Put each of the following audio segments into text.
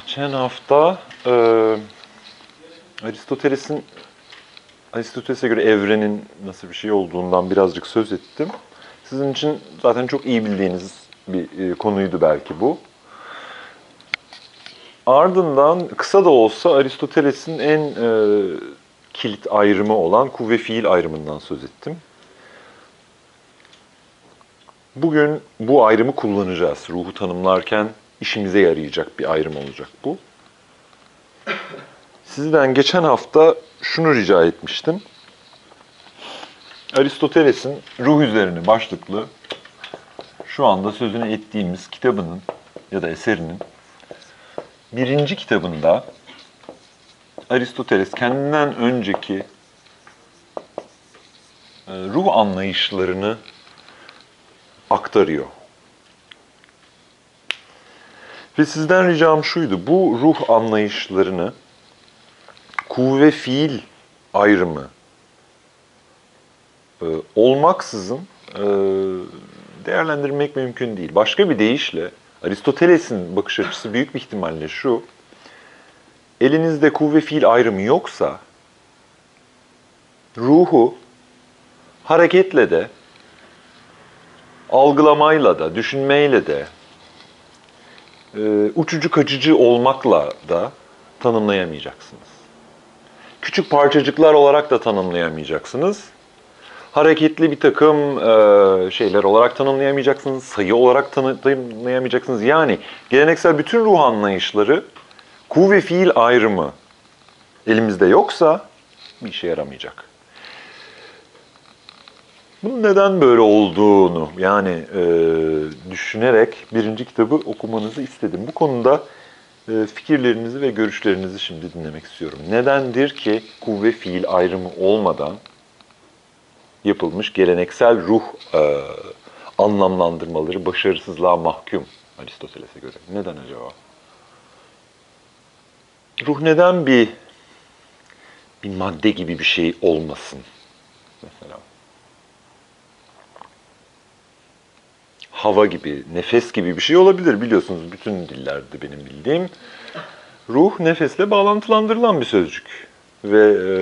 Geçen hafta e, Aristoteles'in Aristoteles'e göre evrenin nasıl bir şey olduğundan birazcık söz ettim. Sizin için zaten çok iyi bildiğiniz bir e, konuydu belki bu. Ardından kısa da olsa Aristoteles'in en e, kilit ayrımı olan kuvve fiil ayrımından söz ettim. Bugün bu ayrımı kullanacağız. Ruhu tanımlarken işimize yarayacak bir ayrım olacak bu. Sizden geçen hafta şunu rica etmiştim. Aristoteles'in ruh üzerine başlıklı şu anda sözünü ettiğimiz kitabının ya da eserinin birinci kitabında Aristoteles kendinden önceki e, ruh anlayışlarını aktarıyor. Ve sizden ricam şuydu, bu ruh anlayışlarını kuvve fiil ayrımı e, olmaksızın e, değerlendirmek mümkün değil. Başka bir deyişle Aristoteles'in bakış açısı büyük bir ihtimalle şu, elinizde kuvve fiil ayrımı yoksa ruhu hareketle de algılamayla da, düşünmeyle de, uçucu kaçıcı olmakla da tanımlayamayacaksınız. Küçük parçacıklar olarak da tanımlayamayacaksınız. Hareketli bir takım e, şeyler olarak tanımlayamayacaksınız, sayı olarak tanımlayamayacaksınız. Yani geleneksel bütün ruh anlayışları kuvve fiil ayrımı elimizde yoksa bir işe yaramayacak. Bunun neden böyle olduğunu yani e, düşünerek birinci kitabı okumanızı istedim. Bu konuda e, fikirlerinizi ve görüşlerinizi şimdi dinlemek istiyorum. Nedendir ki kuvve fiil ayrımı olmadan yapılmış geleneksel ruh e, anlamlandırmaları başarısızlığa mahkum Aristoteles'e göre. Neden acaba? Ruh neden bir bir madde gibi bir şey olmasın mesela? Hava gibi, nefes gibi bir şey olabilir biliyorsunuz bütün dillerde benim bildiğim. Ruh nefesle bağlantılandırılan bir sözcük ve e,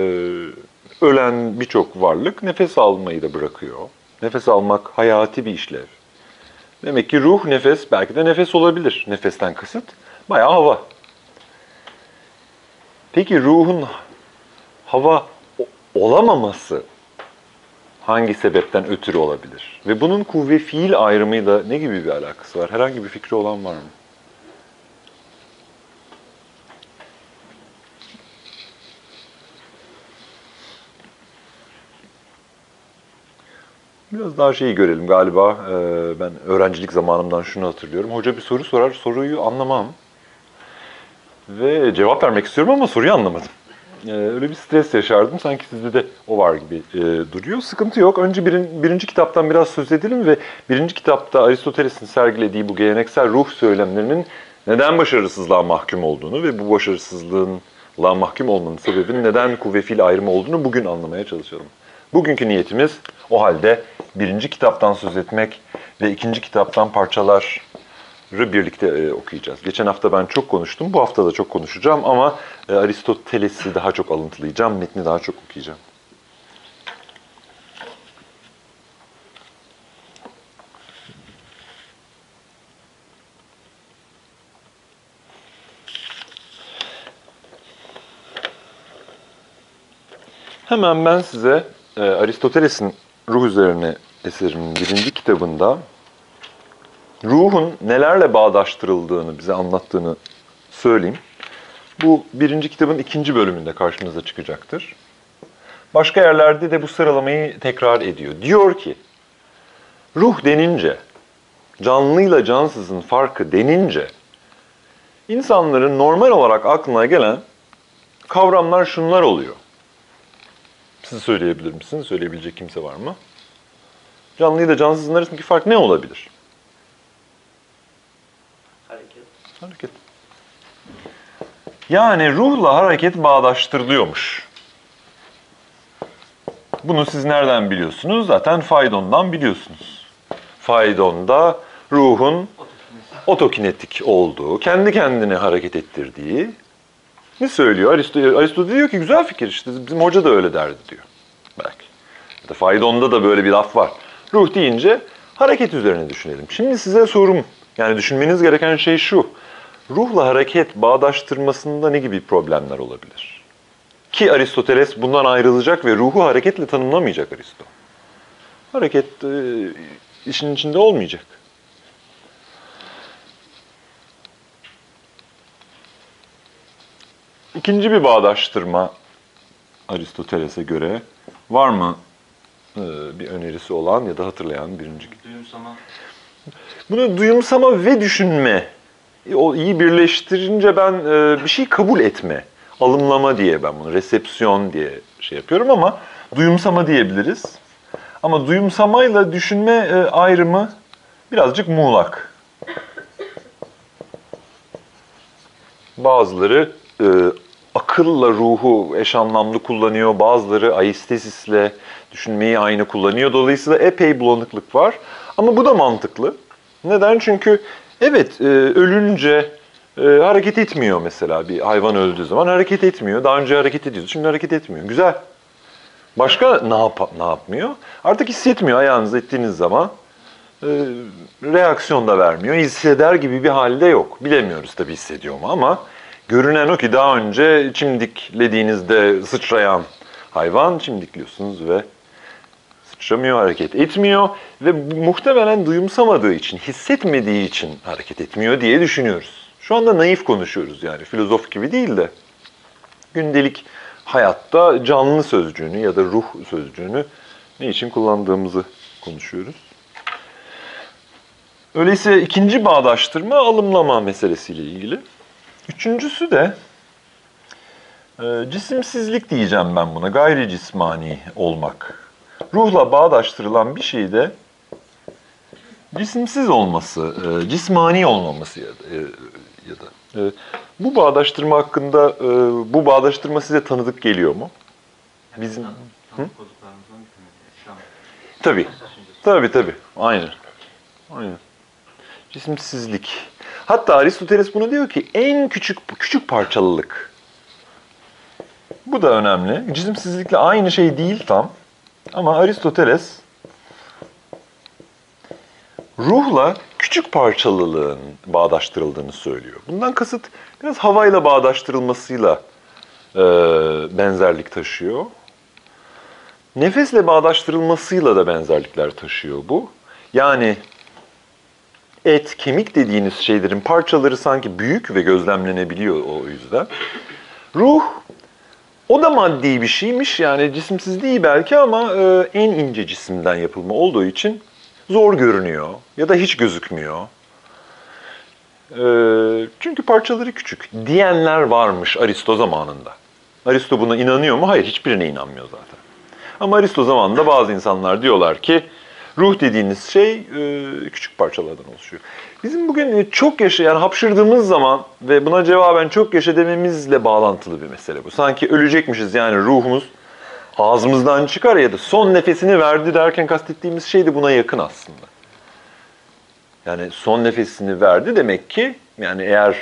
ölen birçok varlık nefes almayı da bırakıyor. Nefes almak hayati bir işlev. Demek ki ruh nefes, belki de nefes olabilir. Nefesten kasıt bayağı hava. Peki ruhun hava olamaması hangi sebepten ötürü olabilir? Ve bunun kuvve fiil ayrımıyla ne gibi bir alakası var? Herhangi bir fikri olan var mı? Biraz daha şeyi görelim galiba. Ee, ben öğrencilik zamanımdan şunu hatırlıyorum. Hoca bir soru sorar, soruyu anlamam. Ve cevap vermek istiyorum ama soruyu anlamadım. Ee, öyle bir stres yaşardım. Sanki sizde de o var gibi e, duruyor. Sıkıntı yok. Önce birin, birinci kitaptan biraz söz edelim ve birinci kitapta Aristoteles'in sergilediği bu geleneksel ruh söylemlerinin neden başarısızlığa mahkum olduğunu ve bu başarısızlığınla mahkum olmanın sebebinin neden kuvve fiil ayrımı olduğunu bugün anlamaya çalışalım. Bugünkü niyetimiz o halde birinci kitaptan söz etmek ve ikinci kitaptan parçalar birlikte e, okuyacağız. Geçen hafta ben çok konuştum, bu hafta da çok konuşacağım ama e, Aristoteles'i daha çok alıntılayacağım, metni daha çok okuyacağım. Hemen ben size e, Aristoteles'in ruh üzerine eserinin birinci kitabında ruhun nelerle bağdaştırıldığını bize anlattığını söyleyeyim. Bu birinci kitabın ikinci bölümünde karşınıza çıkacaktır. Başka yerlerde de bu sıralamayı tekrar ediyor. Diyor ki, ruh denince, canlıyla cansızın farkı denince, insanların normal olarak aklına gelen kavramlar şunlar oluyor. Siz söyleyebilir misiniz? Söyleyebilecek kimse var mı? Canlıyla cansızın arasındaki fark ne olabilir? Hareket. Yani ruhla hareket bağdaştırılıyormuş. Bunu siz nereden biliyorsunuz? Zaten Faydon'dan biliyorsunuz. Faydon'da ruhun otokinetik olduğu, kendi kendine hareket ettirdiği ne söylüyor? Aristo, Aristo diyor ki güzel fikir işte bizim hoca da öyle derdi diyor. Belki. Ya da Faydon'da da böyle bir laf var. Ruh deyince hareket üzerine düşünelim. Şimdi size sorum, yani düşünmeniz gereken şey şu. Ruhla hareket bağdaştırmasında ne gibi problemler olabilir? Ki Aristoteles bundan ayrılacak ve ruhu hareketle tanımlamayacak Aristo. Hareket e, işin içinde olmayacak. İkinci bir bağdaştırma Aristoteles'e göre var mı e, bir önerisi olan ya da hatırlayan birinci? Duyumsama. Bunu duyumsama ve düşünme e, o iyi birleştirince ben e, bir şey kabul etme, alımlama diye ben bunu resepsiyon diye şey yapıyorum ama duyumsama diyebiliriz. Ama duyumsamayla düşünme e, ayrımı birazcık muğlak. Bazıları e, akılla ruhu eş anlamlı kullanıyor, bazıları aistesisle düşünmeyi aynı kullanıyor. Dolayısıyla epey bulanıklık var. Ama bu da mantıklı. Neden? Çünkü evet e, ölünce e, hareket etmiyor mesela bir hayvan öldüğü zaman hareket etmiyor. Daha önce hareket ediyordu, şimdi hareket etmiyor. Güzel. Başka ne, yap ne yapmıyor? Artık hissetmiyor ayağınızı ettiğiniz zaman. E, reaksiyon da vermiyor. Hisseder gibi bir halde yok. Bilemiyoruz tabii hissediyor mu ama görünen o ki daha önce çimdiklediğinizde sıçrayan hayvan çimdikliyorsunuz ve sıçramıyor, hareket etmiyor ve muhtemelen duyumsamadığı için, hissetmediği için hareket etmiyor diye düşünüyoruz. Şu anda naif konuşuyoruz yani filozof gibi değil de gündelik hayatta canlı sözcüğünü ya da ruh sözcüğünü ne için kullandığımızı konuşuyoruz. Öyleyse ikinci bağdaştırma alımlama meselesiyle ilgili. Üçüncüsü de e, cisimsizlik diyeceğim ben buna, gayri cismani olmak. Ruhla bağdaştırılan bir şeyde cisimsiz olması, e, cismani olmaması ya da, e, ya da e, bu bağdaştırma hakkında e, bu bağdaştırma size tanıdık geliyor mu? Bizim an. tabii. Tabii tabii. Aynen. Aynen. Cisimsizlik. Hatta Aristoteles bunu diyor ki en küçük küçük parçalılık. Bu da önemli. Cisimsizlikle aynı şey değil tam. Ama Aristoteles ruhla küçük parçalılığın bağdaştırıldığını söylüyor. Bundan kasıt biraz havayla bağdaştırılmasıyla e, benzerlik taşıyor. Nefesle bağdaştırılmasıyla da benzerlikler taşıyor bu. Yani et, kemik dediğiniz şeylerin parçaları sanki büyük ve gözlemlenebiliyor o yüzden. Ruh, o da maddi bir şeymiş yani cisimsiz değil belki ama e, en ince cisimden yapılma olduğu için zor görünüyor ya da hiç gözükmüyor. E, çünkü parçaları küçük diyenler varmış Aristo zamanında. Aristo buna inanıyor mu? Hayır, hiçbirine inanmıyor zaten. Ama Aristo zamanında bazı insanlar diyorlar ki ruh dediğiniz şey e, küçük parçalardan oluşuyor. Bizim bugün e, çok yaşa, yani hapşırdığımız zaman ve buna cevaben çok yaşa dememizle bağlantılı bir mesele bu. Sanki ölecekmişiz yani ruhumuz ağzımızdan çıkar ya da son nefesini verdi derken kastettiğimiz şey de buna yakın aslında. Yani son nefesini verdi demek ki yani eğer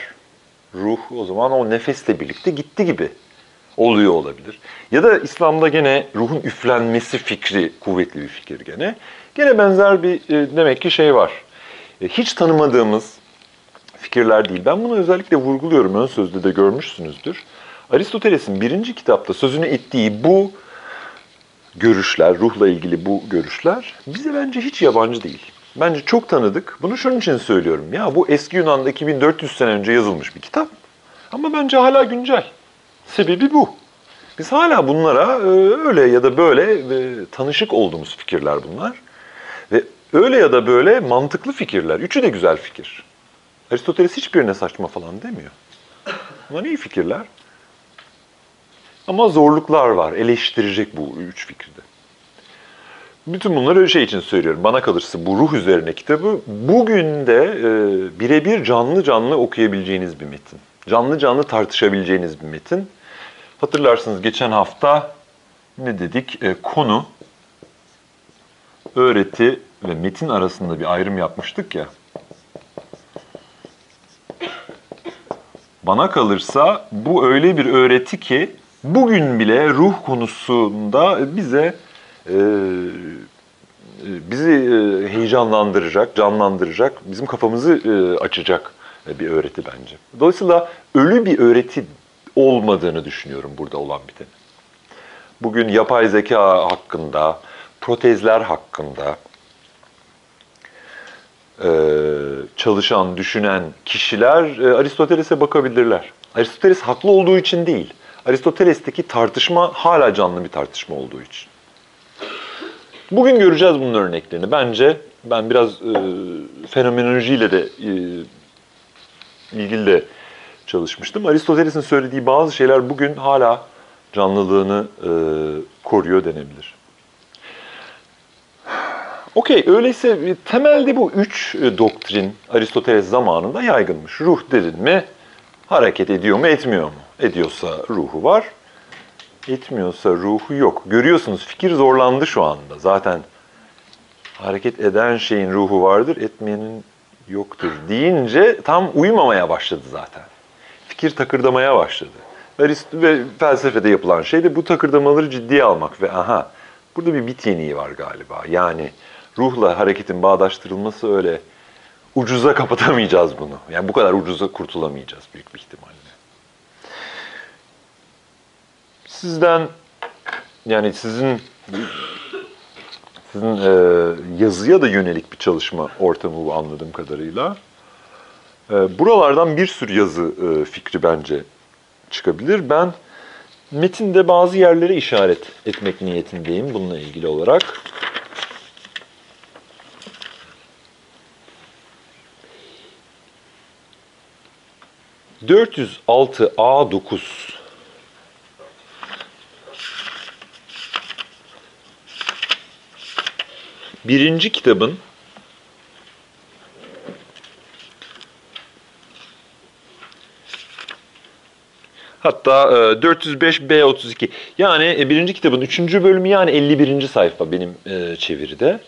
ruh o zaman o nefesle birlikte gitti gibi oluyor olabilir. Ya da İslam'da gene ruhun üflenmesi fikri kuvvetli bir fikir gene. Gene benzer bir e, demek ki şey var. E, hiç tanımadığımız fikirler değil. Ben bunu özellikle vurguluyorum. Ön sözde de görmüşsünüzdür. Aristoteles'in birinci kitapta sözünü ettiği bu görüşler, ruhla ilgili bu görüşler bize bence hiç yabancı değil. Bence çok tanıdık. Bunu şunun için söylüyorum. Ya bu eski Yunan'da 2400 sene önce yazılmış bir kitap. Ama bence hala güncel. Sebebi bu. Biz hala bunlara e, öyle ya da böyle e, tanışık olduğumuz fikirler bunlar. Öyle ya da böyle mantıklı fikirler. Üçü de güzel fikir. Aristoteles hiçbirine saçma falan demiyor. Bunlar iyi fikirler. Ama zorluklar var. Eleştirecek bu üç fikirde. Bütün bunları şey için söylüyorum. Bana kalırsa bu ruh üzerine kitabı bugün de e, birebir canlı canlı okuyabileceğiniz bir metin. Canlı canlı tartışabileceğiniz bir metin. Hatırlarsınız geçen hafta ne dedik? E, konu, öğreti ve metin arasında bir ayrım yapmıştık ya. Bana kalırsa bu öyle bir öğreti ki bugün bile ruh konusunda bize e, bizi e, heyecanlandıracak, canlandıracak, bizim kafamızı e, açacak bir öğreti bence. Dolayısıyla ölü bir öğreti olmadığını düşünüyorum burada olan biteni. Bugün yapay zeka hakkında, protezler hakkında e, çalışan, düşünen kişiler e, Aristoteles'e bakabilirler. Aristoteles haklı olduğu için değil. Aristoteles'teki tartışma hala canlı bir tartışma olduğu için. Bugün göreceğiz bunun örneklerini. Bence ben biraz e, fenomenolojiyle de e, ilgili de çalışmıştım. Aristoteles'in söylediği bazı şeyler bugün hala canlılığını e, koruyor denebilir. Okey, öyleyse e, temelde bu üç e, doktrin Aristoteles zamanında yaygınmış. Ruh dedin mi hareket ediyor mu etmiyor mu? Ediyorsa ruhu var, etmiyorsa ruhu yok. Görüyorsunuz fikir zorlandı şu anda. Zaten hareket eden şeyin ruhu vardır, etmeyenin yoktur deyince tam uyumamaya başladı zaten. Fikir takırdamaya başladı. Ve felsefede yapılan şey de bu takırdamaları ciddiye almak ve aha burada bir bit yeniği var galiba. Yani ruhla hareketin bağdaştırılması öyle ucuza kapatamayacağız bunu. Yani bu kadar ucuza kurtulamayacağız büyük bir ihtimalle. Sizden yani sizin sizin e, yazıya da yönelik bir çalışma ortamı bu anladığım kadarıyla. E, buralardan bir sürü yazı e, fikri bence çıkabilir. Ben metinde bazı yerlere işaret etmek niyetindeyim bununla ilgili olarak. ...406A9 birinci kitabın hatta 405B32 yani e, birinci kitabın üçüncü bölümü yani 51. sayfa benim e, çeviride.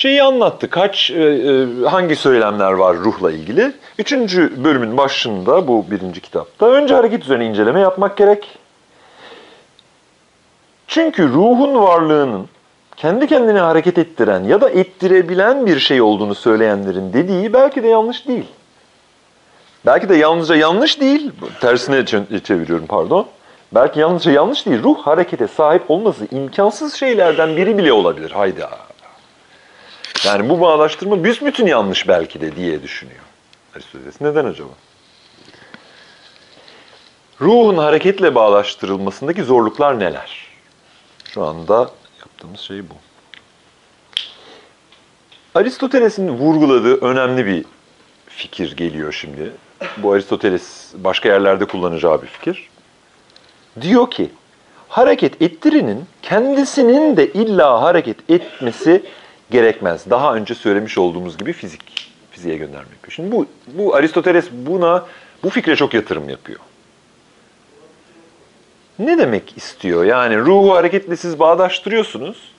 Şeyi anlattı. Kaç, e, hangi söylemler var ruhla ilgili. Üçüncü bölümün başında bu birinci kitapta önce hareket üzerine inceleme yapmak gerek. Çünkü ruhun varlığının kendi kendine hareket ettiren ya da ettirebilen bir şey olduğunu söyleyenlerin dediği belki de yanlış değil. Belki de yalnızca yanlış değil, tersine çeviriyorum pardon. Belki yalnızca yanlış değil, ruh harekete sahip olması imkansız şeylerden biri bile olabilir. Hayda. Yani bu bağdaştırma büsbütün yanlış belki de diye düşünüyor Aristoteles. Neden acaba? Ruhun hareketle bağlaştırılmasındaki zorluklar neler? Şu anda yaptığımız şey bu. Aristoteles'in vurguladığı önemli bir fikir geliyor şimdi. Bu Aristoteles başka yerlerde kullanacağı bir fikir. Diyor ki, hareket ettirinin kendisinin de illa hareket etmesi gerekmez. Daha önce söylemiş olduğumuz gibi fizik, fiziğe gönderme yapıyor. Şimdi bu, bu Aristoteles buna, bu fikre çok yatırım yapıyor. Ne demek istiyor? Yani ruhu hareketle siz bağdaştırıyorsunuz.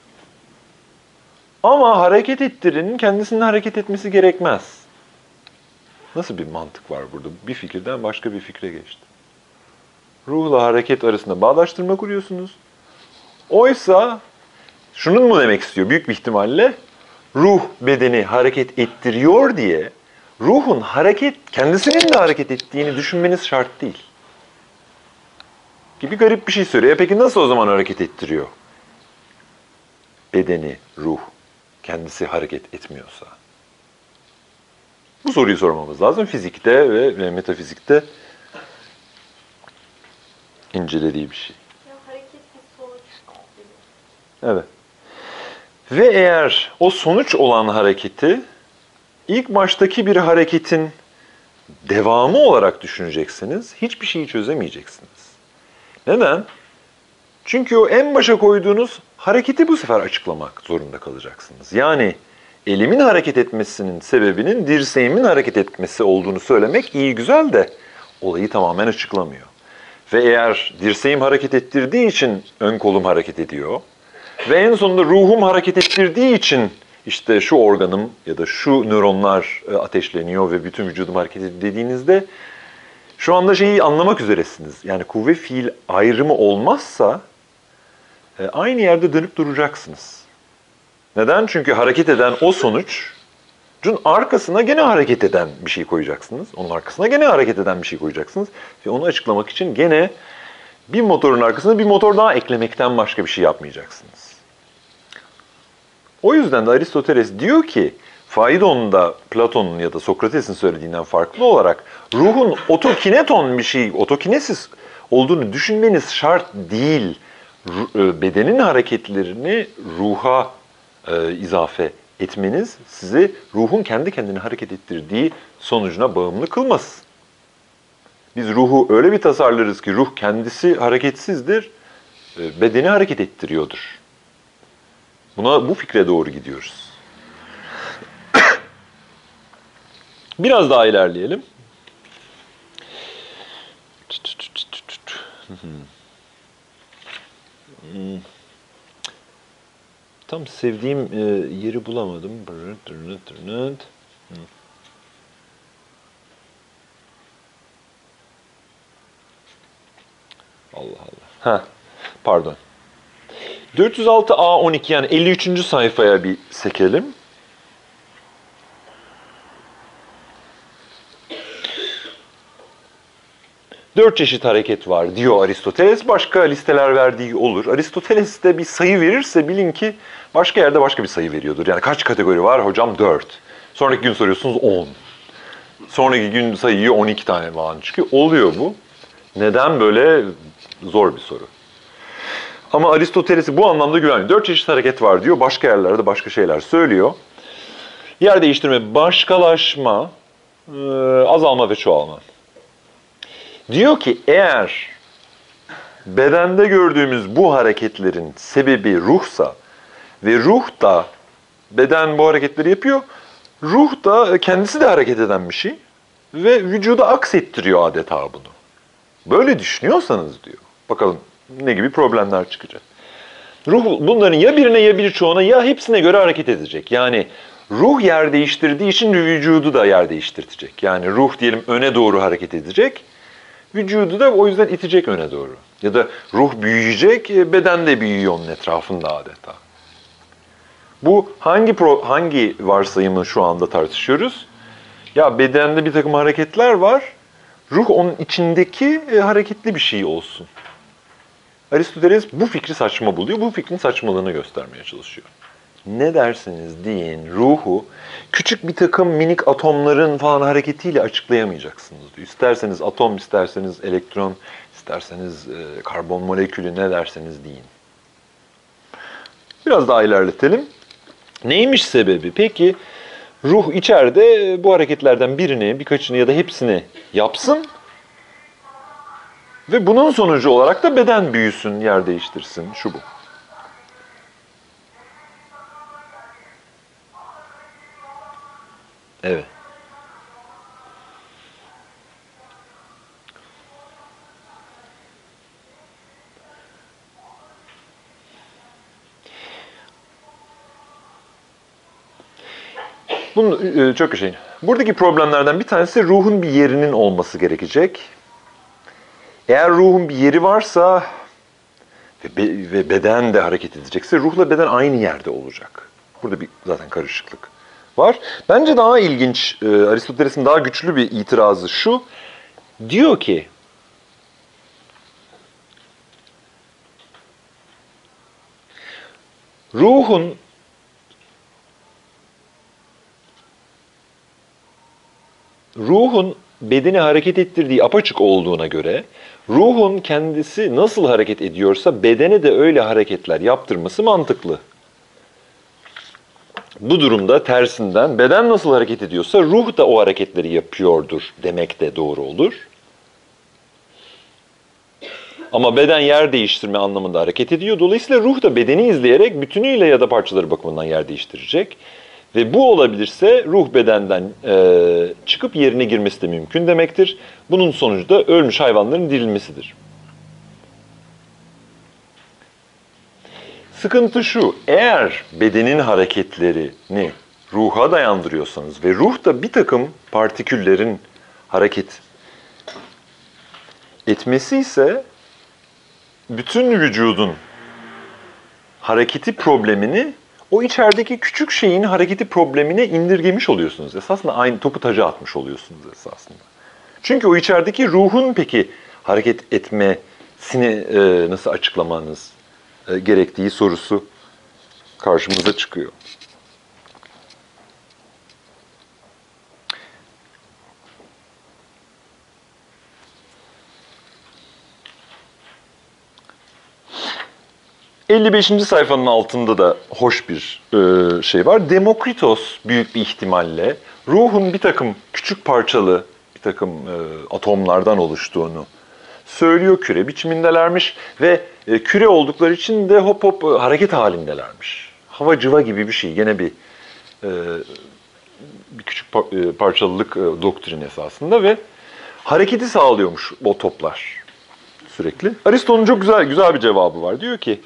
Ama hareket ettirinin kendisinin hareket etmesi gerekmez. Nasıl bir mantık var burada? Bir fikirden başka bir fikre geçti. Ruhla hareket arasında bağdaştırma kuruyorsunuz. Oysa şunun mu demek istiyor büyük bir ihtimalle? Ruh bedeni hareket ettiriyor diye ruhun hareket, kendisinin de hareket ettiğini düşünmeniz şart değil. Gibi garip bir şey söylüyor. Peki nasıl o zaman hareket ettiriyor? Bedeni, ruh, kendisi hareket etmiyorsa. Bu soruyu sormamız lazım. Fizikte ve metafizikte incelediği bir şey. Ya hareket bir sonuç. Evet. Ve eğer o sonuç olan hareketi ilk baştaki bir hareketin devamı olarak düşüneceksiniz, hiçbir şeyi çözemeyeceksiniz. Neden? Çünkü o en başa koyduğunuz hareketi bu sefer açıklamak zorunda kalacaksınız. Yani elimin hareket etmesinin sebebinin dirseğimin hareket etmesi olduğunu söylemek iyi güzel de olayı tamamen açıklamıyor. Ve eğer dirseğim hareket ettirdiği için ön kolum hareket ediyor ve en sonunda ruhum hareket ettirdiği için işte şu organım ya da şu nöronlar e, ateşleniyor ve bütün vücudum hareket ediyor dediğinizde şu anda şeyi anlamak üzeresiniz. Yani kuvve fiil ayrımı olmazsa e, aynı yerde dönüp duracaksınız. Neden? Çünkü hareket eden o sonuç Cun arkasına gene hareket eden bir şey koyacaksınız. Onun arkasına gene hareket eden bir şey koyacaksınız. Ve onu açıklamak için gene bir motorun arkasına bir motor daha eklemekten başka bir şey yapmayacaksınız. O yüzden de Aristoteles diyor ki Faidon'un da Platon'un ya da Sokrates'in söylediğinden farklı olarak ruhun otokineton bir şey, otokinesis olduğunu düşünmeniz şart değil. E, Bedenin hareketlerini ruha e, izafe etmeniz sizi ruhun kendi kendini hareket ettirdiği sonucuna bağımlı kılmaz. Biz ruhu öyle bir tasarlarız ki ruh kendisi hareketsizdir, e, bedeni hareket ettiriyordur. Buna bu fikre doğru gidiyoruz. Biraz daha ilerleyelim. Tam sevdiğim e, yeri bulamadım. Allah Allah. Ha, pardon. 406 A12 yani 53. sayfaya bir sekelim. Dört çeşit hareket var diyor Aristoteles. Başka listeler verdiği olur. Aristoteles de bir sayı verirse bilin ki başka yerde başka bir sayı veriyordur. Yani kaç kategori var? Hocam dört. Sonraki gün soruyorsunuz on. Sonraki gün sayıyı 12 tane falan çıkıyor. Oluyor bu. Neden böyle zor bir soru. Ama Aristoteles'i bu anlamda güvenmiyor. Dört çeşit hareket var diyor. Başka yerlerde başka şeyler söylüyor. Yer değiştirme, başkalaşma, e, azalma ve çoğalma. Diyor ki eğer bedende gördüğümüz bu hareketlerin sebebi ruhsa ve ruh da beden bu hareketleri yapıyor, ruh da kendisi de hareket eden bir şey ve vücuda aksettiriyor adeta bunu. Böyle düşünüyorsanız diyor. Bakalım ne gibi problemler çıkacak. Ruh bunların ya birine ya birçoğuna ya hepsine göre hareket edecek. Yani ruh yer değiştirdiği için vücudu da yer değiştirtecek. Yani ruh diyelim öne doğru hareket edecek. Vücudu da o yüzden itecek öne doğru. Ya da ruh büyüyecek, e, beden de büyüyor onun etrafında adeta. Bu hangi pro, hangi varsayımı şu anda tartışıyoruz? Ya bedende bir takım hareketler var. Ruh onun içindeki e, hareketli bir şey olsun. Aristoteles bu fikri saçma buluyor. Bu fikrin saçmalığını göstermeye çalışıyor. Ne derseniz deyin ruhu küçük bir takım minik atomların falan hareketiyle açıklayamayacaksınız diyor. İsterseniz atom, isterseniz elektron, isterseniz e, karbon molekülü ne derseniz deyin. Biraz daha ilerletelim. Neymiş sebebi? Peki ruh içeride bu hareketlerden birini, birkaçını ya da hepsini yapsın ve bunun sonucu olarak da beden büyüsün, yer değiştirsin, şu bu. Evet. Bunun e, çok şey. Buradaki problemlerden bir tanesi ruhun bir yerinin olması gerekecek. Eğer ruhun bir yeri varsa ve, be, ve beden de hareket edecekse ruhla beden aynı yerde olacak. Burada bir zaten karışıklık var. Bence daha ilginç, e, Aristoteles'in daha güçlü bir itirazı şu. Diyor ki, ruhun ruhun bedeni hareket ettirdiği apaçık olduğuna göre ruhun kendisi nasıl hareket ediyorsa bedene de öyle hareketler yaptırması mantıklı. Bu durumda tersinden beden nasıl hareket ediyorsa ruh da o hareketleri yapıyordur demek de doğru olur. Ama beden yer değiştirme anlamında hareket ediyor. Dolayısıyla ruh da bedeni izleyerek bütünüyle ya da parçaları bakımından yer değiştirecek. Ve bu olabilirse ruh bedenden e, çıkıp yerine girmesi de mümkün demektir. Bunun sonucu da ölmüş hayvanların dirilmesidir. Sıkıntı şu, eğer bedenin hareketlerini ruha dayandırıyorsanız ve ruh da bir takım partiküllerin hareket etmesi ise bütün vücudun hareketi problemini o içerideki küçük şeyin hareketi problemine indirgemiş oluyorsunuz. Esasında aynı topu taca atmış oluyorsunuz esasında. Çünkü o içerideki ruhun peki hareket etmesini e, nasıl açıklamanız e, gerektiği sorusu karşımıza çıkıyor. ...55. sayfanın altında da hoş bir e, şey var. Demokritos büyük bir ihtimalle ruhun bir takım küçük parçalı bir takım e, atomlardan oluştuğunu söylüyor küre biçimindelermiş ve e, küre oldukları için de hop hop e, hareket halindelermiş. Hava cıva gibi bir şey. Gene bir e, bir küçük par- e, parçalılık e, doktrin esasında ve hareketi sağlıyormuş o toplar sürekli. Aristo'nun çok güzel güzel bir cevabı var. Diyor ki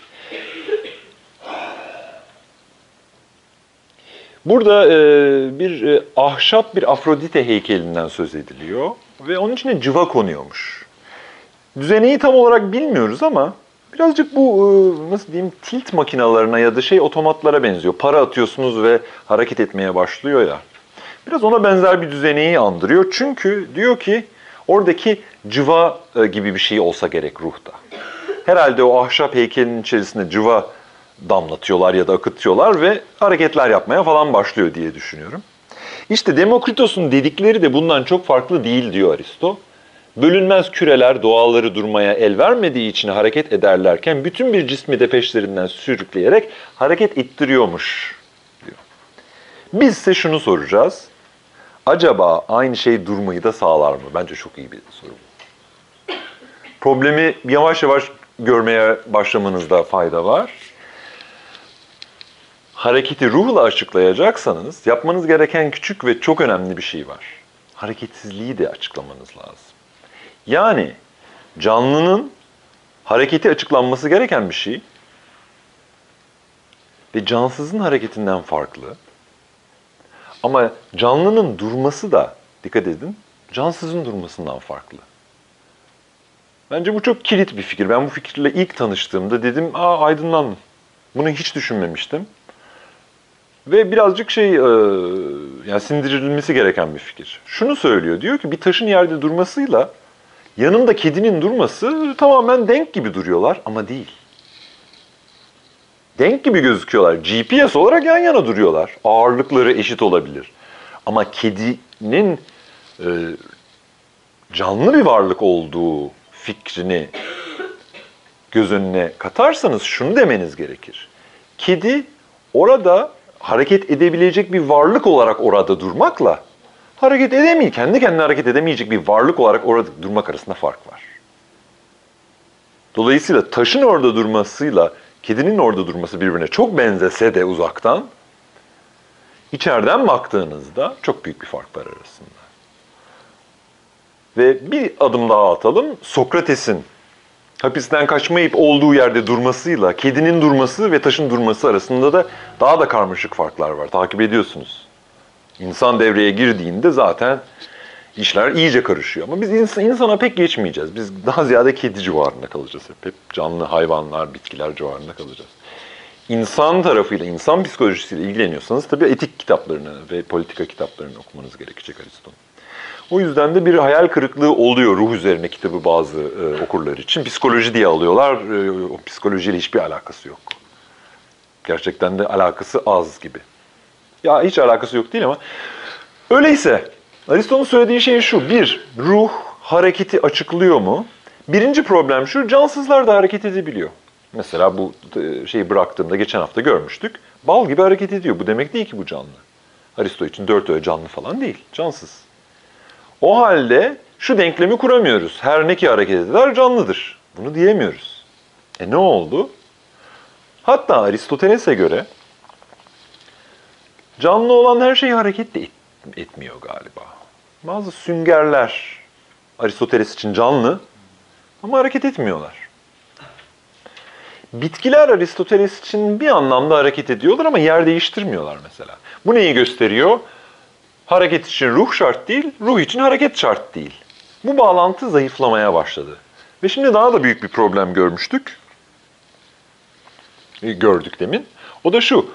Burada e, bir e, ahşap bir Afrodite heykelinden söz ediliyor ve onun içine cıva konuyormuş. Düzeneyi tam olarak bilmiyoruz ama birazcık bu e, nasıl diyeyim tilt makinalarına ya da şey otomatlara benziyor. Para atıyorsunuz ve hareket etmeye başlıyor ya. Biraz ona benzer bir düzeneyi andırıyor. Çünkü diyor ki oradaki cıva e, gibi bir şey olsa gerek ruhta. Herhalde o ahşap heykelin içerisinde cıva damlatıyorlar ya da akıtıyorlar ve hareketler yapmaya falan başlıyor diye düşünüyorum. İşte Demokritos'un dedikleri de bundan çok farklı değil diyor Aristo. Bölünmez küreler doğaları durmaya el vermediği için hareket ederlerken bütün bir cismi de peşlerinden sürükleyerek hareket ettiriyormuş diyor. Biz ise şunu soracağız. Acaba aynı şey durmayı da sağlar mı? Bence çok iyi bir soru bu. Problemi yavaş yavaş görmeye başlamanızda fayda var. Hareketi ruhla açıklayacaksanız yapmanız gereken küçük ve çok önemli bir şey var. Hareketsizliği de açıklamanız lazım. Yani canlının hareketi açıklanması gereken bir şey ve cansızın hareketinden farklı. Ama canlının durması da dikkat edin cansızın durmasından farklı. Bence bu çok kilit bir fikir. Ben bu fikirle ilk tanıştığımda dedim, aa aydınlandım. Bunu hiç düşünmemiştim. Ve birazcık şey, e, yani sindirilmesi gereken bir fikir. Şunu söylüyor, diyor ki bir taşın yerde durmasıyla yanında kedinin durması tamamen denk gibi duruyorlar ama değil. Denk gibi gözüküyorlar. GPS olarak yan yana duruyorlar. Ağırlıkları eşit olabilir. Ama kedinin e, canlı bir varlık olduğu fikrini göz önüne katarsanız şunu demeniz gerekir. Kedi orada hareket edebilecek bir varlık olarak orada durmakla hareket edemeyecek, kendi kendine hareket edemeyecek bir varlık olarak orada durmak arasında fark var. Dolayısıyla taşın orada durmasıyla kedinin orada durması birbirine çok benzese de uzaktan, içeriden baktığınızda çok büyük bir fark var arasında. Ve bir adım daha atalım. Sokrates'in hapisten kaçmayıp olduğu yerde durmasıyla kedinin durması ve taşın durması arasında da daha da karmaşık farklar var. Takip ediyorsunuz. İnsan devreye girdiğinde zaten işler iyice karışıyor. Ama biz ins- insana pek geçmeyeceğiz. Biz daha ziyade kedi civarında kalacağız hep. Hep canlı hayvanlar, bitkiler civarında kalacağız. İnsan tarafıyla, insan psikolojisiyle ilgileniyorsanız tabii etik kitaplarını ve politika kitaplarını okumanız gerekecek Aristo'nun. O yüzden de bir hayal kırıklığı oluyor ruh üzerine kitabı bazı e, okurlar için. Psikoloji diye alıyorlar. E, o psikolojiyle hiçbir alakası yok. Gerçekten de alakası az gibi. Ya hiç alakası yok değil ama. Öyleyse Aristo'nun söylediği şey şu. Bir, ruh hareketi açıklıyor mu? Birinci problem şu, cansızlar da hareket edebiliyor. Mesela bu e, şeyi bıraktığımda geçen hafta görmüştük. Bal gibi hareket ediyor. Bu demek değil ki bu canlı. Aristo için dört öğe canlı falan değil. Cansız. O halde şu denklemi kuramıyoruz. Her ne ki hareket eder canlıdır. Bunu diyemiyoruz. E ne oldu? Hatta Aristoteles'e göre canlı olan her şey hareket de et- etmiyor galiba. Bazı süngerler Aristoteles için canlı ama hareket etmiyorlar. Bitkiler Aristoteles için bir anlamda hareket ediyorlar ama yer değiştirmiyorlar mesela. Bu neyi gösteriyor? Hareket için ruh şart değil, ruh için hareket şart değil. Bu bağlantı zayıflamaya başladı. Ve şimdi daha da büyük bir problem görmüştük. E, Gördük demin. O da şu.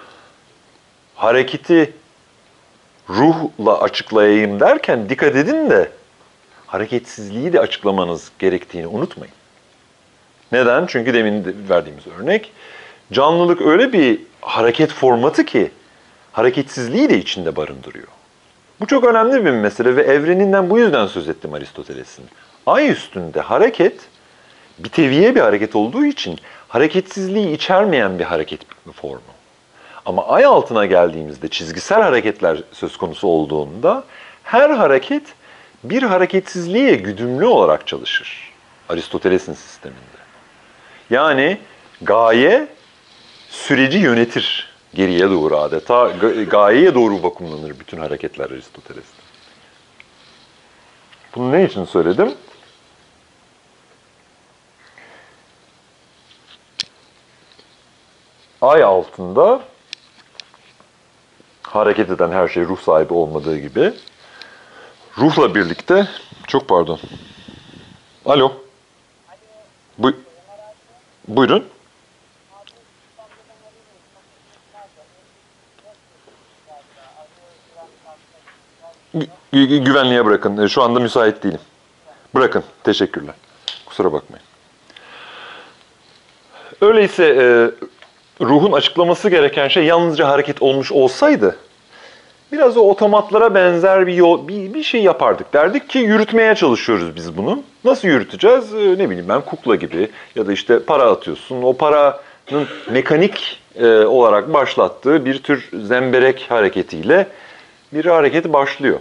Hareketi ruhla açıklayayım derken dikkat edin de hareketsizliği de açıklamanız gerektiğini unutmayın. Neden? Çünkü demin de verdiğimiz örnek canlılık öyle bir hareket formatı ki hareketsizliği de içinde barındırıyor. Bu çok önemli bir mesele ve evreninden bu yüzden söz ettim Aristoteles'in. Ay üstünde hareket bir teviye bir hareket olduğu için hareketsizliği içermeyen bir hareket formu. Ama ay altına geldiğimizde çizgisel hareketler söz konusu olduğunda her hareket bir hareketsizliğe güdümlü olarak çalışır. Aristoteles'in sisteminde. Yani gaye süreci yönetir geriye doğru adeta. Ga- Gayeye doğru vakumlanır bütün hareketler Aristoteles'te. Bunu ne için söyledim? Ay altında hareket eden her şey ruh sahibi olmadığı gibi ruhla birlikte çok pardon. Alo. Bu, buyurun. Gü- gü- güvenliğe bırakın. E, Şu anda müsait değilim. Bırakın. Teşekkürler. Kusura bakmayın. Öyleyse e, ruhun açıklaması gereken şey yalnızca hareket olmuş olsaydı biraz o otomatlara benzer bir yol, bir, bir şey yapardık. Derdik ki yürütmeye çalışıyoruz biz bunu. Nasıl yürüteceğiz? Ee, ne bileyim ben kukla gibi ya da işte para atıyorsun. O paranın mekanik e, olarak başlattığı bir tür zemberek hareketiyle bir hareket başlıyor.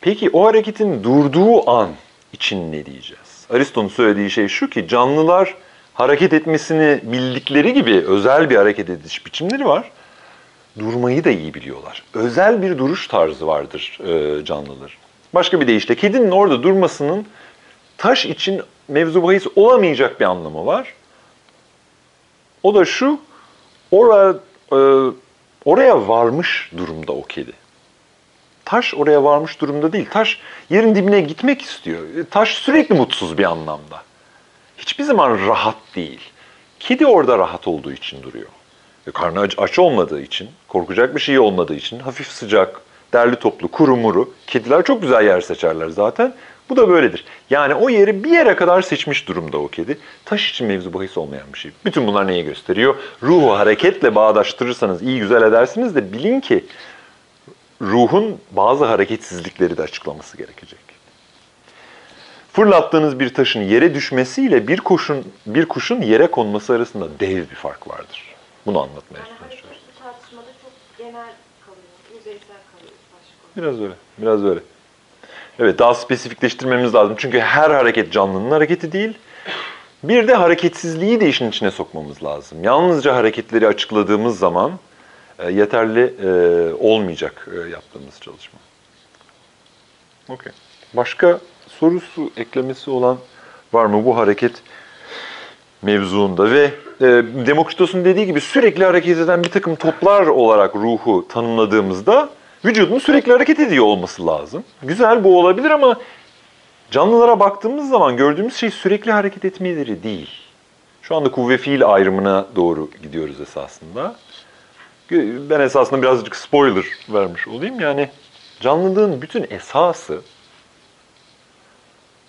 Peki o hareketin durduğu an için ne diyeceğiz? Aristo'nun söylediği şey şu ki canlılar hareket etmesini bildikleri gibi özel bir hareket ediş biçimleri var durmayı da iyi biliyorlar. Özel bir duruş tarzı vardır e, canlıların. Başka bir deyişle kedinin orada durmasının taş için mevzu bahis olamayacak bir anlamı var. O da şu, oraya, e, oraya varmış durumda o kedi. Taş oraya varmış durumda değil. Taş yerin dibine gitmek istiyor. E, Taş sürekli mutsuz bir anlamda. Hiçbir zaman rahat değil. Kedi orada rahat olduğu için duruyor. E, Karnı aç, aç olmadığı için, korkacak bir şey olmadığı için, hafif sıcak, derli toplu, kuru muru. Kediler çok güzel yer seçerler zaten. Bu da böyledir. Yani o yeri bir yere kadar seçmiş durumda o kedi. Taş için mevzu bahis olmayan bir şey. Bütün bunlar neyi gösteriyor? Ruhu hareketle bağdaştırırsanız iyi güzel edersiniz de bilin ki ruhun bazı hareketsizlikleri de açıklaması gerekecek. Fırlattığınız bir taşın yere düşmesiyle bir kuşun bir kuşun yere konması arasında dev bir fark vardır. Bunu anlatmaya Yani çalışıyoruz. tartışmada çok genel kalıyor, yüzeysel kalıyor başka. Biraz öyle, biraz öyle. Evet, daha spesifikleştirmemiz lazım. Çünkü her hareket canlının hareketi değil. Bir de hareketsizliği de işin içine sokmamız lazım. Yalnızca hareketleri açıkladığımız zaman e, yeterli e, olmayacak e, yaptığımız çalışma. Okey. Başka sorusu, eklemesi olan var mı bu hareket mevzuunda ve e, Demokritos'un dediği gibi sürekli hareket eden bir takım toplar olarak ruhu tanımladığımızda vücudun sürekli hareket ediyor olması lazım. Güzel bu olabilir ama canlılara baktığımız zaman gördüğümüz şey sürekli hareket etmeleri değil. Şu anda kuvve fiil ayrımına doğru gidiyoruz esasında. Ben esasında birazcık spoiler vermiş olayım. Yani canlılığın bütün esası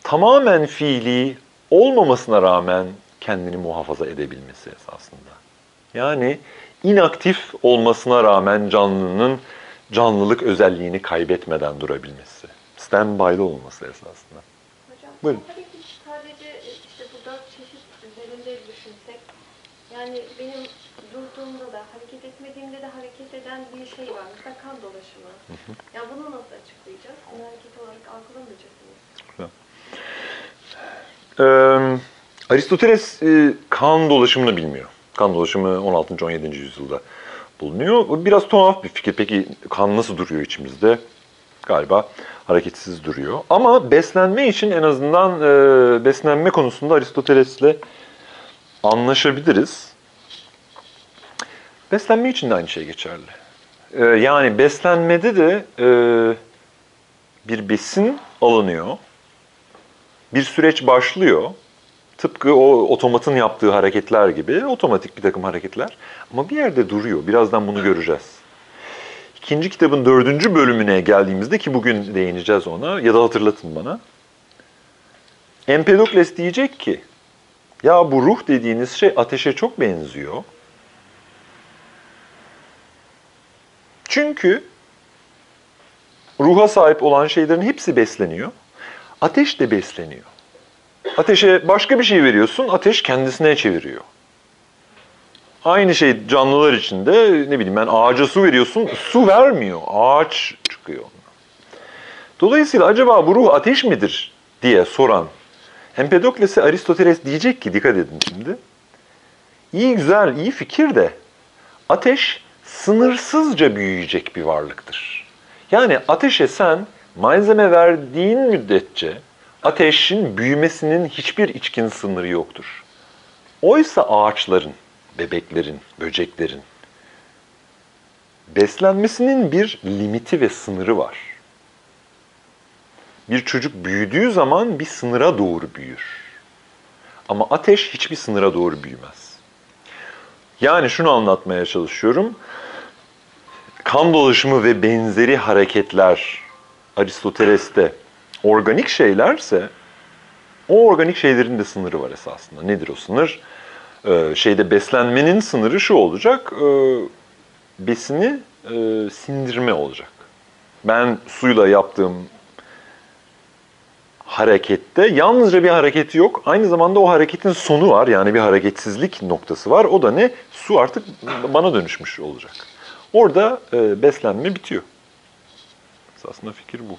tamamen fiili olmamasına rağmen kendini muhafaza edebilmesi esasında. Yani inaktif olmasına rağmen canlının canlılık özelliğini kaybetmeden durabilmesi. Standby'lı olması esasında. Hocam Buyurun. bu hareket sadece e, işte bu dört çeşit üzerinde düşünsek, yani benim durduğumda da hareket etmediğimde de hareket eden bir şey var. Mesela kan dolaşımı. Yani bunu nasıl açıklayacağız? Bunu hareket olarak algılamayacak mıyız? Ee, Aristoteles e, kan dolaşımını bilmiyor. Kan dolaşımı 16. 17. yüzyılda bulunuyor. Bu Biraz tuhaf bir fikir. Peki kan nasıl duruyor içimizde? Galiba hareketsiz duruyor. Ama beslenme için en azından e, beslenme konusunda Aristoteles'le anlaşabiliriz. Beslenme için de aynı şey geçerli. Ee, yani beslenmede de e, bir besin alınıyor. Bir süreç başlıyor. Tıpkı o otomatın yaptığı hareketler gibi otomatik bir takım hareketler. Ama bir yerde duruyor. Birazdan bunu göreceğiz. İkinci kitabın dördüncü bölümüne geldiğimizde ki bugün değineceğiz ona ya da hatırlatın bana. Empedokles diyecek ki ya bu ruh dediğiniz şey ateşe çok benziyor. Çünkü ruha sahip olan şeylerin hepsi besleniyor. Ateş de besleniyor. Ateşe başka bir şey veriyorsun, ateş kendisine çeviriyor. Aynı şey canlılar için de ne bileyim ben ağaca su veriyorsun, su vermiyor, ağaç çıkıyor. Dolayısıyla acaba bu ruh ateş midir diye soran Empedokles'e Aristoteles diyecek ki, dikkat edin şimdi, iyi güzel, iyi fikir de ateş sınırsızca büyüyecek bir varlıktır. Yani ateşe sen malzeme verdiğin müddetçe ateşin büyümesinin hiçbir içkin sınırı yoktur. Oysa ağaçların, bebeklerin, böceklerin beslenmesinin bir limiti ve sınırı var. Bir çocuk büyüdüğü zaman bir sınıra doğru büyür. Ama ateş hiçbir sınıra doğru büyümez. Yani şunu anlatmaya çalışıyorum. Kan dolaşımı ve benzeri hareketler Aristoteles'te organik şeylerse o organik şeylerin de sınırı var esasında. Nedir o sınır? Ee, şeyde beslenmenin sınırı şu olacak. E, besini e, sindirme olacak. Ben suyla yaptığım harekette yalnızca bir hareketi yok. Aynı zamanda o hareketin sonu var. Yani bir hareketsizlik noktası var. O da ne? Su artık bana dönüşmüş olacak. Orada e, beslenme bitiyor. Esasında fikir bu.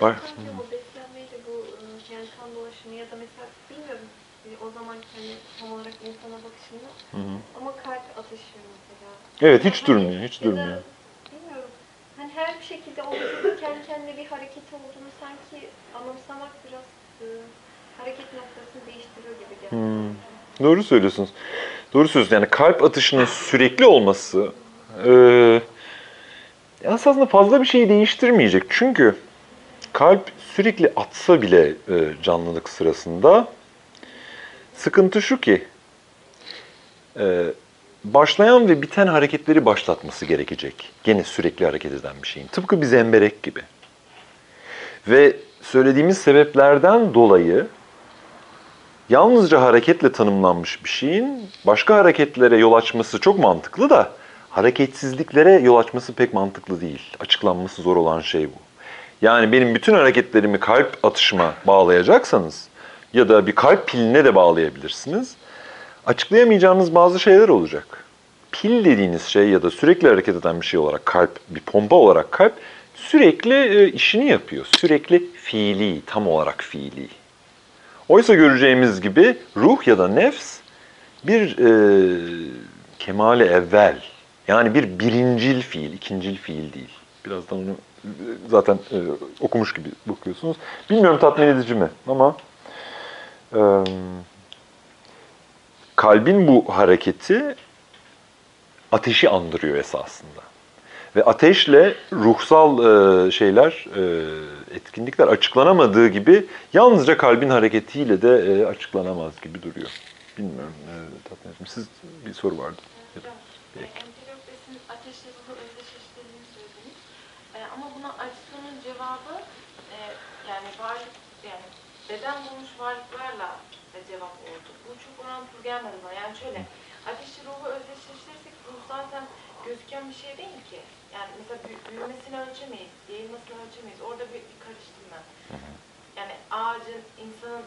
Var. Bence bu beslenmeyle bu e, yani kan dolaşımı ya da mesela bilmiyorum e, o zaman hani tam olarak insana bakışını Hı hı. ama kalp atışı mesela. Evet hiç Hani durmuyor, hiç ya da durmuyor. Bilmiyorum. Hani her bir şekilde o vücudun kendi kendine bir hareketi olduğunu sanki anımsamak biraz e, hareket noktasını değiştiriyor gibi geldi. Hmm. Doğru söylüyorsunuz. Doğru söylüyorsunuz. Yani kalp atışının sürekli olması e, aslında fazla bir şey değiştirmeyecek. Çünkü kalp sürekli atsa bile e, canlılık sırasında sıkıntı şu ki e, başlayan ve biten hareketleri başlatması gerekecek. Gene sürekli hareket eden bir şeyin. Tıpkı bir zemberek gibi. Ve söylediğimiz sebeplerden dolayı yalnızca hareketle tanımlanmış bir şeyin başka hareketlere yol açması çok mantıklı da hareketsizliklere yol açması pek mantıklı değil. Açıklanması zor olan şey bu. Yani benim bütün hareketlerimi kalp atışıma bağlayacaksanız ya da bir kalp piline de bağlayabilirsiniz. Açıklayamayacağınız bazı şeyler olacak. Pil dediğiniz şey ya da sürekli hareket eden bir şey olarak kalp, bir pompa olarak kalp sürekli e, işini yapıyor. Sürekli fiili, tam olarak fiili. Oysa göreceğimiz gibi ruh ya da nefs bir e, kemale evvel. Yani bir birincil fiil, ikincil fiil değil. Birazdan onu zaten e, okumuş gibi bakıyorsunuz. Bilmiyorum tatmin edici mi ama e, kalbin bu hareketi ateşi andırıyor esasında. Ve ateşle ruhsal e, şeyler, e, etkinlikler açıklanamadığı gibi yalnızca kalbin hareketiyle de e, açıklanamaz gibi duruyor. Bilmiyorum, e, tatmin ettim. Siz bir soru vardı. Peki. Empedoklesin ateşle ruhu özdeşleştirdiğini söylediniz. E, ama buna Aristo'nun cevabı e, yani varlık yani beden bulmuş varlıklarla da cevap oldu. Bu çok orantılı gelmedi bana. Yani şöyle ateşle ruhu özdeşleştirirsek ruh zaten gözüken bir şey değil ki. Yani mesela büyü- büyümesini ölçemeyiz, yayılmasını ölçemeyiz. Orada bir, bir karıştırma. Yani ağacın, insanın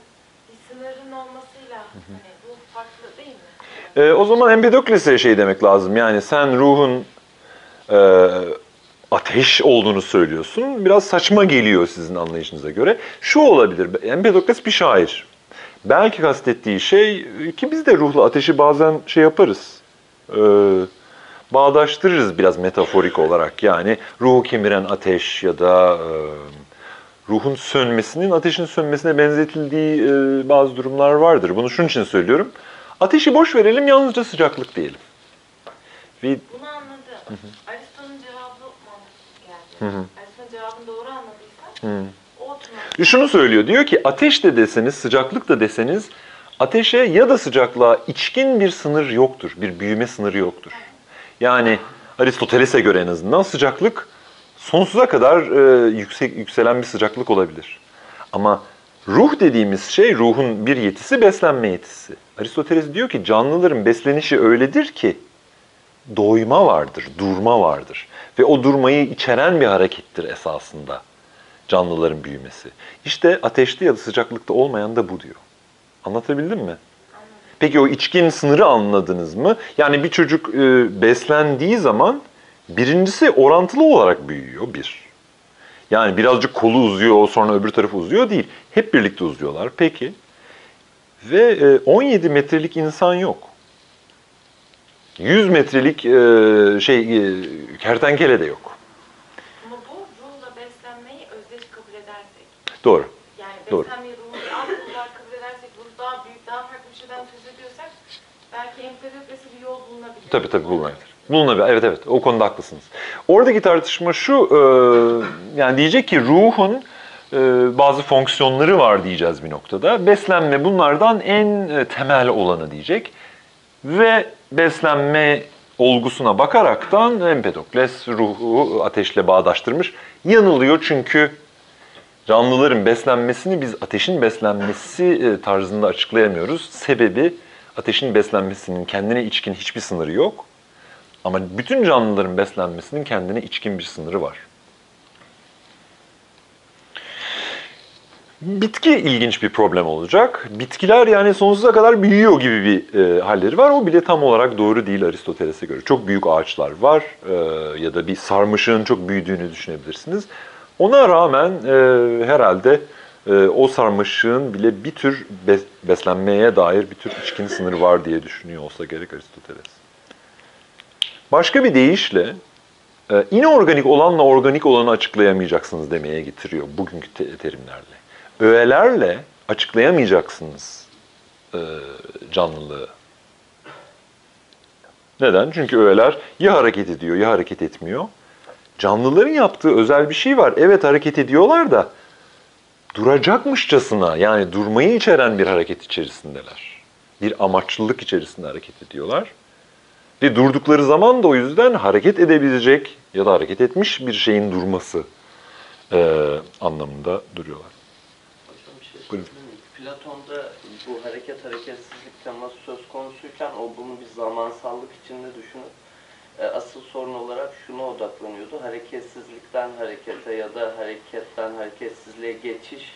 bir sınırın olmasıyla hani ruh farklı değil mi? E, o zaman Empedokles'e şey demek lazım. Yani sen ruhun e, ateş olduğunu söylüyorsun. Biraz saçma geliyor sizin anlayışınıza göre. Şu olabilir. Empedokles bir şair. Belki kastettiği şey ki biz de ruhla ateşi bazen şey yaparız. E, bağdaştırırız biraz metaforik olarak. Yani ruhu kemiren ateş ya da e, ruhun sönmesinin ateşin sönmesine benzetildiği e, bazı durumlar vardır. Bunu şunun için söylüyorum. Ateşi boş verelim, yalnızca sıcaklık diyelim. Ve Bunu anladım. Aristo'nun cevabı Hı cevabını doğru o şunu söylüyor, diyor ki ateş de deseniz, sıcaklık da deseniz, ateşe ya da sıcaklığa içkin bir sınır yoktur, bir büyüme sınırı yoktur. Yani Aristoteles'e göre en azından sıcaklık sonsuza kadar e, yüksek yükselen bir sıcaklık olabilir. Ama ruh dediğimiz şey, ruhun bir yetisi beslenme yetisi. Aristoteles diyor ki canlıların beslenişi öyledir ki doyma vardır, durma vardır. Ve o durmayı içeren bir harekettir esasında canlıların büyümesi. İşte ateşte ya da sıcaklıkta olmayan da bu diyor. Anlatabildim mi? Peki o içkin sınırı anladınız mı? Yani bir çocuk e, beslendiği zaman birincisi orantılı olarak büyüyor bir. Yani birazcık kolu uzuyor, sonra öbür tarafı uzuyor değil. Hep birlikte uzuyorlar. Peki. Ve e, 17 metrelik insan yok. 100 metrelik e, şey e, kertenkele de yok. Ama bu ruhla beslenmeyi özdeş kabul edersek. Doğru. Yani Doğru. beslenmeyi alt olarak kabul edersek, ruh daha büyük, daha farklı bir şeyden söz ediyorsak belki empedokrasi bir yol bulunabilir. Tabii tabii bulunabilir. Bulunabilir. Evet evet o konuda haklısınız. Oradaki tartışma şu, e, yani diyecek ki ruhun e, bazı fonksiyonları var diyeceğiz bir noktada. Beslenme bunlardan en e, temel olanı diyecek. Ve beslenme olgusuna bakaraktan Empedokles ruhu ateşle bağdaştırmış. Yanılıyor çünkü canlıların beslenmesini biz ateşin beslenmesi e, tarzında açıklayamıyoruz. Sebebi ateşin beslenmesinin kendine içkin hiçbir sınırı yok. Ama bütün canlıların beslenmesinin kendine içkin bir sınırı var. Bitki ilginç bir problem olacak. Bitkiler yani sonsuza kadar büyüyor gibi bir e, halleri var. O bile tam olarak doğru değil Aristoteles'e göre. Çok büyük ağaçlar var e, ya da bir sarmaşığın çok büyüdüğünü düşünebilirsiniz. Ona rağmen e, herhalde e, o sarmaşığın bile bir tür bes- beslenmeye dair bir tür içkin sınırı var diye düşünüyor olsa gerek Aristoteles. Başka bir deyişle e, inorganik olanla organik olanı açıklayamayacaksınız demeye getiriyor bugünkü te- terimlerle. Öğelerle açıklayamayacaksınız e, canlılığı. Neden? Çünkü öğeler ya hareket ediyor ya hareket etmiyor. Canlıların yaptığı özel bir şey var. Evet hareket ediyorlar da duracakmışçasına yani durmayı içeren bir hareket içerisindeler. Bir amaçlılık içerisinde hareket ediyorlar. Ve durdukları zaman da o yüzden hareket edebilecek ya da hareket etmiş bir şeyin durması e, anlamında duruyorlar. Şey Buyurun. Platon'da bu hareket hareketsizlik teması söz konusuyken o bunu bir zamansallık içinde düşünüp e, asıl sorun olarak şuna odaklanıyordu. Hareketsizlikten harekete ya da hareketten hareketsizliğe geçiş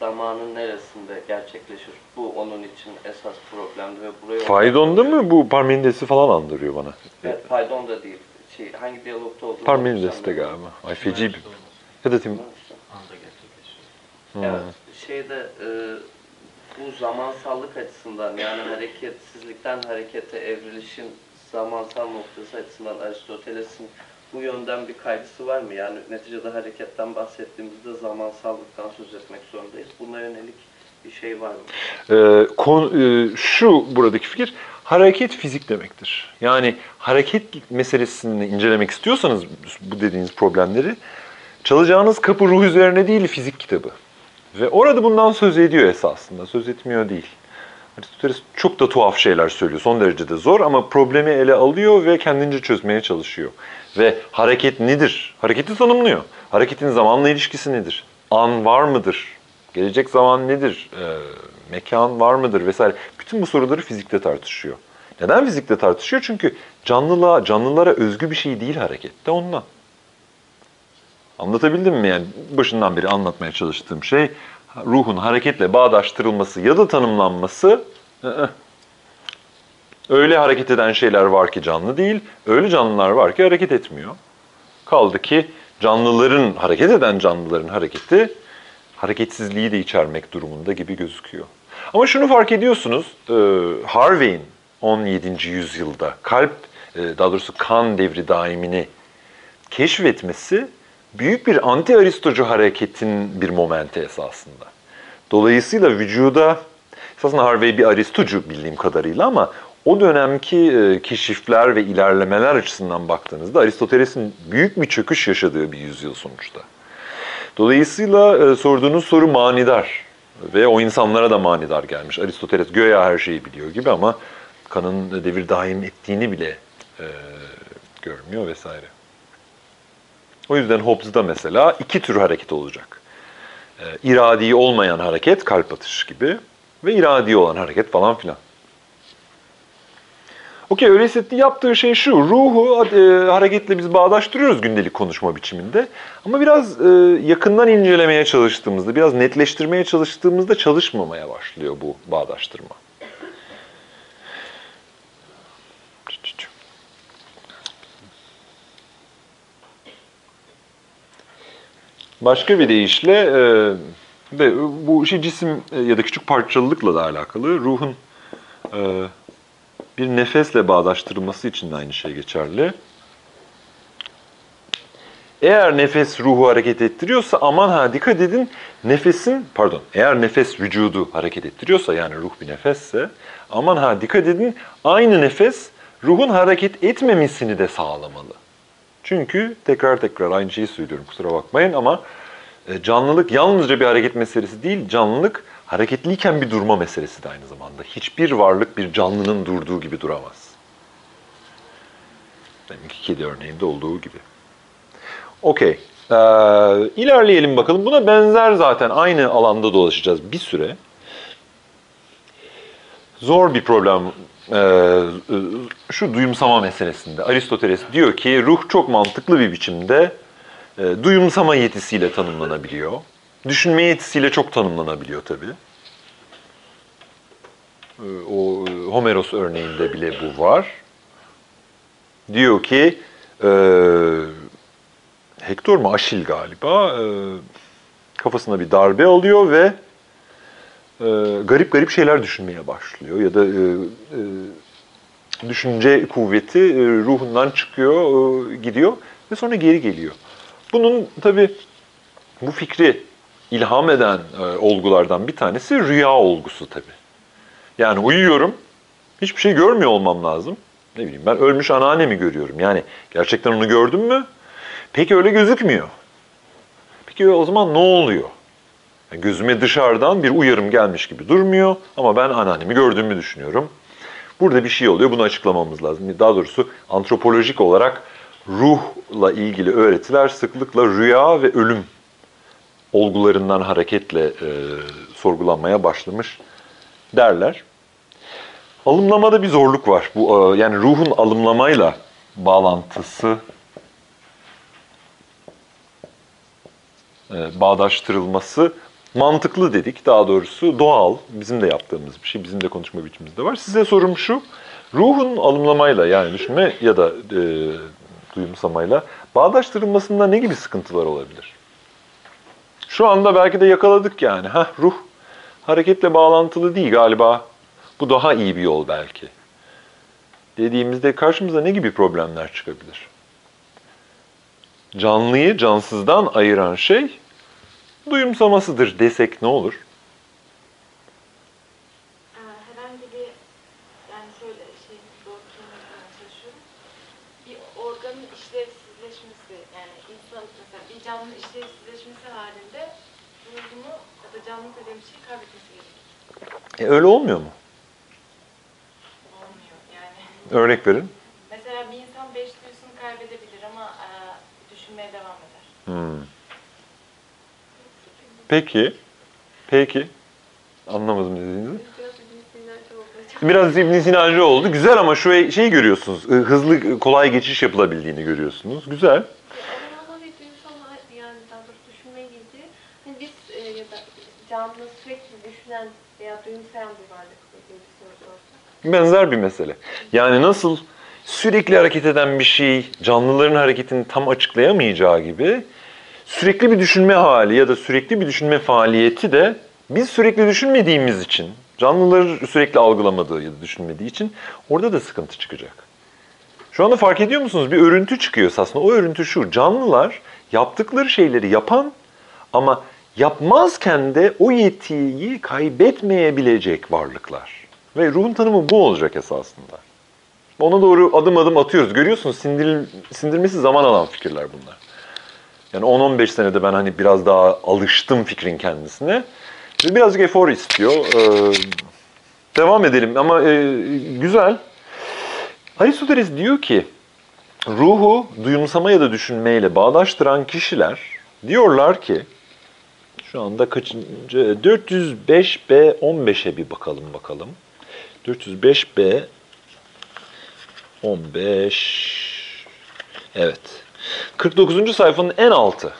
zamanın neresinde gerçekleşir? Bu onun için esas problemdi ve buraya Faydon'da mı bu Parmenides'i falan andırıyor bana. Evet, Faydon da değil. Şey, hangi diyalogta olduğunu Parmenides'te galiba. Ay feci bir... Ya da Tim... Anda gerçekleşiyor. Evet, şeyde e, bu zamansallık açısından yani hareketsizlikten harekete evrilişin zamansal noktası açısından Aristoteles'in bu yönden bir kaygısı var mı? Yani neticede hareketten bahsettiğimizde zamansallıktan söz etmek zorundayız. Buna yönelik bir şey var mı? Ee, kon- e, şu buradaki fikir, hareket fizik demektir. Yani hareket meselesini incelemek istiyorsanız bu dediğiniz problemleri, çalacağınız kapı ruh üzerine değil fizik kitabı. Ve orada bundan söz ediyor esasında, söz etmiyor değil. Aristoteles çok da tuhaf şeyler söylüyor, son derece de zor ama problemi ele alıyor ve kendince çözmeye çalışıyor. Ve hareket nedir? Hareketi tanımlıyor. Hareketin zamanla ilişkisi nedir? An var mıdır? Gelecek zaman nedir? Ee, mekan var mıdır? Vesaire. Bütün bu soruları fizikte tartışıyor. Neden fizikte tartışıyor? Çünkü canlılığa, canlılara özgü bir şey değil harekette ondan. Anlatabildim mi? Yani başından beri anlatmaya çalıştığım şey ruhun hareketle bağdaştırılması ya da tanımlanması ı-ı. öyle hareket eden şeyler var ki canlı değil, öyle canlılar var ki hareket etmiyor. Kaldı ki canlıların, hareket eden canlıların hareketi hareketsizliği de içermek durumunda gibi gözüküyor. Ama şunu fark ediyorsunuz, e, Harvey'in 17. yüzyılda kalp, e, daha doğrusu kan devri daimini keşfetmesi büyük bir anti-aristocu hareketin bir momenti esasında. Dolayısıyla vücuda Esasında Harvey bir Aristocu bildiğim kadarıyla ama o dönemki e, keşifler ve ilerlemeler açısından baktığınızda Aristoteles'in büyük bir çöküş yaşadığı bir yüzyıl sonuçta. Dolayısıyla e, sorduğunuz soru manidar ve o insanlara da manidar gelmiş. Aristoteles göya her şeyi biliyor gibi ama kanın devir daim ettiğini bile e, görmüyor vesaire. O yüzden Hobbes'da mesela iki tür hareket olacak. E, iradi olmayan hareket, kalp atışı gibi ve iradi olan hareket falan filan. Okey öyleyse yaptığı şey şu, ruhu e, hareketle biz bağdaştırıyoruz gündelik konuşma biçiminde. Ama biraz e, yakından incelemeye çalıştığımızda, biraz netleştirmeye çalıştığımızda çalışmamaya başlıyor bu bağdaştırma. Başka bir deyişle e, ve bu işi cisim e, ya da küçük parçalılıkla da alakalı. Ruhun e, bir nefesle bağdaştırılması için de aynı şey geçerli. Eğer nefes ruhu hareket ettiriyorsa aman ha dikkat edin nefesin pardon eğer nefes vücudu hareket ettiriyorsa yani ruh bir nefesse aman ha dikkat edin aynı nefes ruhun hareket etmemesini de sağlamalı. Çünkü tekrar tekrar aynı şeyi söylüyorum kusura bakmayın ama e, canlılık yalnızca bir hareket meselesi değil canlılık hareketliyken bir durma meselesi de aynı zamanda. Hiçbir varlık bir canlının durduğu gibi duramaz. Deminki kedi örneğinde olduğu gibi. Okey. Ee, ilerleyelim bakalım. Buna benzer zaten aynı alanda dolaşacağız bir süre. Zor bir problem ee, şu duyumsama meselesinde. Aristoteles diyor ki ruh çok mantıklı bir biçimde e, duyumsama yetisiyle tanımlanabiliyor. Düşünme yetisiyle çok tanımlanabiliyor tabii. Ee, O Homeros örneğinde bile bu var. Diyor ki e, Hector mu Aşil galiba e, kafasına bir darbe alıyor ve e, garip garip şeyler düşünmeye başlıyor ya da e, e, düşünce kuvveti e, ruhundan çıkıyor, e, gidiyor ve sonra geri geliyor. Bunun tabi bu fikri ilham eden e, olgulardan bir tanesi rüya olgusu tabi. Yani uyuyorum, hiçbir şey görmüyor olmam lazım. Ne bileyim ben ölmüş anneannemi görüyorum. Yani gerçekten onu gördüm mü? Peki öyle gözükmüyor. Peki o zaman ne oluyor? Yani gözüme dışarıdan bir uyarım gelmiş gibi durmuyor ama ben anneannemi gördüğümü düşünüyorum. Burada bir şey oluyor, bunu açıklamamız lazım. Daha doğrusu antropolojik olarak ruhla ilgili öğretiler sıklıkla rüya ve ölüm olgularından hareketle e, sorgulanmaya başlamış derler. Alımlamada bir zorluk var. Bu e, yani ruhun alımlamayla bağlantısı e, bağdaştırılması mantıklı dedik. Daha doğrusu doğal, bizim de yaptığımız bir şey, bizim de konuşma biçimimizde var. Size sorum şu, ruhun alımlamayla yani düşünme ya da e, duyumsamayla bağdaştırılmasında ne gibi sıkıntılar olabilir? Şu anda belki de yakaladık yani. Ha ruh hareketle bağlantılı değil galiba. Bu daha iyi bir yol belki. Dediğimizde karşımıza ne gibi problemler çıkabilir? Canlıyı cansızdan ayıran şey duyumsamasıdır desek ne olur? Ee, şey. E, öyle olmuyor mu? Olmuyor yani. Örnek verin. Mesela bir insan beş duyusunu kaybedebilir ama e, düşünmeye devam eder. Hmm. Peki. Peki. Anlamadım dediğinizi. Biraz ibn Sina'cı oldu. Güzel ama şu şeyi görüyorsunuz. Hızlı, kolay geçiş yapılabildiğini görüyorsunuz. Güzel. Hani da canlı sürekli düşünen veya duyumsayan bir varlık. Benzer bir mesele. Yani nasıl sürekli hareket eden bir şey canlıların hareketini tam açıklayamayacağı gibi sürekli bir düşünme hali ya da sürekli bir düşünme faaliyeti de biz sürekli düşünmediğimiz için, canlıları sürekli algılamadığı ya da düşünmediği için orada da sıkıntı çıkacak. Şu anda fark ediyor musunuz? Bir örüntü çıkıyor aslında. O örüntü şu. Canlılar yaptıkları şeyleri yapan ama yapmazken de o yetiyi kaybetmeyebilecek varlıklar. Ve ruhun tanımı bu olacak esasında. Ona doğru adım adım atıyoruz. Görüyorsunuz sindir, sindirmesi zaman alan fikirler bunlar. Yani 10-15 senede ben hani biraz daha alıştım fikrin kendisine. Ve birazcık efor istiyor. Ee, devam edelim ama e, güzel. Aristoteles diyor ki ruhu duyumsama ya da düşünmeyle bağdaştıran kişiler diyorlar ki şu anda kaçıncı 405b 15'e bir bakalım bakalım. 405b 15 Evet. 49. sayfanın en altı.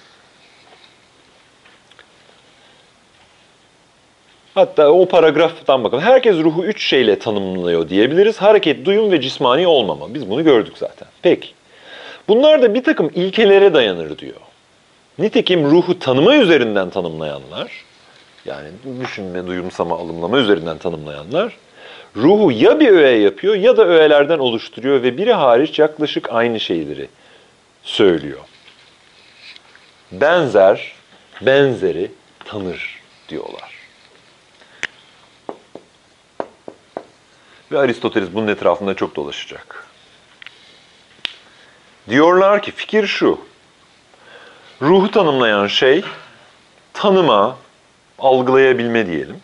Hatta o paragraftan bakalım. Herkes ruhu üç şeyle tanımlıyor diyebiliriz. Hareket, duyum ve cismani olmama. Biz bunu gördük zaten. Peki. Bunlar da bir takım ilkelere dayanır diyor. Nitekim ruhu tanıma üzerinden tanımlayanlar, yani düşünme, duyumsama, alımlama üzerinden tanımlayanlar, ruhu ya bir öğe yapıyor ya da öğelerden oluşturuyor ve biri hariç yaklaşık aynı şeyleri söylüyor. Benzer, benzeri tanır diyorlar. Ve Aristoteles bunun etrafında çok dolaşacak. Diyorlar ki fikir şu. Ruhu tanımlayan şey tanıma, algılayabilme diyelim.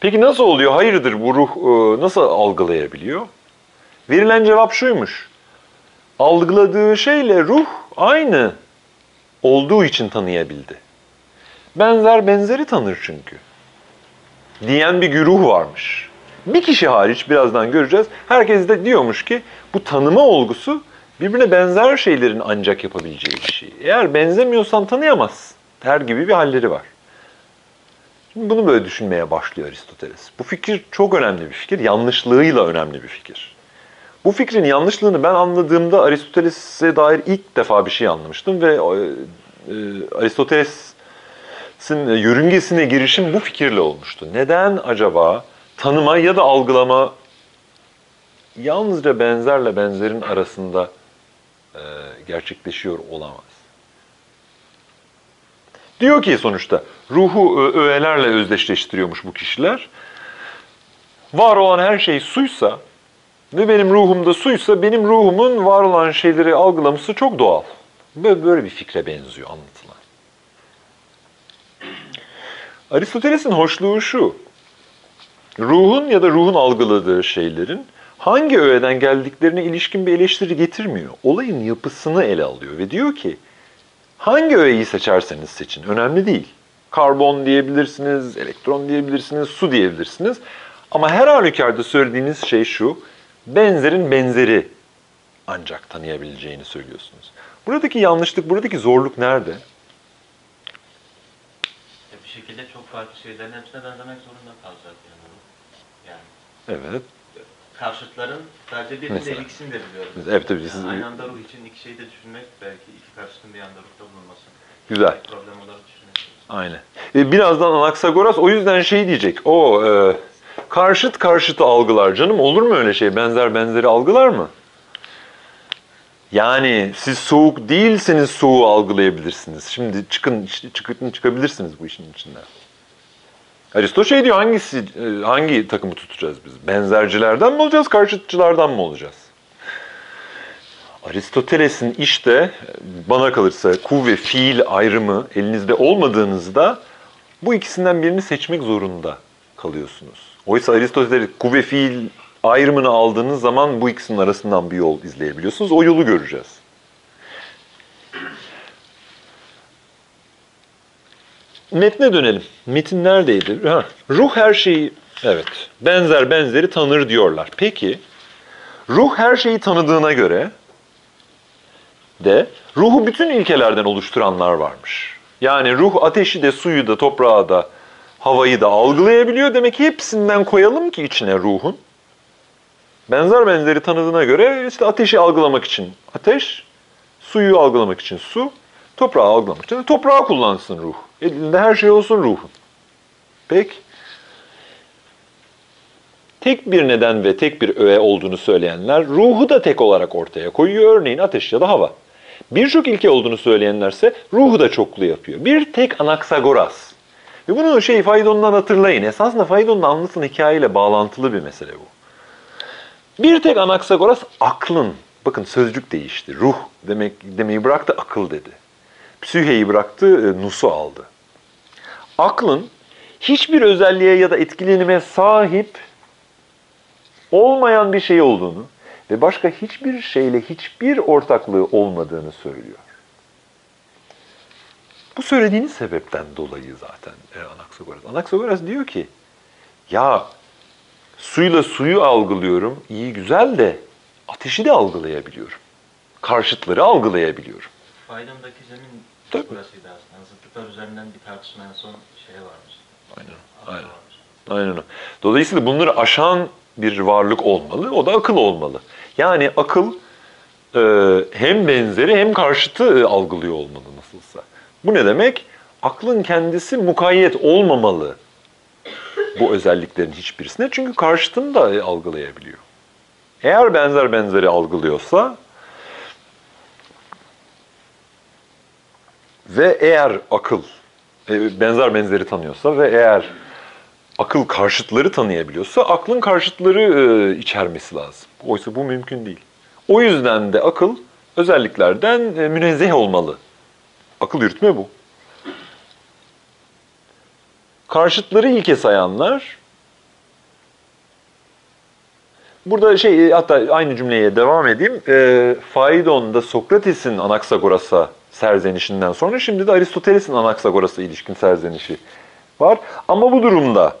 Peki nasıl oluyor? Hayırdır bu ruh e, nasıl algılayabiliyor? Verilen cevap şuymuş. Algıladığı şeyle ruh aynı olduğu için tanıyabildi. Benzer benzeri tanır çünkü. Diyen bir güruh varmış. Bir kişi hariç birazdan göreceğiz. Herkes de diyormuş ki bu tanıma olgusu birbirine benzer şeylerin ancak yapabileceği bir şey. Eğer benzemiyorsan tanıyamazsın. Her gibi bir halleri var. Şimdi bunu böyle düşünmeye başlıyor Aristoteles. Bu fikir çok önemli bir fikir, yanlışlığıyla önemli bir fikir. Bu fikrin yanlışlığını ben anladığımda Aristoteles'e dair ilk defa bir şey anlamıştım ve e, e, Aristoteles'in yörüngesine girişim bu fikirle olmuştu. Neden acaba tanıma ya da algılama yalnızca benzerle benzerin arasında e, gerçekleşiyor olamaz? Diyor ki sonuçta ruhu öğelerle özdeşleştiriyormuş bu kişiler. Var olan her şey suysa ve benim ruhumda suysa benim ruhumun var olan şeyleri algılaması çok doğal. Böyle, böyle bir fikre benziyor anlatılan. Aristoteles'in hoşluğu şu. Ruhun ya da ruhun algıladığı şeylerin hangi öğeden geldiklerine ilişkin bir eleştiri getirmiyor. Olayın yapısını ele alıyor ve diyor ki Hangi öğeyi seçerseniz seçin, önemli değil. Karbon diyebilirsiniz, elektron diyebilirsiniz, su diyebilirsiniz. Ama her halükarda söylediğiniz şey şu, benzerin benzeri ancak tanıyabileceğini söylüyorsunuz. Buradaki yanlışlık, buradaki zorluk nerede? Bir şekilde çok farklı şeylerin hepsine benzemek zorunda kalacak yani. Yani Evet, karşıtların sadece birinde Mesela. ikisini de biliyoruz. evet tabii Yani siz... aynı anda ruh için iki şeyi de düşünmek belki iki karşıtın bir anda ruhta bulunması. Güzel. Problem olarak düşünebiliriz. Aynen. E, birazdan Anaksagoras o yüzden şey diyecek. O e, karşıt karşıtı algılar. Canım olur mu öyle şey? Benzer benzeri algılar mı? Yani siz soğuk değilseniz soğuğu algılayabilirsiniz. Şimdi çıkın çıkın çıkabilirsiniz bu işin içinden. Aristo şey diyor hangisi hangi takımı tutacağız biz? Benzercilerden mi olacağız, karşıtçılardan mı olacağız? Aristoteles'in işte bana kalırsa kuvve fiil ayrımı elinizde olmadığınızda bu ikisinden birini seçmek zorunda kalıyorsunuz. Oysa Aristoteles kuvve fiil ayrımını aldığınız zaman bu ikisinin arasından bir yol izleyebiliyorsunuz. O yolu göreceğiz. Metne dönelim. Metin neredeydi? Ha, ruh her şeyi, evet, benzer benzeri tanır diyorlar. Peki, ruh her şeyi tanıdığına göre de ruhu bütün ilkelerden oluşturanlar varmış. Yani ruh ateşi de, suyu da, toprağı da, havayı da algılayabiliyor. Demek ki hepsinden koyalım ki içine ruhun. Benzer benzeri tanıdığına göre işte ateşi algılamak için ateş, suyu algılamak için su, toprağı algılamak için toprağı kullansın ruh. Elinde her şey olsun ruhun. Peki. Tek bir neden ve tek bir öğe olduğunu söyleyenler ruhu da tek olarak ortaya koyuyor. Örneğin ateş ya da hava. Birçok ilke olduğunu söyleyenlerse ruhu da çoklu yapıyor. Bir tek Anaksagoras. Ve bunu şey Faydon'dan hatırlayın. Esasında Faydon'un anlatılan hikayeyle bağlantılı bir mesele bu. Bir tek Anaksagoras aklın, bakın sözcük değişti. Ruh demek demeyi bıraktı, akıl dedi. Psüheyi bıraktı, e, nusu aldı. Aklın hiçbir özelliğe ya da etkilenime sahip olmayan bir şey olduğunu ve başka hiçbir şeyle hiçbir ortaklığı olmadığını söylüyor. Bu söylediğiniz sebepten dolayı zaten e, Anaksagoras. Anaksagoras diyor ki, ya suyla suyu algılıyorum, iyi güzel de ateşi de algılayabiliyorum. Karşıtları algılayabiliyorum. Faydamdaki zemin Tabii. burasıydı aslında. Zıtlıklar üzerinden bir tartışma en son şeye varmış. Aynen, aynen. Aynen. Dolayısıyla bunları aşan bir varlık olmalı. O da akıl olmalı. Yani akıl e, hem benzeri hem karşıtı e, algılıyor olmalı nasılsa. Bu ne demek? Aklın kendisi mukayyet olmamalı bu özelliklerin hiçbirisine. Çünkü karşıtını da algılayabiliyor. Eğer benzer benzeri algılıyorsa ve eğer akıl e, benzer benzeri tanıyorsa ve eğer akıl karşıtları tanıyabiliyorsa aklın karşıtları e, içermesi lazım. Oysa bu mümkün değil. O yüzden de akıl özelliklerden e, münezzeh olmalı. Akıl yürütme bu. Karşıtları ilke sayanlar Burada şey hatta aynı cümleye devam edeyim. E, Faidon'da Sokrates'in Anaksagoras'a serzenişinden sonra şimdi de Aristoteles'in Anaksagoras'a ilişkin serzenişi var. Ama bu durumda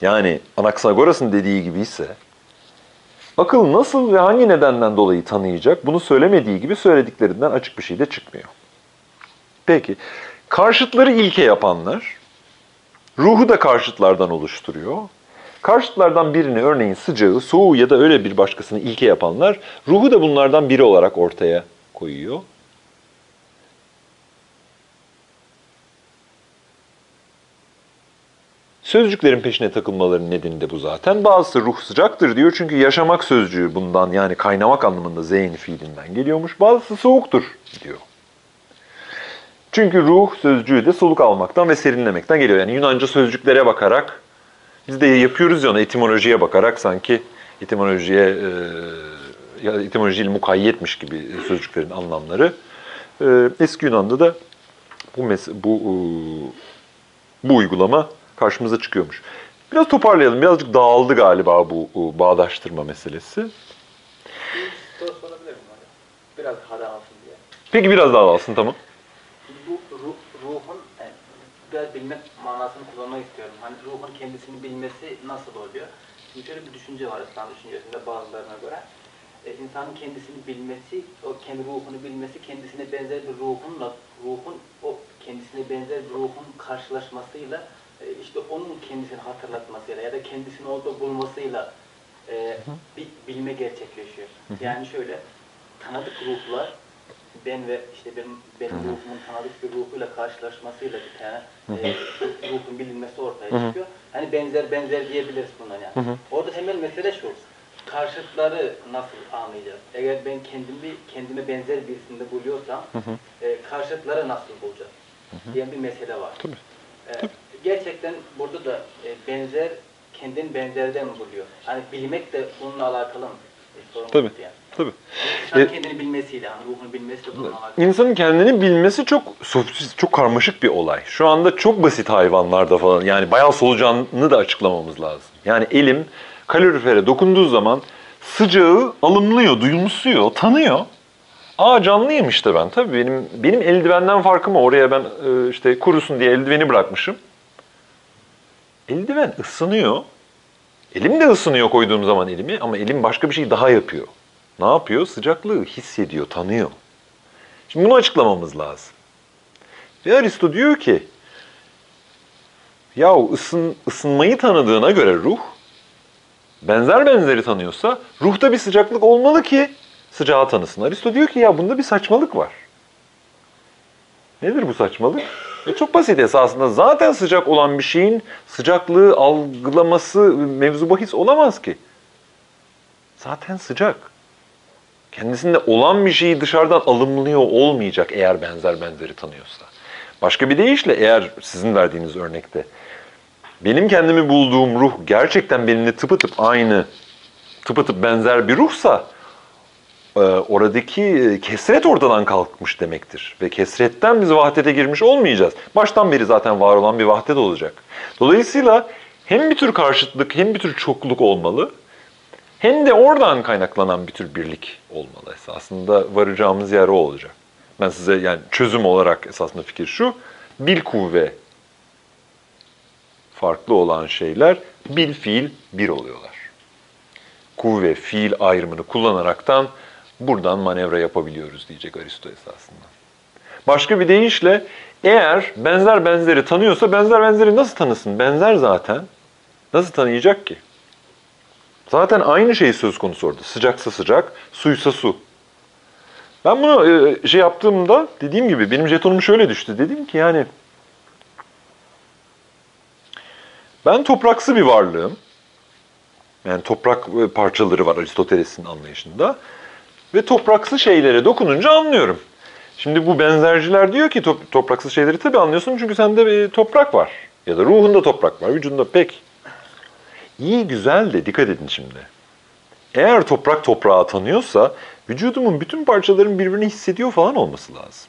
yani Anaksagoras'ın dediği gibi ise akıl nasıl ve hangi nedenden dolayı tanıyacak bunu söylemediği gibi söylediklerinden açık bir şey de çıkmıyor. Peki karşıtları ilke yapanlar ruhu da karşıtlardan oluşturuyor. Karşıtlardan birini örneğin sıcağı, soğuğu ya da öyle bir başkasını ilke yapanlar ruhu da bunlardan biri olarak ortaya koyuyor. Sözcüklerin peşine takılmalarının nedeni de bu zaten. Bazısı ruh sıcaktır diyor çünkü yaşamak sözcüğü bundan yani kaynamak anlamında zeyn fiilinden geliyormuş. Bazısı soğuktur diyor. Çünkü ruh sözcüğü de soluk almaktan ve serinlemekten geliyor. Yani Yunanca sözcüklere bakarak biz de yapıyoruz ya onu etimolojiye bakarak sanki etimolojiye e, ya etimolojiyle mukayyetmiş gibi sözcüklerin anlamları. E, eski Yunan'da da bu bu e, bu uygulama karşımıza çıkıyormuş. Biraz toparlayalım. Birazcık dağıldı galiba bu, bu bağdaştırma meselesi. Biraz daha dağılsın diye. Peki biraz daha alsın tamam. Bu ruh, ruhun yani biraz bilmek manasını kullanmak istiyorum. Hani ruhun kendisini bilmesi nasıl oluyor? Şimdi şöyle bir düşünce var İslam düşüncesinde bazılarına göre. E, insanın kendisini bilmesi, o kendi ruhunu bilmesi, kendisine benzer bir ruhunla, ruhun o kendisine benzer bir ruhun karşılaşmasıyla, e, işte onun kendisini hatırlatmasıyla ya da kendisini orada bulmasıyla e, bir bilme gerçekleşiyor. Yani şöyle, tanıdık ruhlar ben ve işte benim benim ruhumun tanıdık bir ruhuyla karşılaşmasıyla bir tane e, ruhun bilinmesi ortaya çıkıyor. Hani benzer benzer diyebiliriz bundan yani. Orada temel mesele şu. Karşıtları nasıl anlayacağız? Eğer ben kendimi kendime benzer birisinde buluyorsam e, karşıtları nasıl bulacağız? diye bir mesele var. E, gerçekten burada da e, benzer kendin benzerden buluyor. Hani bilmek de bununla alakalı mı? Sorun Tabii. yani. Tabii. İnsan E- kendini bilmesiyle, hani ruhunu bilmesi de bununla alakalı. İnsanın kendini bilmesi çok çok karmaşık bir olay. Şu anda çok basit hayvanlarda falan yani bayağı solucanını da açıklamamız lazım. Yani elim kalorifere dokunduğu zaman sıcağı alımlıyor, duyumsuyor, tanıyor. Aa canlıyım işte ben. Tabii benim benim eldivenden farkım o. Oraya ben e, işte kurusun diye eldiveni bırakmışım. Eldiven ısınıyor. Elim de ısınıyor koyduğum zaman elimi ama elim başka bir şey daha yapıyor. Ne yapıyor? Sıcaklığı hissediyor, tanıyor. Şimdi bunu açıklamamız lazım. Ve Aristo diyor ki, yahu ısın, ısınmayı tanıdığına göre ruh, benzer benzeri tanıyorsa ruhta bir sıcaklık olmalı ki sıcağı tanısın. Aristo diyor ki ya bunda bir saçmalık var. Nedir bu saçmalık? E çok basit esasında. Zaten sıcak olan bir şeyin sıcaklığı algılaması mevzu bahis olamaz ki. Zaten sıcak. Kendisinde olan bir şeyi dışarıdan alımlıyor olmayacak eğer benzer benzeri tanıyorsa. Başka bir deyişle eğer sizin verdiğiniz örnekte benim kendimi bulduğum ruh gerçekten benimle tıpatıp aynı, tıpatıp benzer bir ruhsa e, oradaki e, kesret ortadan kalkmış demektir. Ve kesretten biz vahdete girmiş olmayacağız. Baştan beri zaten var olan bir vahdet olacak. Dolayısıyla hem bir tür karşıtlık hem bir tür çokluk olmalı hem de oradan kaynaklanan bir tür birlik olmalı esasında varacağımız yer o olacak. Ben size yani çözüm olarak esasında fikir şu, bil kuvve farklı olan şeyler bil fiil bir oluyorlar. Kuvve fiil ayrımını kullanaraktan buradan manevra yapabiliyoruz diyecek Aristo esasında. Başka bir deyişle eğer benzer benzeri tanıyorsa benzer benzeri nasıl tanısın? Benzer zaten. Nasıl tanıyacak ki? Zaten aynı şey söz konusu orada. Sıcaksa sıcak, suysa su. Ben bunu e, şey yaptığımda dediğim gibi benim jetonum şöyle düştü. Dedim ki yani ben topraksı bir varlığım. Yani toprak e, parçaları var Aristoteles'in anlayışında. Ve topraksı şeylere dokununca anlıyorum. Şimdi bu benzerciler diyor ki top, topraksız şeyleri tabii anlıyorsun çünkü sende bir toprak var. Ya da ruhunda toprak var, vücudunda pek. İyi güzel de dikkat edin şimdi. Eğer toprak toprağı tanıyorsa vücudumun bütün parçaların birbirini hissediyor falan olması lazım.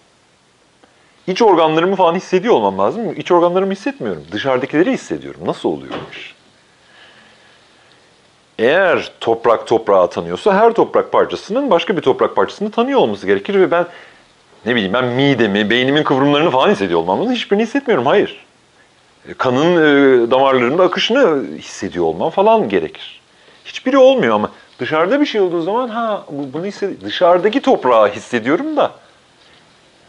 İç organlarımı falan hissediyor olmam lazım. İç organlarımı hissetmiyorum. Dışarıdakileri hissediyorum. Nasıl oluyormuş? Eğer toprak toprağı tanıyorsa her toprak parçasının başka bir toprak parçasını tanıyor olması gerekir ve ben ne bileyim ben midemi, beynimin kıvrımlarını falan hissediyor olmam lazım. Hiçbirini hissetmiyorum. Hayır. E, Kanın e, damarlarında akışını hissediyor olmam falan gerekir. Hiçbiri olmuyor ama dışarıda bir şey olduğu zaman ha bu- bunu hissediyorum. Dışarıdaki toprağı hissediyorum da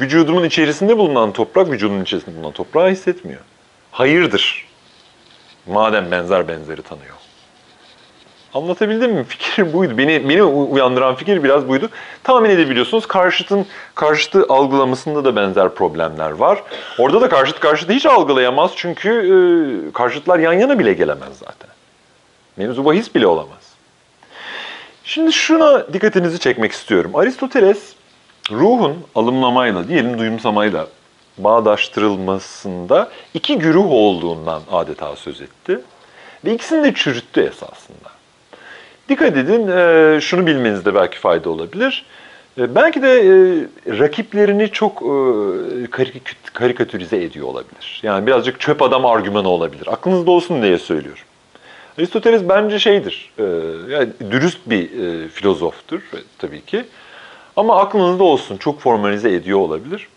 vücudumun içerisinde bulunan toprak vücudumun içerisinde bulunan toprağı hissetmiyor. Hayırdır. Madem benzer benzeri tanıyor. Anlatabildim mi? Fikir buydu. Beni beni uyandıran fikir biraz buydu. Tahmin edebiliyorsunuz karşıtın karşıtı algılamasında da benzer problemler var. Orada da karşıt karşıtı hiç algılayamaz çünkü e, karşıtlar yan yana bile gelemez zaten. Mevzu bahis bile olamaz. Şimdi şuna dikkatinizi çekmek istiyorum. Aristoteles ruhun alımlamayla, diyelim duyumsamayla bağdaştırılmasında iki güruh olduğundan adeta söz etti. Ve ikisini de çürüttü esasında. Dikkat edin, e, şunu bilmenizde belki fayda olabilir. E, Belki de e, rakiplerini çok karikatü- karikatürize ediyor olabilir. Yani birazcık çöp adam argümanı olabilir. Aklınızda olsun diye söylüyorum. Aristoteles bence şeydir, yani dürüst bir filozoftur tabii ki. Ama aklınızda olsun, çok formalize ediyor olabilir.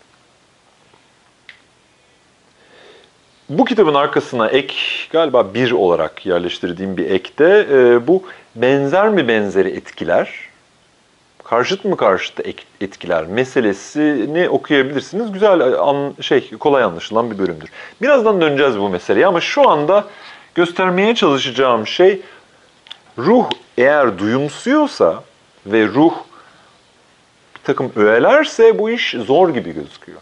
Bu kitabın arkasına ek, galiba bir olarak yerleştirdiğim bir ekte bu benzer mi benzeri etkiler, karşıt mı karşıtı etkiler meselesini okuyabilirsiniz. Güzel, e, an, şey kolay anlaşılan bir bölümdür. Birazdan döneceğiz bu meseleye ama şu anda göstermeye çalışacağım şey ruh eğer duyumsuyorsa ve ruh bir takım öğelerse bu iş zor gibi gözüküyor.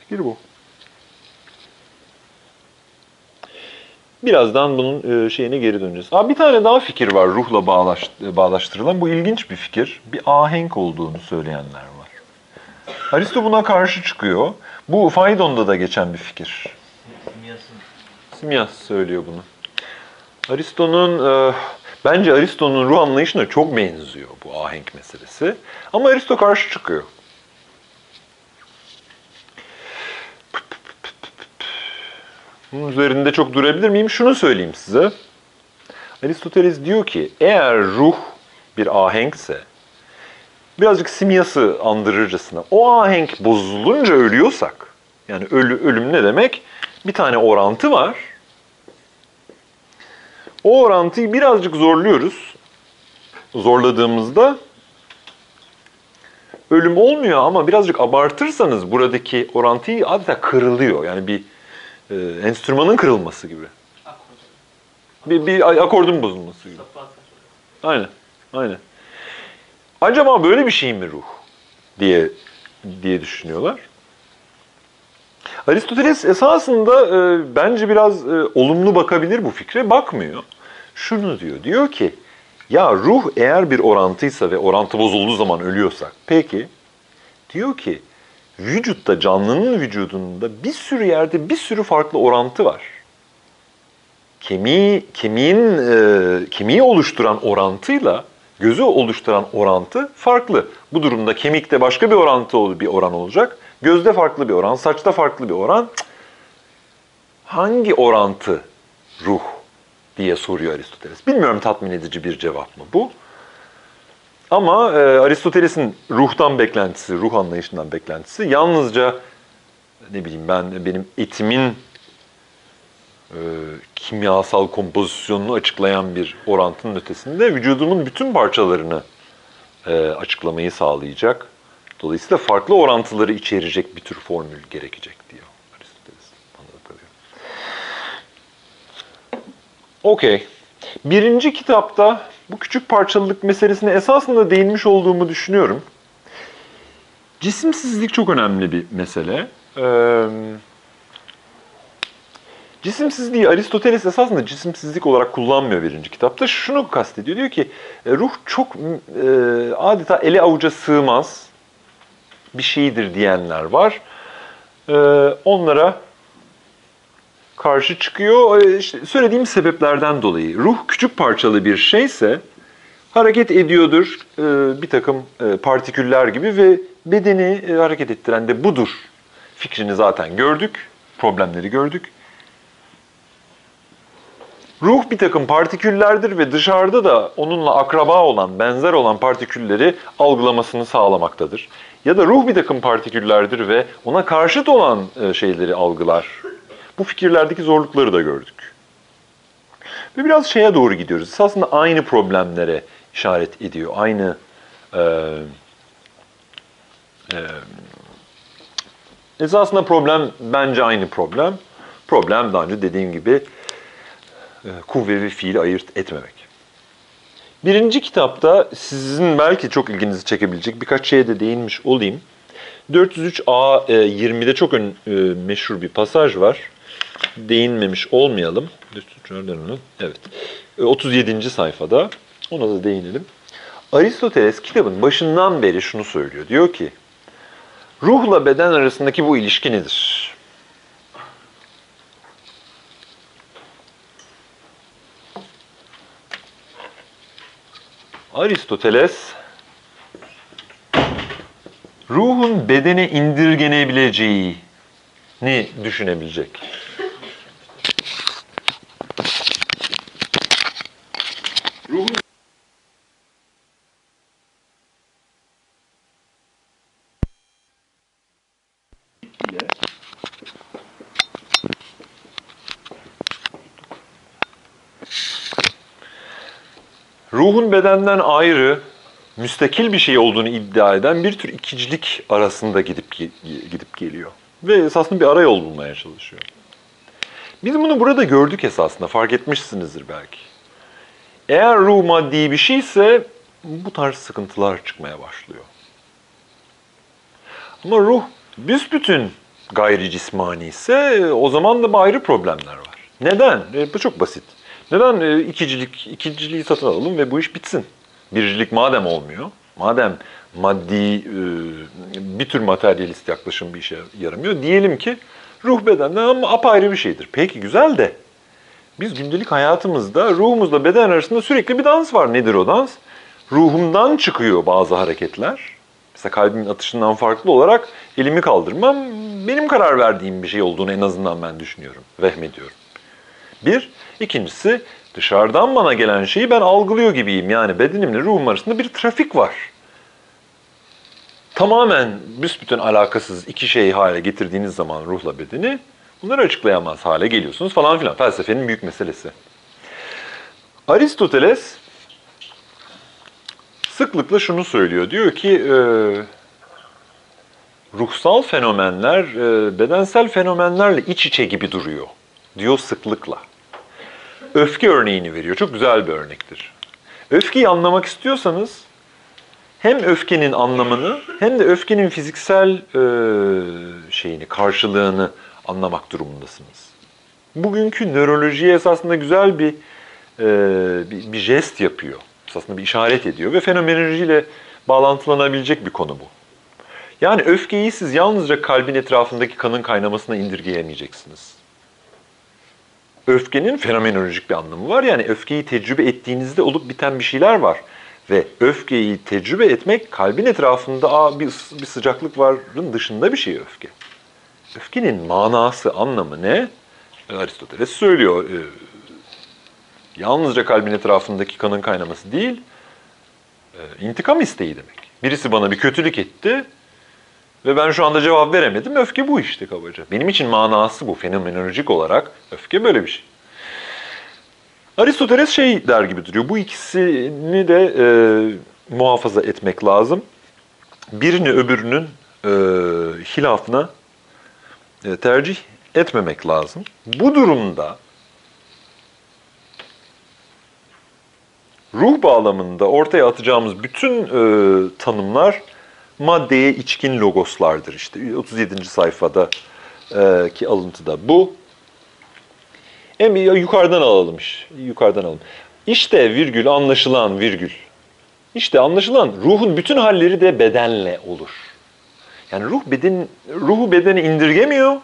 Fikir bu. Birazdan bunun e, şeyine geri döneceğiz. Aa, bir tane daha fikir var ruhla bağlaş, bağlaştırılan. Bu ilginç bir fikir. Bir ahenk olduğunu söyleyenler var. Aristo buna karşı çıkıyor. Bu Faydon'da da geçen bir fikir. Simyas söylüyor bunu. Aristo'nun, e, bence Aristo'nun ruh anlayışına çok benziyor bu ahenk meselesi. Ama Aristo karşı çıkıyor. Bunun üzerinde çok durabilir miyim? Şunu söyleyeyim size. Aristoteles diyor ki eğer ruh bir ahenkse birazcık simyası andırırcasına o ahenk bozulunca ölüyorsak yani ölü, ölüm ne demek? Bir tane orantı var. O orantıyı birazcık zorluyoruz. Zorladığımızda ölüm olmuyor ama birazcık abartırsanız buradaki orantıyı adeta kırılıyor. Yani bir e, enstrümanın kırılması gibi. Bir, bir akordun bozulması gibi. Aynen, aynen. Acaba böyle bir şey mi ruh diye diye düşünüyorlar. Aristoteles esasında e, bence biraz e, olumlu bakabilir bu fikre, bakmıyor. Şunu diyor, diyor ki Ya ruh eğer bir orantıysa ve orantı bozulduğu zaman ölüyorsak, peki diyor ki vücutta, canlının vücudunda bir sürü yerde bir sürü farklı orantı var. Kemiği, kemiğin, e, kemiği oluşturan orantıyla gözü oluşturan orantı farklı. Bu durumda kemikte başka bir orantı bir oran olacak. Gözde farklı bir oran, saçta farklı bir oran. Hangi orantı ruh diye soruyor Aristoteles. Bilmiyorum tatmin edici bir cevap mı bu. Ama e, Aristoteles'in ruhtan beklentisi, ruh anlayışından beklentisi yalnızca ne bileyim ben benim etimin e, kimyasal kompozisyonunu açıklayan bir orantının ötesinde vücudumun bütün parçalarını e, açıklamayı sağlayacak. Dolayısıyla farklı orantıları içerecek bir tür formül gerekecek diyor Aristoteles. Okey. Birinci kitapta bu küçük parçalılık meselesine esasında değinmiş olduğumu düşünüyorum. Cisimsizlik çok önemli bir mesele. Ee, cisimsizliği Aristoteles esasında cisimsizlik olarak kullanmıyor birinci kitapta. Şunu kastediyor. Diyor ki e, ruh çok e, adeta ele avuca sığmaz bir şeydir diyenler var. Ee, onlara karşı çıkıyor. Ee, İşte söylediğim sebeplerden dolayı. Ruh küçük parçalı bir şeyse hareket ediyordur e, bir takım e, partiküller gibi ve bedeni e, hareket ettiren de budur. Fikrini zaten gördük, problemleri gördük. Ruh bir takım partiküllerdir ve dışarıda da onunla akraba olan, benzer olan partikülleri algılamasını sağlamaktadır. Ya da ruh bir takım partiküllerdir ve ona karşıt olan e, şeyleri algılar. Bu fikirlerdeki zorlukları da gördük. Ve biraz şeye doğru gidiyoruz. Aslında aynı problemlere işaret ediyor. Aynı e, e, esasında problem bence aynı problem. Problem daha önce dediğim gibi e, kuvve ve fiil ayırt etmemek. Birinci kitapta sizin belki çok ilginizi çekebilecek birkaç şeye de değinmiş olayım. 403a e, 20'de çok ön, e, meşhur bir pasaj var. Değinmemiş olmayalım. Evet. E, 37. sayfada. Ona da değinelim. Aristoteles kitabın başından beri şunu söylüyor. Diyor ki, ruhla beden arasındaki bu ilişki nedir? Aristoteles ruhun bedene indirgenebileceğini düşünebilecek. Ruhun bedenden ayrı, müstakil bir şey olduğunu iddia eden bir tür ikicilik arasında gidip gidip geliyor. Ve esasında bir arayol bulmaya çalışıyor. Biz bunu burada gördük esasında, fark etmişsinizdir belki. Eğer ruh maddi bir şeyse bu tarz sıkıntılar çıkmaya başlıyor. Ama ruh büsbütün gayri cismani ise o zaman da ayrı problemler var. Neden? E, bu çok basit. Neden e, ikicilik, ikiciliği satın alalım ve bu iş bitsin? Biricilik madem olmuyor, madem maddi e, bir tür materyalist yaklaşım bir işe yaramıyor, diyelim ki ruh bedenden ama apayrı bir şeydir. Peki güzel de biz gündelik hayatımızda ruhumuzla beden arasında sürekli bir dans var. Nedir o dans? Ruhumdan çıkıyor bazı hareketler. Mesela kalbimin atışından farklı olarak elimi kaldırmam benim karar verdiğim bir şey olduğunu en azından ben düşünüyorum, vehmediyorum. Bir. ikincisi dışarıdan bana gelen şeyi ben algılıyor gibiyim. Yani bedenimle ruhum arasında bir trafik var. Tamamen büsbütün alakasız iki şeyi hale getirdiğiniz zaman ruhla bedeni bunları açıklayamaz hale geliyorsunuz falan filan. Felsefenin büyük meselesi. Aristoteles sıklıkla şunu söylüyor. Diyor ki e, ruhsal fenomenler e, bedensel fenomenlerle iç içe gibi duruyor. Diyor sıklıkla. Öfke örneğini veriyor. Çok güzel bir örnektir. Öfkeyi anlamak istiyorsanız hem öfkenin anlamını hem de öfkenin fiziksel e, şeyini, karşılığını anlamak durumundasınız. Bugünkü nörolojiye esasında güzel bir, e, bir, bir jest yapıyor. Aslında bir işaret ediyor ve fenomenolojiyle bağlantılanabilecek bir konu bu. Yani öfkeyi siz yalnızca kalbin etrafındaki kanın kaynamasına indirgeyemeyeceksiniz. Öfkenin fenomenolojik bir anlamı var. Yani öfkeyi tecrübe ettiğinizde olup biten bir şeyler var. Ve öfkeyi tecrübe etmek kalbin etrafında Aa, bir, bir sıcaklık varın dışında bir şey öfke. Öfkenin manası, anlamı ne? Aristoteles söylüyor. e, yalnızca kalbin etrafındaki kanın kaynaması değil, e, intikam isteği demek. Birisi bana bir kötülük etti ve ben şu anda cevap veremedim. Öfke bu işte kabaca. Benim için manası bu. Fenomenolojik olarak öfke böyle bir şey. Aristoteles şey der gibi duruyor. Bu ikisini de e, muhafaza etmek lazım. Birini öbürünün e, hilafına e, tercih etmemek lazım. Bu durumda ruh bağlamında ortaya atacağımız bütün e, tanımlar maddeye içkin logoslardır. İşte 37. sayfada e, ki alıntıda bu. En bir yukarıdan alalım. iş, Yukarıdan alalım. İşte virgül anlaşılan virgül. İşte anlaşılan ruhun bütün halleri de bedenle olur. Yani ruh beden ruhu bedeni indirgemiyor.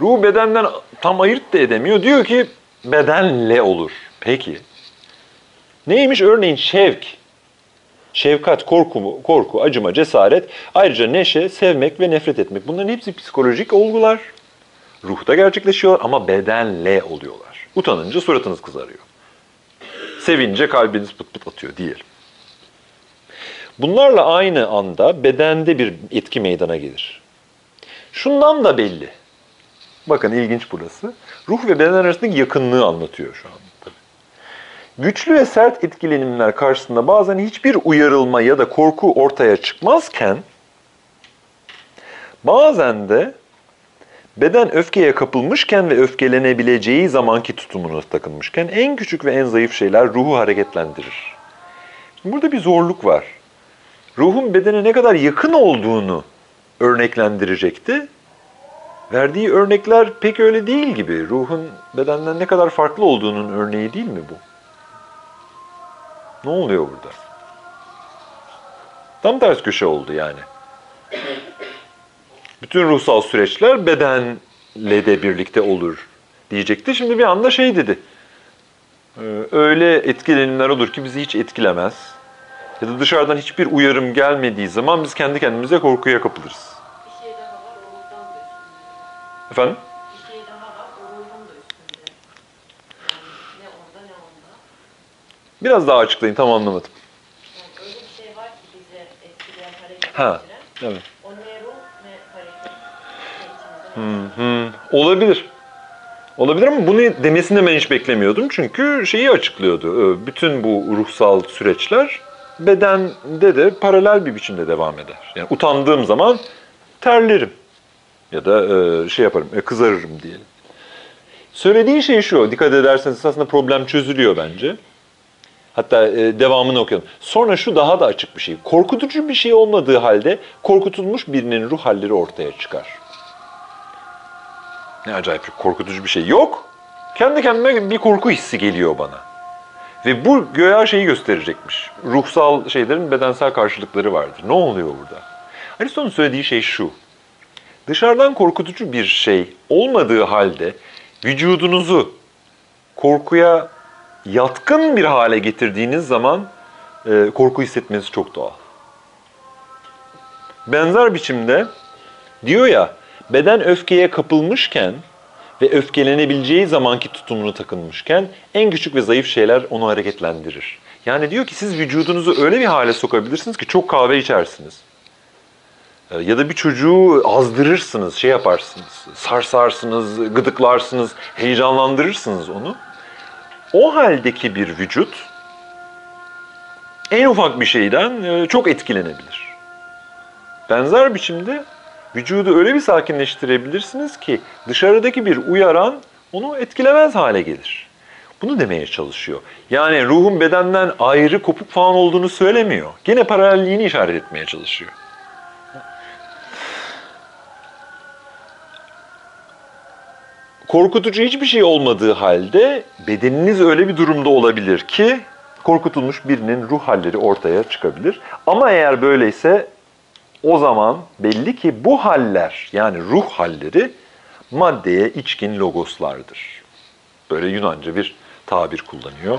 Ruhu bedenden tam ayırt da edemiyor. Diyor ki bedenle olur. Peki. Neymiş? Örneğin şevk. Şefkat, korku, korku, acıma, cesaret, ayrıca neşe, sevmek ve nefret etmek. Bunların hepsi psikolojik olgular. Ruhta gerçekleşiyorlar ama bedenle oluyorlar. Utanınca suratınız kızarıyor. Sevince kalbiniz pıt pıt atıyor diyelim. Bunlarla aynı anda bedende bir etki meydana gelir. Şundan da belli. Bakın ilginç burası. Ruh ve beden arasındaki yakınlığı anlatıyor şu an. Güçlü ve sert etkilenimler karşısında bazen hiçbir uyarılma ya da korku ortaya çıkmazken bazen de beden öfkeye kapılmışken ve öfkelenebileceği zamanki tutumuna takılmışken en küçük ve en zayıf şeyler ruhu hareketlendirir. Burada bir zorluk var. Ruhun bedene ne kadar yakın olduğunu örneklendirecekti. Verdiği örnekler pek öyle değil gibi. Ruhun bedenden ne kadar farklı olduğunun örneği değil mi bu? Ne oluyor burada? Tam ters köşe oldu yani. Bütün ruhsal süreçler bedenle de birlikte olur diyecekti. Şimdi bir anda şey dedi. Ee, Öyle etkilenimler olur ki bizi hiç etkilemez. Ya da dışarıdan hiçbir uyarım gelmediği zaman biz kendi kendimize korkuya kapılırız. Bir şey daha var. Efendim? Bir şey daha var, o ruhun da üstünde. Yani ne onda ne onda. Biraz daha açıklayın tam anlamadım. Yani öyle bir şey var ki bize etkileyen, hareket Ha. Evet. Hı. Olabilir. Olabilir ama bunu demesini ben hiç beklemiyordum. Çünkü şeyi açıklıyordu. Ee, Bütün bu ruhsal süreçler bedende de paralel bir biçimde devam eder. Yani utandığım zaman terlerim. Ya da e, şey yaparım, e, kızarırım diyelim. Söylediği şey şu, dikkat ederseniz aslında problem çözülüyor bence. Hatta e, devamını okuyalım. Sonra şu daha da açık bir şey. Korkutucu bir şey olmadığı halde korkutulmuş birinin ruh halleri ortaya çıkar. Ne acayip korkutucu bir şey yok. Kendi kendime bir korku hissi geliyor bana. Ve bu göya şeyi gösterecekmiş. Ruhsal şeylerin bedensel karşılıkları vardır. Ne oluyor burada? Aristo'nun söylediği şey şu. Dışarıdan korkutucu bir şey olmadığı halde vücudunuzu korkuya yatkın bir hale getirdiğiniz zaman e, korku hissetmeniz çok doğal. Benzer biçimde diyor ya beden öfkeye kapılmışken ve öfkelenebileceği zamanki tutumunu takınmışken en küçük ve zayıf şeyler onu hareketlendirir. Yani diyor ki siz vücudunuzu öyle bir hale sokabilirsiniz ki çok kahve içersiniz. Ee, Ya da bir çocuğu azdırırsınız, şey yaparsınız, sarsarsınız, gıdıklarsınız, heyecanlandırırsınız onu. O haldeki bir vücut en ufak bir şeyden e, çok etkilenebilir. Benzer biçimde vücudu öyle bir sakinleştirebilirsiniz ki dışarıdaki bir uyaran onu etkilemez hale gelir. Bunu demeye çalışıyor. Yani ruhun bedenden ayrı kopuk falan olduğunu söylemiyor. Gene paralelliğini işaret etmeye çalışıyor. Korkutucu hiçbir şey olmadığı halde bedeniniz öyle bir durumda olabilir ki korkutulmuş birinin ruh halleri ortaya çıkabilir. Ama eğer böyleyse o zaman belli ki bu haller yani ruh halleri maddeye içkin logoslardır. Böyle Yunanca bir tabir kullanıyor.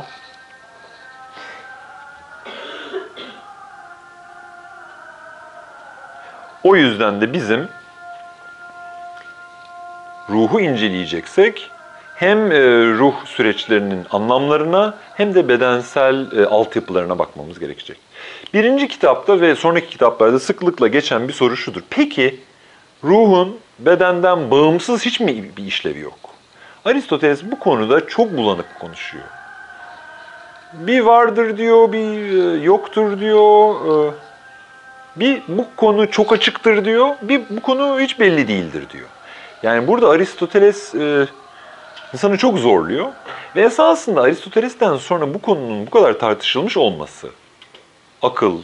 O yüzden de bizim ruhu inceleyeceksek hem e, ruh süreçlerinin anlamlarına hem de bedensel e, altyapılarına bakmamız gerekecek. Birinci kitapta ve sonraki kitaplarda sıklıkla geçen bir soru şudur. Peki ruhun bedenden bağımsız hiç mi bir işlevi yok? Aristoteles bu konuda çok bulanık konuşuyor. Bir vardır diyor, bir e, yoktur diyor. e, Bir bu konu çok açıktır diyor, bir bu konu hiç belli değildir diyor. Yani burada Aristoteles e, insanı çok zorluyor ve esasında Aristoteles'ten sonra bu konunun bu kadar tartışılmış olması, akıl,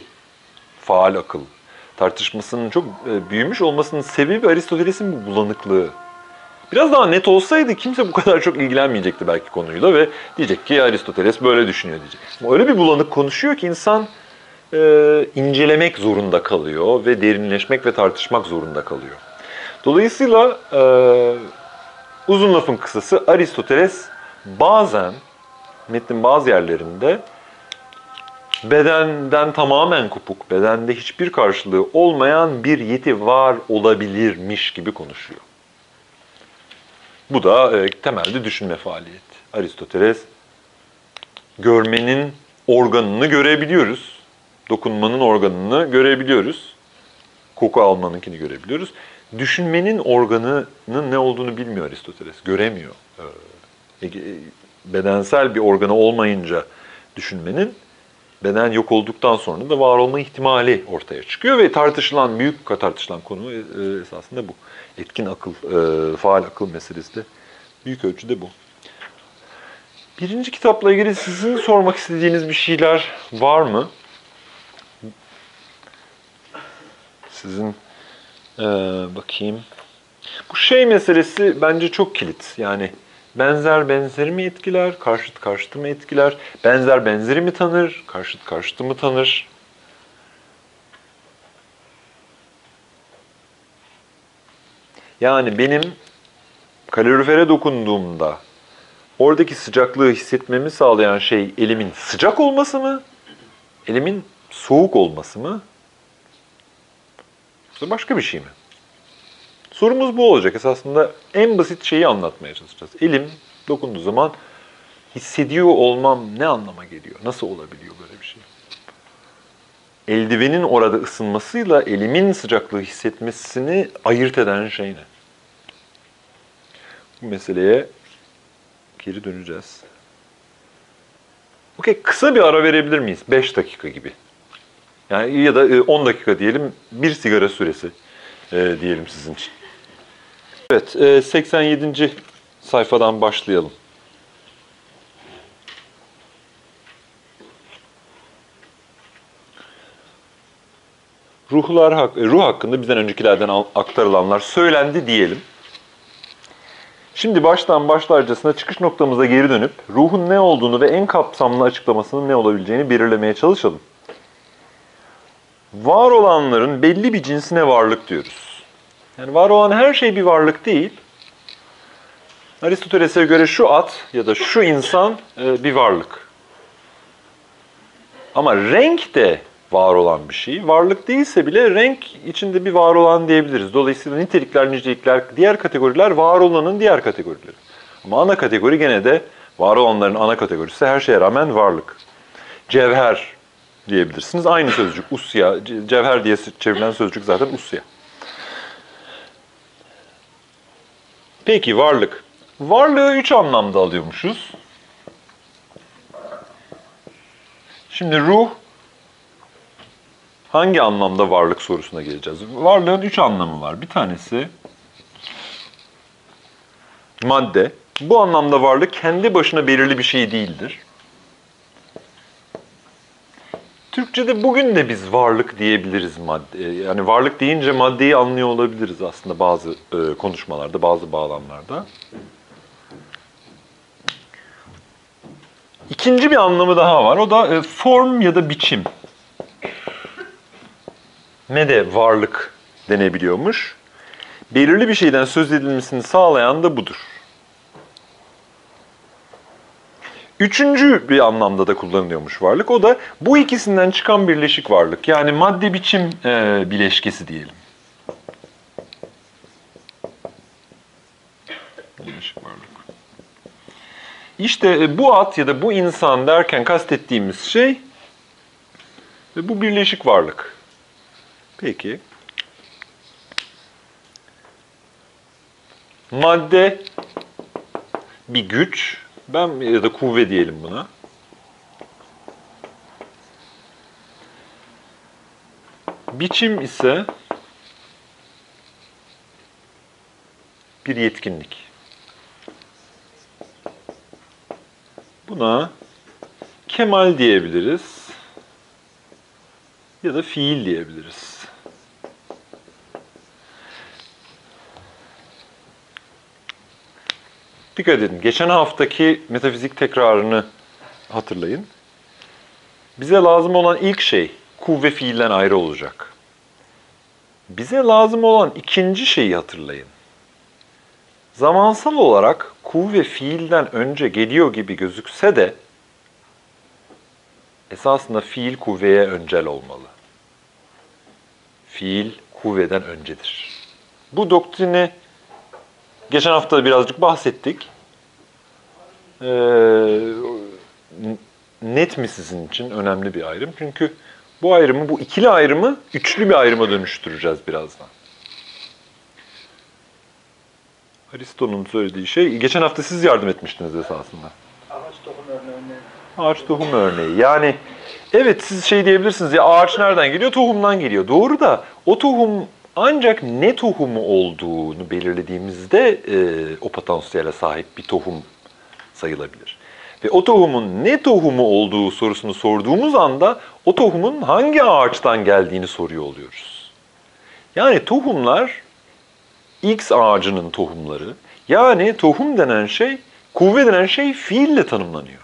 faal akıl tartışmasının çok e, büyümüş olmasının sebebi Aristoteles'in bu bulanıklığı. Biraz daha net olsaydı kimse bu kadar çok ilgilenmeyecekti belki konuyla ve diyecek ki Aristoteles böyle düşünüyor diyecek. Öyle bir bulanık konuşuyor ki insan e, incelemek zorunda kalıyor ve derinleşmek ve tartışmak zorunda kalıyor. Dolayısıyla e, uzun lafın kısası Aristoteles bazen metnin bazı yerlerinde bedenden tamamen kopuk, bedende hiçbir karşılığı olmayan bir yeti var olabilirmiş gibi konuşuyor. Bu da e, temelde düşünme faaliyeti. Aristoteles görmenin organını görebiliyoruz. Dokunmanın organını görebiliyoruz. Koku almanınkini görebiliyoruz. Düşünmenin organının ne olduğunu bilmiyor Aristoteles. Göremiyor. Ee, e, bedensel bir organı olmayınca düşünmenin beden yok olduktan sonra da var olma ihtimali ortaya çıkıyor ve tartışılan, büyük tartışılan konu e, esasında bu. Etkin akıl, e, faal akıl meselesi de büyük ölçüde bu. Birinci kitapla ilgili sizin sormak istediğiniz bir şeyler var mı? Sizin e, bakayım. Bu şey meselesi bence çok kilit. Yani benzer benzeri mi etkiler, karşıt karşıtı mı etkiler? Benzer benzeri mi tanır, karşıt karşıtı mı tanır? Yani benim kalorifere dokunduğumda oradaki sıcaklığı hissetmemi sağlayan şey elimin sıcak olması mı? Elimin soğuk olması mı? Yoksa başka bir şey mi? Sorumuz bu olacak. Esasında en basit şeyi anlatmaya çalışacağız. Elim dokunduğu zaman hissediyor olmam ne anlama geliyor? Nasıl olabiliyor böyle bir şey? Eldivenin orada ısınmasıyla elimin sıcaklığı hissetmesini ayırt eden şey ne? Bu meseleye geri döneceğiz. Okey, kısa bir ara verebilir miyiz? 5 dakika gibi. Yani ya da 10 dakika diyelim, bir sigara süresi e, diyelim sizin için. Evet, e, 87. sayfadan başlayalım. Ruhlar hak, e, ruh hakkında bizden öncekilerden aktarılanlar söylendi diyelim. Şimdi baştan başlarcasına çıkış noktamıza geri dönüp ruhun ne olduğunu ve en kapsamlı açıklamasının ne olabileceğini belirlemeye çalışalım. Var olanların belli bir cinsine varlık diyoruz. Yani var olan her şey bir varlık değil. Aristoteles'e göre şu at ya da şu insan e, bir varlık. Ama renk de var olan bir şey. Varlık değilse bile renk içinde bir var olan diyebiliriz. Dolayısıyla nitelikler, nicelikler, diğer kategoriler var olanın diğer kategorileri. Ama ana kategori gene de var olanların ana kategorisi her şeye rağmen varlık. Cevher diyebilirsiniz. Aynı sözcük usya. ce- Cevher diye çevrilen sözcük zaten usya. Peki varlık. Varlığı üç anlamda alıyormuşuz. Şimdi ruh hangi anlamda varlık sorusuna geleceğiz. Varlığın üç anlamı var. Bir tanesi madde. Bu anlamda varlık kendi başına belirli bir şey değildir. Türkçe'de bugün de biz varlık diyebiliriz madde. Yani varlık deyince maddeyi anlıyor olabiliriz aslında bazı e, konuşmalarda, bazı bağlamlarda. İkinci bir anlamı daha var. O da e, form ya da biçim. Ne de varlık denebiliyormuş. Belirli bir şeyden söz edilmesini sağlayan da budur. Üçüncü bir anlamda da kullanılıyormuş varlık. O da bu ikisinden çıkan birleşik varlık. Yani madde biçim e, bileşkesi diyelim. Birleşik varlık. İşte e, bu at ya da bu insan derken kastettiğimiz şey ve bu birleşik varlık. Peki. Madde bir güç. Ben ya da kuvve diyelim buna. Biçim ise bir yetkinlik. Buna kemal diyebiliriz ya da fiil diyebiliriz. Dikkat edin. Geçen haftaki metafizik tekrarını hatırlayın. Bize lazım olan ilk şey kuvve fiilden ayrı olacak. Bize lazım olan ikinci şeyi hatırlayın. Zamansal olarak kuvve fiilden önce geliyor gibi gözükse de esasında fiil kuvveye öncel olmalı. Fiil kuvveden öncedir. Bu doktrini geçen hafta birazcık bahsettik. Ee, net mi sizin için önemli bir ayrım? Çünkü bu ayrımı, bu ikili ayrımı üçlü bir ayrıma dönüştüreceğiz birazdan. Aristo'nun söylediği şey, geçen hafta siz yardım etmiştiniz esasında. Ağaç tohum örneğinden. Ağaç tohum örneği. Yani evet siz şey diyebilirsiniz ya ağaç nereden geliyor? Tohumdan geliyor. Doğru da o tohum ancak ne tohumu olduğunu belirlediğimizde e, o potansiyele sahip bir tohum sayılabilir. Ve o tohumun ne tohumu olduğu sorusunu sorduğumuz anda o tohumun hangi ağaçtan geldiğini soruyor oluyoruz. Yani tohumlar X ağacının tohumları. Yani tohum denen şey, kuvve denen şey fiille tanımlanıyor.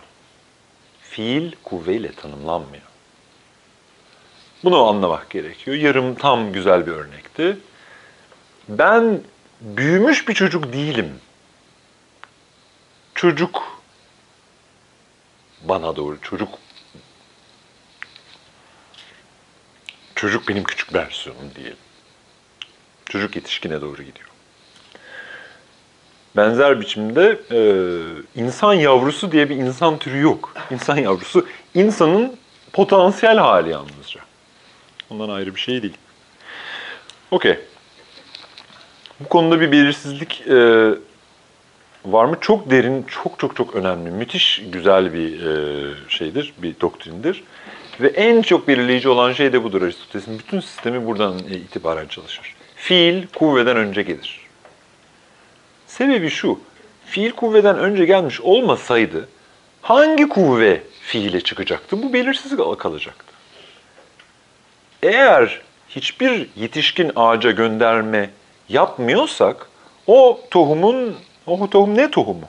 Fiil kuvveyle tanımlanmıyor. Bunu anlamak gerekiyor. Yarım tam güzel bir örnekti. Ben büyümüş bir çocuk değilim. Çocuk bana doğru çocuk çocuk benim küçük versiyonum diyelim. Çocuk yetişkine doğru gidiyor. Benzer biçimde e, insan yavrusu diye bir insan türü yok. İnsan yavrusu insanın potansiyel hali yalnızca. Ondan ayrı bir şey değil. Okey. Bu konuda bir belirsizlik e, var mı? Çok derin, çok çok çok önemli, müthiş güzel bir e, şeydir, bir doktrindir. Ve en çok belirleyici olan şey de budur Aristoteles'in. Bütün sistemi buradan e, itibaren çalışır. Fiil kuvveden önce gelir. Sebebi şu, fiil kuvveden önce gelmiş olmasaydı hangi kuvve fiile çıkacaktı? Bu belirsiz kalacaktı. Eğer hiçbir yetişkin ağaca gönderme yapmıyorsak o tohumun, o tohum ne tohumu?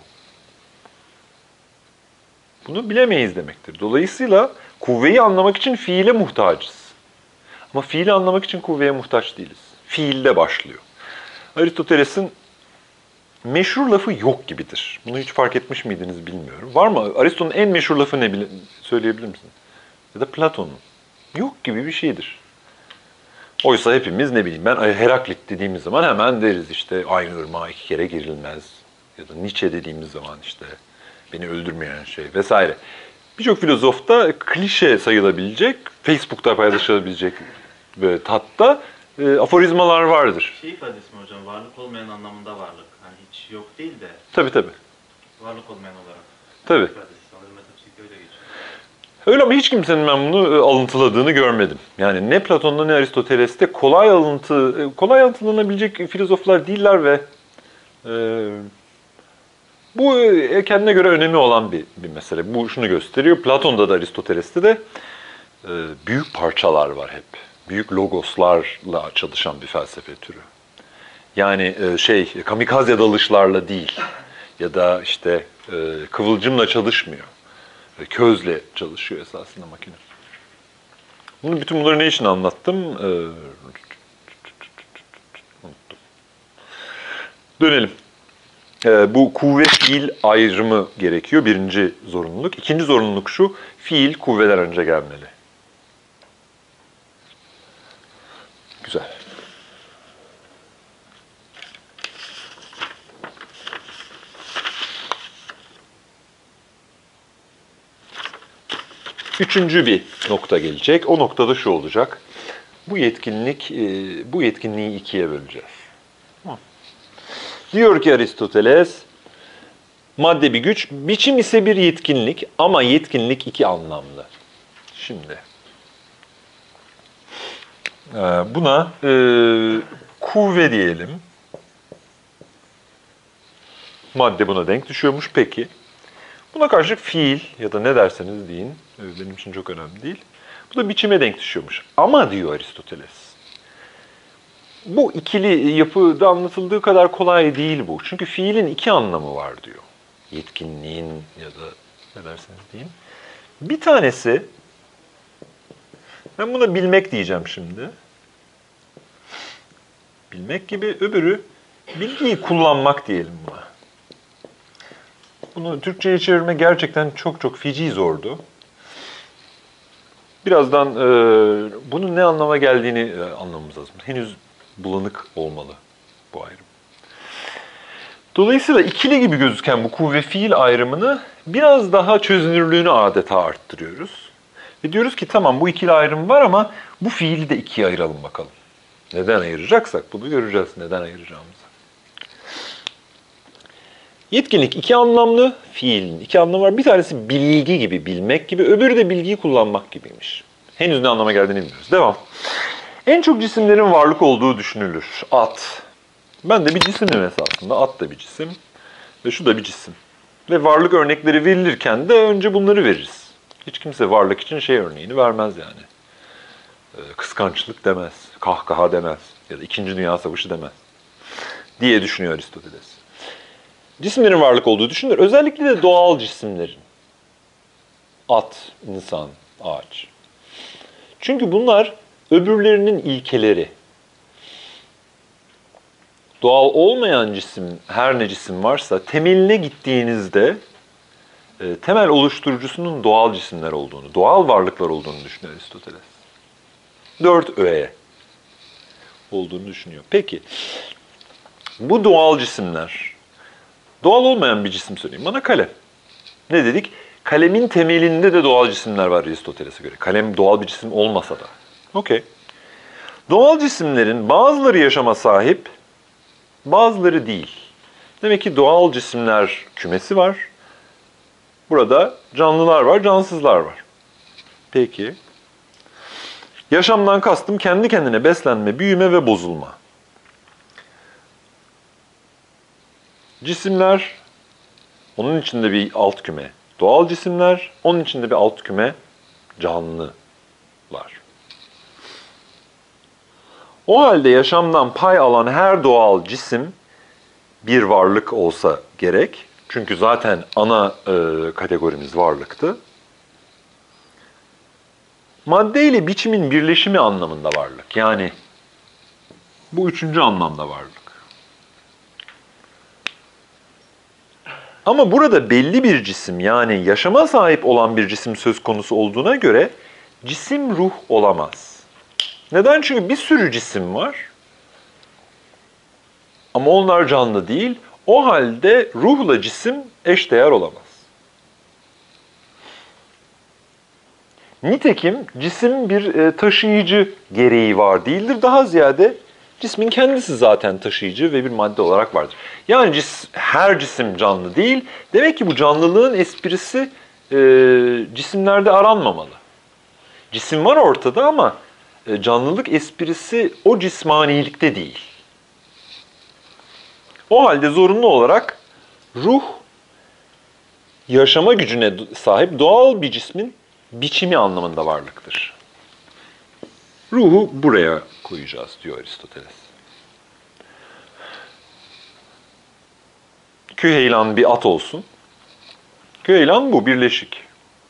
Bunu bilemeyiz demektir. Dolayısıyla kuvveyi anlamak için fiile muhtacız. Ama fiili anlamak için kuvveye muhtaç değiliz. Fiilde başlıyor. Aristoteles'in meşhur lafı yok gibidir. Bunu hiç fark etmiş miydiniz bilmiyorum. Var mı? Aristo'nun en meşhur lafı ne bile söyleyebilir misiniz? Ya da Platon'un. Yok gibi bir şeydir. Oysa hepimiz ne bileyim ben Heraklit dediğimiz zaman hemen deriz işte aynı ırmağa iki kere girilmez. Ya da Nietzsche dediğimiz zaman işte beni öldürmeyen şey vesaire. Birçok filozofta klişe sayılabilecek, Facebook'ta paylaşılabilecek böyle tatta e, aforizmalar vardır. Şey ifadesi mi hocam? Varlık olmayan anlamında varlık. Hani hiç yok değil de Tabii tabii. varlık olmayan olarak. Tabii. İfadesi sanırım metafizikte öyle geçiyor. Öyle ama hiç kimsenin ben bunu e, alıntıladığını görmedim. Yani ne Platon'da ne Aristoteles'te kolay alıntı, e, kolay alıntılanabilecek filozoflar değiller ve e, bu e, kendine göre önemi olan bir, bir mesele. Bu şunu gösteriyor. Platon'da da Aristoteles'te de e, büyük parçalar var hep. Büyük logoslarla çalışan bir felsefe türü. Yani e, şey kamikaze dalışlarla değil ya da işte e, kıvılcımla çalışmıyor. Közle çalışıyor esasında makine. Bunu bütün bunları ne için anlattım? Ee, unuttum. Dönelim. Ee, bu kuvvet fiil ayrımı gerekiyor. Birinci zorunluluk. İkinci zorunluluk şu. Fiil kuvveden önce gelmeli. Üçüncü bir nokta gelecek. O noktada şu olacak. Bu yetkinlik, e, bu yetkinliği ikiye böleceğiz. Diyor ki Aristoteles, madde bir güç, biçim ise bir yetkinlik ama yetkinlik iki anlamlı. Şimdi, e, buna e, kuvve diyelim. Madde buna denk düşüyormuş. Peki. Buna karşılık fiil ya da ne derseniz deyin, e, benim için çok önemli değil. Bu da biçime denk düşüyormuş. Ama diyor Aristoteles, bu ikili yapıda anlatıldığı kadar kolay değil bu. Çünkü fiilin iki anlamı var diyor. Yetkinliğin ya da ne derseniz deyin. Bir tanesi, ben buna bilmek diyeceğim şimdi. Bilmek gibi öbürü bilgiyi kullanmak diyelim buna. Bunu Türkçe'ye çevirme gerçekten çok çok feci zordu. Birazdan e, bunun ne anlama geldiğini e, anlamamız lazım. Henüz bulanık olmalı bu ayrım. Dolayısıyla ikili gibi gözüken bu kuvve fiil ayrımını biraz daha çözünürlüğünü adeta arttırıyoruz. Ve diyoruz ki tamam bu ikili ayrım var ama bu fiili de ikiye ayıralım bakalım. Neden ayıracaksak bunu göreceğiz neden ayıracağımızı. Yetkinlik iki anlamlı, fiilin iki anlamı var. Bir tanesi bilgi gibi, bilmek gibi, öbürü de bilgiyi kullanmak gibiymiş. Henüz ne anlama geldiğini bilmiyoruz. Devam. En çok cisimlerin varlık olduğu düşünülür. At. Ben de bir cisimim esasında. At da bir cisim. Ve şu da bir cisim. Ve varlık örnekleri verilirken de önce bunları veririz. Hiç kimse varlık için şey örneğini vermez yani. Ee, Kıskançlık demez, kahkaha demez ya da İkinci Dünya Savaşı demez diye düşünüyor Aristoteles cisimlerin varlık olduğu düşünülür. Özellikle de doğal cisimlerin. At, insan, ağaç. Çünkü bunlar öbürlerinin ilkeleri. Doğal olmayan cisim, her ne cisim varsa temeline gittiğinizde e, temel oluşturucusunun doğal cisimler olduğunu, doğal varlıklar olduğunu düşünüyor Aristoteles. Dört öğe olduğunu düşünüyor. Peki, bu doğal cisimler, Doğal olmayan bir cisim söyleyeyim. Bana kalem. Ne dedik? Kalemin temelinde de doğal cisimler var Aristoteles'e göre. Kalem doğal bir cisim olmasa da. Okey. Doğal cisimlerin bazıları yaşama sahip, bazıları değil. Demek ki doğal cisimler kümesi var. Burada canlılar var, cansızlar var. Peki. Yaşamdan kastım kendi kendine beslenme, büyüme ve bozulma. Cisimler, onun içinde bir alt küme doğal cisimler, onun içinde bir alt küme canlılar. O halde yaşamdan pay alan her doğal cisim bir varlık olsa gerek. Çünkü zaten ana e, kategorimiz varlıktı. Madde ile biçimin birleşimi anlamında varlık. Yani bu üçüncü anlamda varlık. Ama burada belli bir cisim yani yaşama sahip olan bir cisim söz konusu olduğuna göre cisim ruh olamaz. Neden? Çünkü bir sürü cisim var. Ama onlar canlı değil. O halde ruhla cisim eşdeğer olamaz. Nitekim cisim bir e, taşıyıcı gereği var değildir. Daha ziyade cismin kendisi zaten taşıyıcı ve bir madde olarak vardır. Yani cis, her cisim canlı değil. Demek ki bu canlılığın esprisi e, cisimlerde aranmamalı. Cisim var ortada ama e, canlılık esprisi o cismanilikte değil. O halde zorunlu olarak ruh yaşama gücüne sahip doğal bir cismin biçimi anlamında varlıktır. Ruhu buraya koyacağız diyor Aristoteles. Küheylan bir at olsun. Küheylan bu birleşik.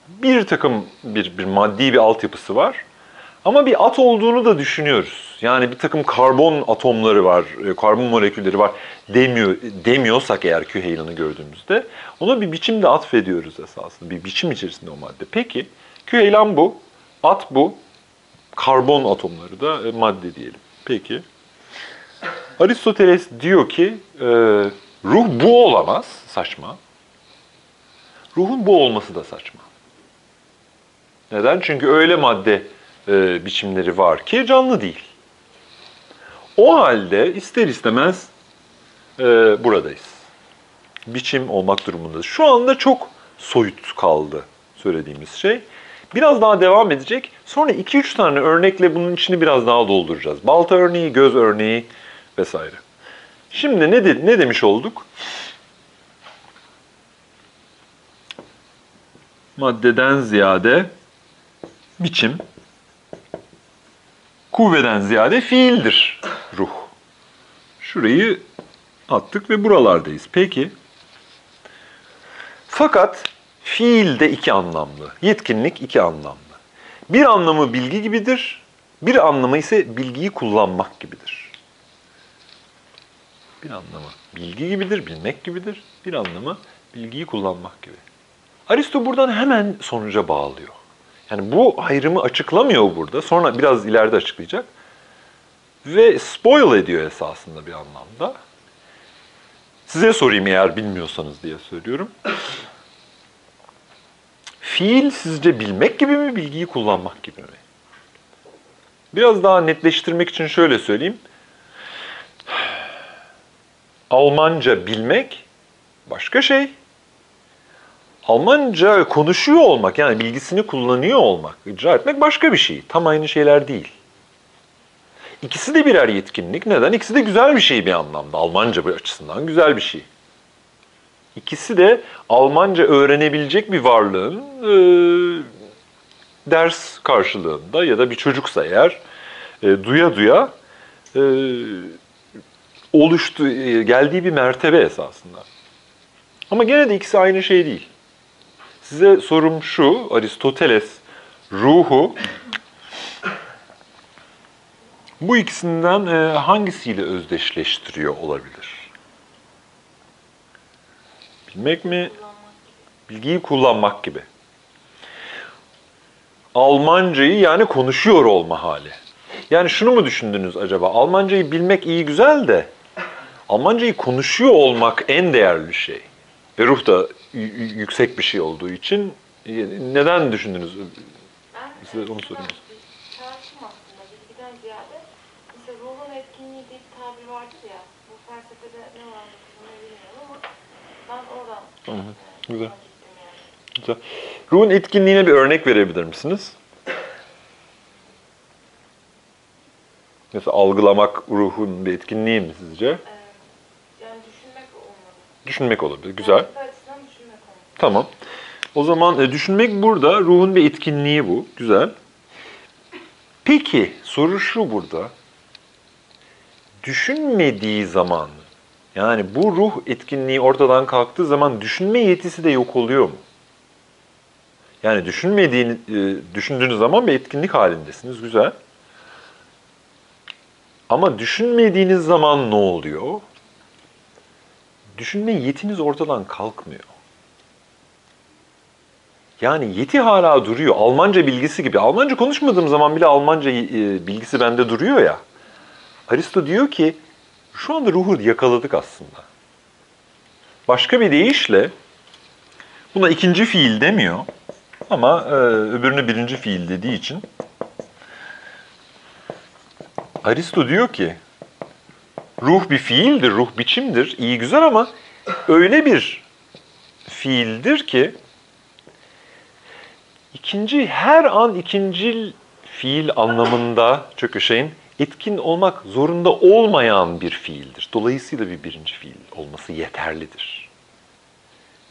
bir takım bir, bir maddi bir altyapısı var. Ama bir at olduğunu da düşünüyoruz. Yani bir takım karbon atomları var, e, karbon molekülleri var demiyor, demiyorsak eğer Küheylan'ı gördüğümüzde ona bir biçimde atfediyoruz esasında. Bir biçim içerisinde o madde. Peki Küheylan bu, at bu, karbon atomları da e, madde diyelim. Peki. Aristoteles diyor ki e, ruh bu olamaz, saçma. Ruhun bu olması da saçma. Neden? Çünkü öyle madde e, biçimleri var ki canlı değil. O halde ister istemez e, buradayız. Biçim olmak durumundayız. Şu anda çok soyut kaldı söylediğimiz şey. Biraz daha devam edecek. Sonra 2-3 tane örnekle bunun içini biraz daha dolduracağız. Balta örneği, göz örneği vesaire. Şimdi ne, de, ne demiş olduk? Maddeden ziyade biçim, kuvveden ziyade fiildir ruh. Şurayı attık ve buralardayız. Peki. Fakat fiil de iki anlamlı. Yetkinlik iki anlamlı. Bir anlamı bilgi gibidir, bir anlamı ise bilgiyi kullanmak gibidir. Bir anlamı bilgi gibidir, bilmek gibidir. Bir anlamı bilgiyi kullanmak gibi. Aristo buradan hemen sonuca bağlıyor. Yani bu ayrımı açıklamıyor burada. Sonra biraz ileride açıklayacak. Ve spoil ediyor esasında bir anlamda. Size sorayım eğer bilmiyorsanız diye söylüyorum. Fiil sizce bilmek gibi mi, bilgiyi kullanmak gibi mi? Biraz daha netleştirmek için şöyle söyleyeyim. Almanca bilmek başka şey. Almanca konuşuyor olmak yani bilgisini kullanıyor olmak, icra etmek başka bir şey. Tam aynı şeyler değil. İkisi de birer yetkinlik. Neden? İkisi de güzel bir şey bir anlamda. Almanca açısından güzel bir şey. İkisi de Almanca öğrenebilecek bir varlığın e, ders karşılığında ya da bir çocuksa eğer e, duya duya e, oluştu, e, geldiği bir mertebe esasında. Ama gene de ikisi aynı şey değil. Size sorum şu, Aristoteles ruhu bu ikisinden e, hangisiyle özdeşleştiriyor olabilir? Bilmek mi, bilgiyi kullanmak gibi. Almancayı yani konuşuyor olma hali. Yani şunu mu düşündünüz acaba? Almancayı bilmek iyi güzel de Almancayı konuşuyor olmak en değerli şey. Ve ruh da yüksek bir şey olduğu için neden düşündünüz? Size onu sorayım. bir çağrışım aslında bilgiden ziyade mesela ruhun etkinliği diye bir tabir vardır ya bu felsefede ne var mı kısmını bilmiyorum ama ben oradan Hı hı, güzel. yani. Güzel. Ruhun etkinliğine bir örnek verebilir misiniz? Mesela algılamak ruhun bir etkinliği mi sizce? Ee, yani düşünmek olmalı. Düşünmek olabilir. Güzel. Açısından düşünmek olmalı. Tamam. O zaman e, düşünmek burada, ruhun bir etkinliği bu. Güzel. Peki, soru şu burada. Düşünmediği zaman, yani bu ruh etkinliği ortadan kalktığı zaman düşünme yetisi de yok oluyor mu? Yani düşünmediğini, e, düşündüğünüz zaman bir etkinlik halindesiniz. Güzel. Ama düşünmediğiniz zaman ne oluyor? Düşünme yetiniz ortadan kalkmıyor. Yani yeti hala duruyor. Almanca bilgisi gibi. Almanca konuşmadığım zaman bile Almanca e, bilgisi bende duruyor ya. Aristo diyor ki şu anda ruhu yakaladık aslında. Başka bir deyişle buna ikinci fiil demiyor ama e, öbürünü birinci fiil dediği için Aristo diyor ki ruh bir fiildir, ruh biçimdir, iyi güzel ama öyle bir fiildir ki ikinci her an ikincil fiil anlamında Çökeşe'nin etkin olmak zorunda olmayan bir fiildir. Dolayısıyla bir birinci fiil olması yeterlidir.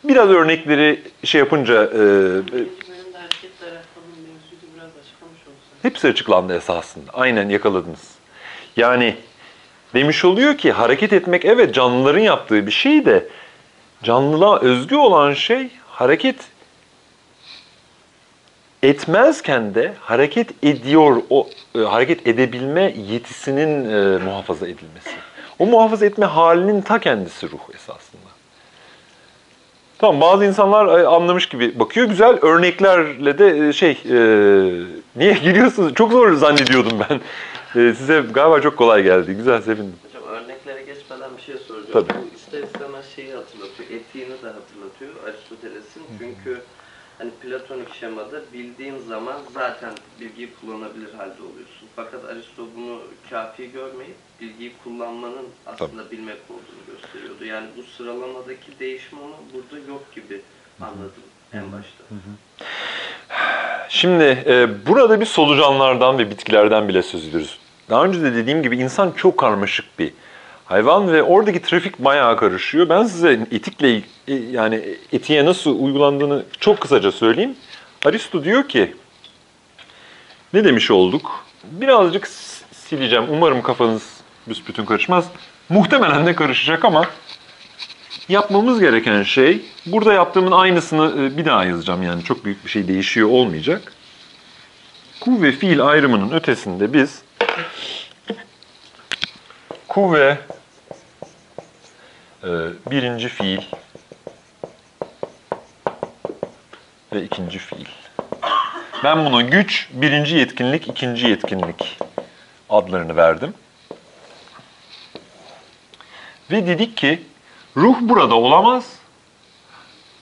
Biraz örnekleri şey yapınca e, hepsi açıklandı esasında. Aynen yakaladınız. Yani demiş oluyor ki hareket etmek evet canlıların yaptığı bir şey de canlılığa özgü olan şey hareket etmezken de hareket ediyor, o e, hareket edebilme yetisinin e, muhafaza edilmesi. O muhafaza etme halinin ta kendisi ruh esasında. Tamam bazı insanlar anlamış gibi bakıyor. Güzel örneklerle de e, şey, e, niye gülüyorsunuz? Çok zor zannediyordum ben. E, size galiba çok kolay geldi. Güzel, sevindim. Hocam örneklere geçmeden bir şey soracağım. Tabii. Bu ister istemez şeyi hatırlatıyor, etiğini de hatırlatıyor Aristoteles'in. Çünkü hani platonik şemada bildiğin zaman zaten bilgiyi kullanabilir halde oluyorsun. Fakat Aristo bunu kafi görmeyip bilgiyi kullanmanın aslında bilmek olduğunu gösteriyordu. Yani bu sıralamadaki değişim onu burada yok gibi anladım en başta. Şimdi e, burada bir solucanlardan ve bitkilerden bile söz ediyoruz. Daha önce de dediğim gibi insan çok karmaşık bir hayvan ve oradaki trafik bayağı karışıyor. Ben size etikle e, yani etiğe nasıl uygulandığını çok kısaca söyleyeyim. Aristo diyor ki ne demiş olduk? Birazcık sileceğim. Umarım kafanız büsbütün karışmaz. Muhtemelen de karışacak ama yapmamız gereken şey, burada yaptığımın aynısını e, bir daha yazacağım yani çok büyük bir şey değişiyor olmayacak. Ku ve fiil ayrımının ötesinde biz ku ve e, birinci fiil ve ikinci fiil. Ben buna güç, birinci yetkinlik, ikinci yetkinlik adlarını verdim. Ve dedik ki ruh burada olamaz.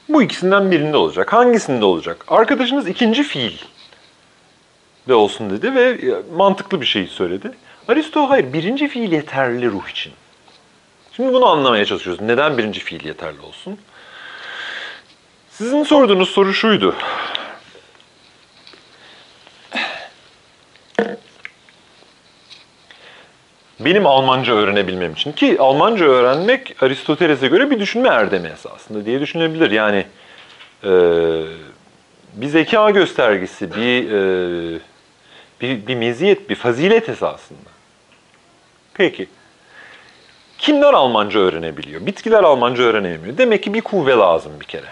Bu ikisinden birinde olacak. Hangisinde olacak? Arkadaşınız ikinci fiil de olsun dedi ve e, mantıklı bir şey söyledi. Aristo hayır birinci fiil yeterli ruh için. Şimdi bunu anlamaya çalışıyoruz. Neden birinci fiil yeterli olsun? Sizin sorduğunuz soru şuydu. Benim Almanca öğrenebilmem için ki Almanca öğrenmek Aristoteles'e göre bir düşünme erdemi esasında diye düşünebilir. Yani e, bir zeka göstergesi, bir, e, bir, bir meziyet, bir fazilet esasında. Peki. Kimler Almanca öğrenebiliyor? Bitkiler Almanca öğrenemiyor. Demek ki bir kuvve lazım bir kere.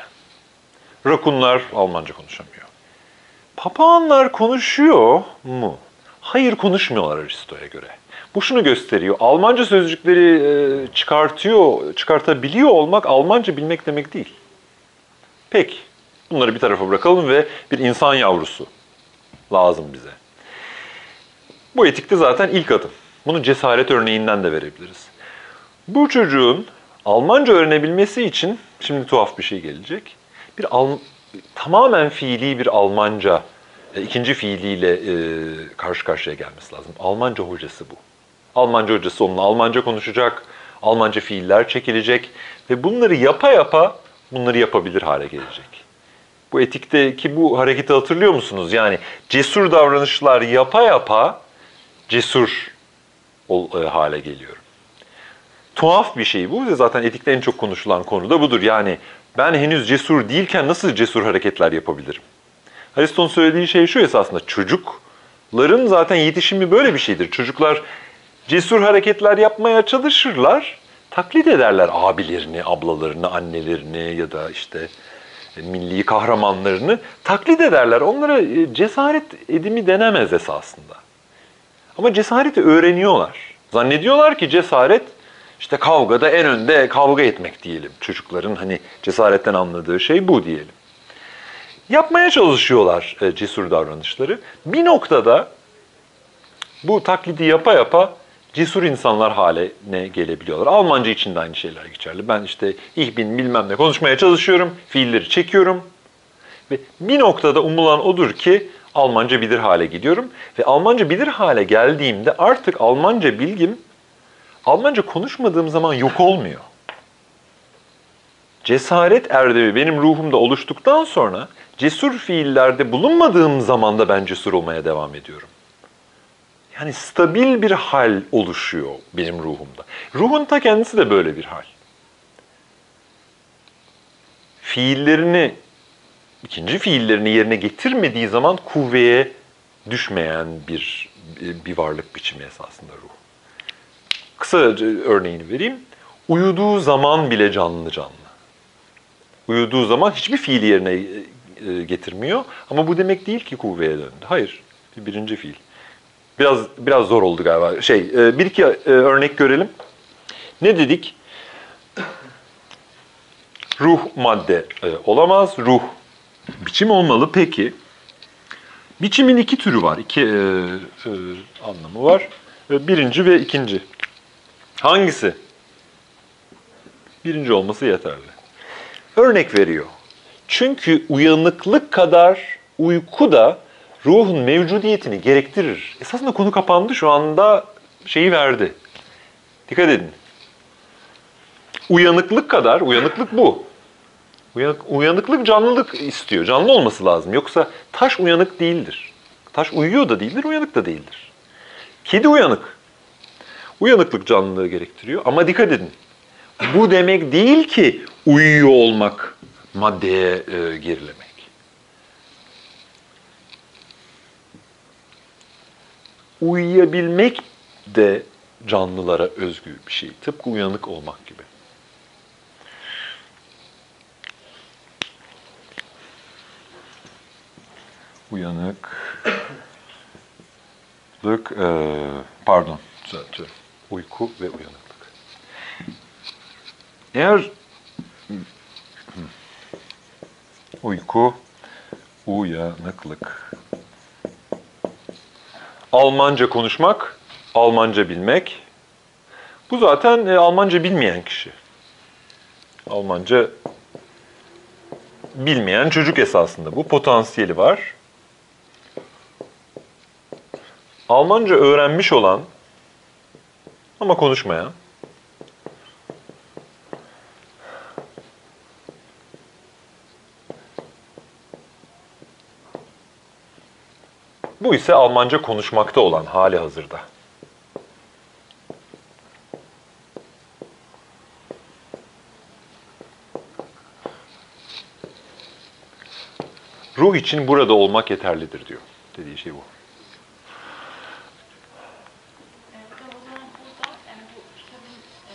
Rakunlar Almanca konuşamıyor. Papağanlar konuşuyor mu? Hayır konuşmuyorlar Aristo'ya göre. Bu şunu gösteriyor. Almanca sözcükleri e, çıkartıyor, çıkartabiliyor olmak Almanca bilmek demek değil. Peki. Bunları bir tarafa bırakalım ve bir insan yavrusu lazım bize. Bu etikte zaten ilk adım. Bunu cesaret örneğinden de verebiliriz. Bu çocuğun Almanca öğrenebilmesi için şimdi tuhaf bir şey gelecek. Bir Al- tamamen fiili bir Almanca e, ikinci fiiliyle e, karşı karşıya gelmesi lazım. Almanca hocası bu. Almanca hocası onunla Almanca konuşacak, Almanca fiiller çekilecek ve bunları yapa yapa bunları yapabilir hale gelecek. Bu etikteki bu hareketi hatırlıyor musunuz? Yani cesur davranışlar yapa yapa cesur ol, e, hale geliyorum. Tuhaf bir şey bu zaten etikte en çok konuşulan konu da budur. Yani ben henüz cesur değilken nasıl cesur hareketler yapabilirim? Aristo'nun söylediği şey şu esasında çocukların zaten yetişimi böyle bir şeydir. Çocuklar cesur hareketler yapmaya çalışırlar, taklit ederler abilerini, ablalarını, annelerini ya da işte e, milli kahramanlarını taklit ederler. Onlara e, cesaret edimi denemez esasında. Ama cesareti öğreniyorlar. Zannediyorlar ki cesaret işte kavgada en önde kavga etmek diyelim. Çocukların hani cesaretten anladığı şey bu diyelim. Yapmaya çalışıyorlar e, cesur davranışları. Bir noktada bu taklidi yapa yapa cesur insanlar haline gelebiliyorlar. Almanca için de aynı şeyler geçerli. Ben işte ich bin bilmem ne konuşmaya çalışıyorum, fiilleri çekiyorum. Ve bir noktada umulan odur ki Almanca bilir hale gidiyorum. Ve Almanca bilir hale geldiğimde artık Almanca bilgim Almanca konuşmadığım zaman yok olmuyor. Cesaret erdemi benim ruhumda oluştuktan sonra cesur fiillerde bulunmadığım zaman da ben cesur olmaya devam ediyorum. Yani stabil bir hal oluşuyor benim ruhumda. Ruhun ta kendisi de böyle bir hal. Fiillerini, ikinci fiillerini yerine getirmediği zaman kuvveye düşmeyen bir bir varlık biçimi esasında ruh. Kısa örneğini vereyim. Uyuduğu zaman bile canlı canlı. Uyuduğu zaman hiçbir fiil yerine e, getirmiyor. Ama bu demek değil ki kuvveye döndü. Hayır. Bir birinci fiil. Biraz biraz zor oldu galiba. Şey, e, bir iki e, örnek görelim. Ne dedik? Ruh madde e, olamaz. Ruh biçim olmalı. Peki. Biçimin iki türü var. iki e, e, anlamı var. E, Birinci ve ikinci. Hangisi? Birinci olması yeterli. Örnek veriyor. Çünkü uyanıklık kadar uyku da ruhun mevcudiyetini gerektirir. Esasında konu kapandı şu anda şeyi verdi. Dikkat edin. Uyanıklık kadar, uyanıklık bu. Uyanık, uyanıklık canlılık istiyor. Canlı olması lazım. Yoksa taş uyanık değildir. Taş uyuyor da değildir, uyanık da değildir. Kedi uyanık. Uyanıklık canlılığı gerektiriyor. Ama dikkat edin. Bu demek değil ki uyuyor olmak maddeye e, gerilemek. Uyuyabilmek de canlılara özgü bir şey. Tıpkı uyanık olmak gibi. Uyanıklık, e, pardon, düzeltiyorum. Uyku ve uyanıklık. Eğer uyku, uyanıklık. Almanca konuşmak, Almanca bilmek. Bu zaten e, Almanca bilmeyen kişi. Almanca bilmeyen çocuk esasında bu. Potansiyeli var. Almanca öğrenmiş olan ama konuşmayan. Bu ise Almanca konuşmakta olan hali hazırda. Ruh için burada olmak yeterlidir diyor. Dediği şey bu. E, hocam o zaman burada yani bu kitabın e,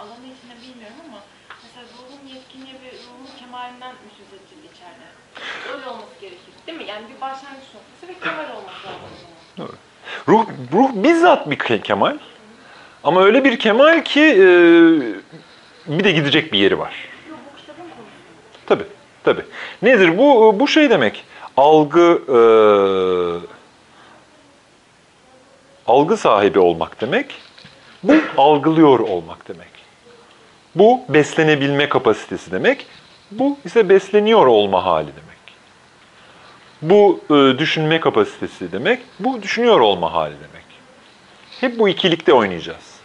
alanı içinde bilmiyorum ama mesela ruhun yetkinliği ve ruhun kemalinden mi söz edildi içeride? Öyle olması gerekir. Değil mi? Yani bir başlangıç noktası ve kemal olması lazım zaman. Ruh, ruh bizzat bir ke- kemal. Ama öyle bir kemal ki e, bir de gidecek bir yeri var. Tabii, tabii. Nedir bu? Bu şey demek. Algı e, algı sahibi olmak demek. Bu algılıyor olmak demek. Bu beslenebilme kapasitesi demek. Bu ise besleniyor olma hali demek. Bu e, düşünme kapasitesi demek. Bu düşünüyor olma hali demek. Hep bu ikilikte oynayacağız.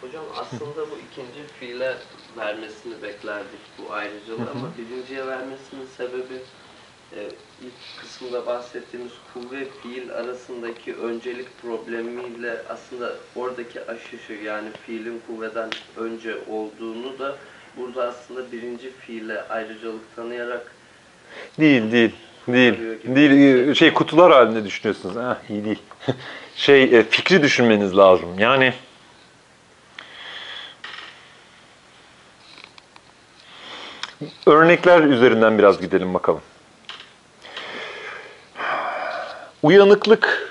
Hocam aslında bu ikinci fiile vermesini beklerdik bu ayrıcalığı ama birinciye vermesinin sebebi e, ilk kısmında bahsettiğimiz kuvve fiil arasındaki öncelik problemiyle aslında oradaki aşışı yani fiilin kuvveden önce olduğunu da burada aslında birinci fiile ayrıcalık tanıyarak Değil, değil. Değil. Değil. Şey kutular halinde düşünüyorsunuz. Ha, iyi değil. Şey e, fikri düşünmeniz lazım. Yani örnekler üzerinden biraz gidelim bakalım. Uyanıklık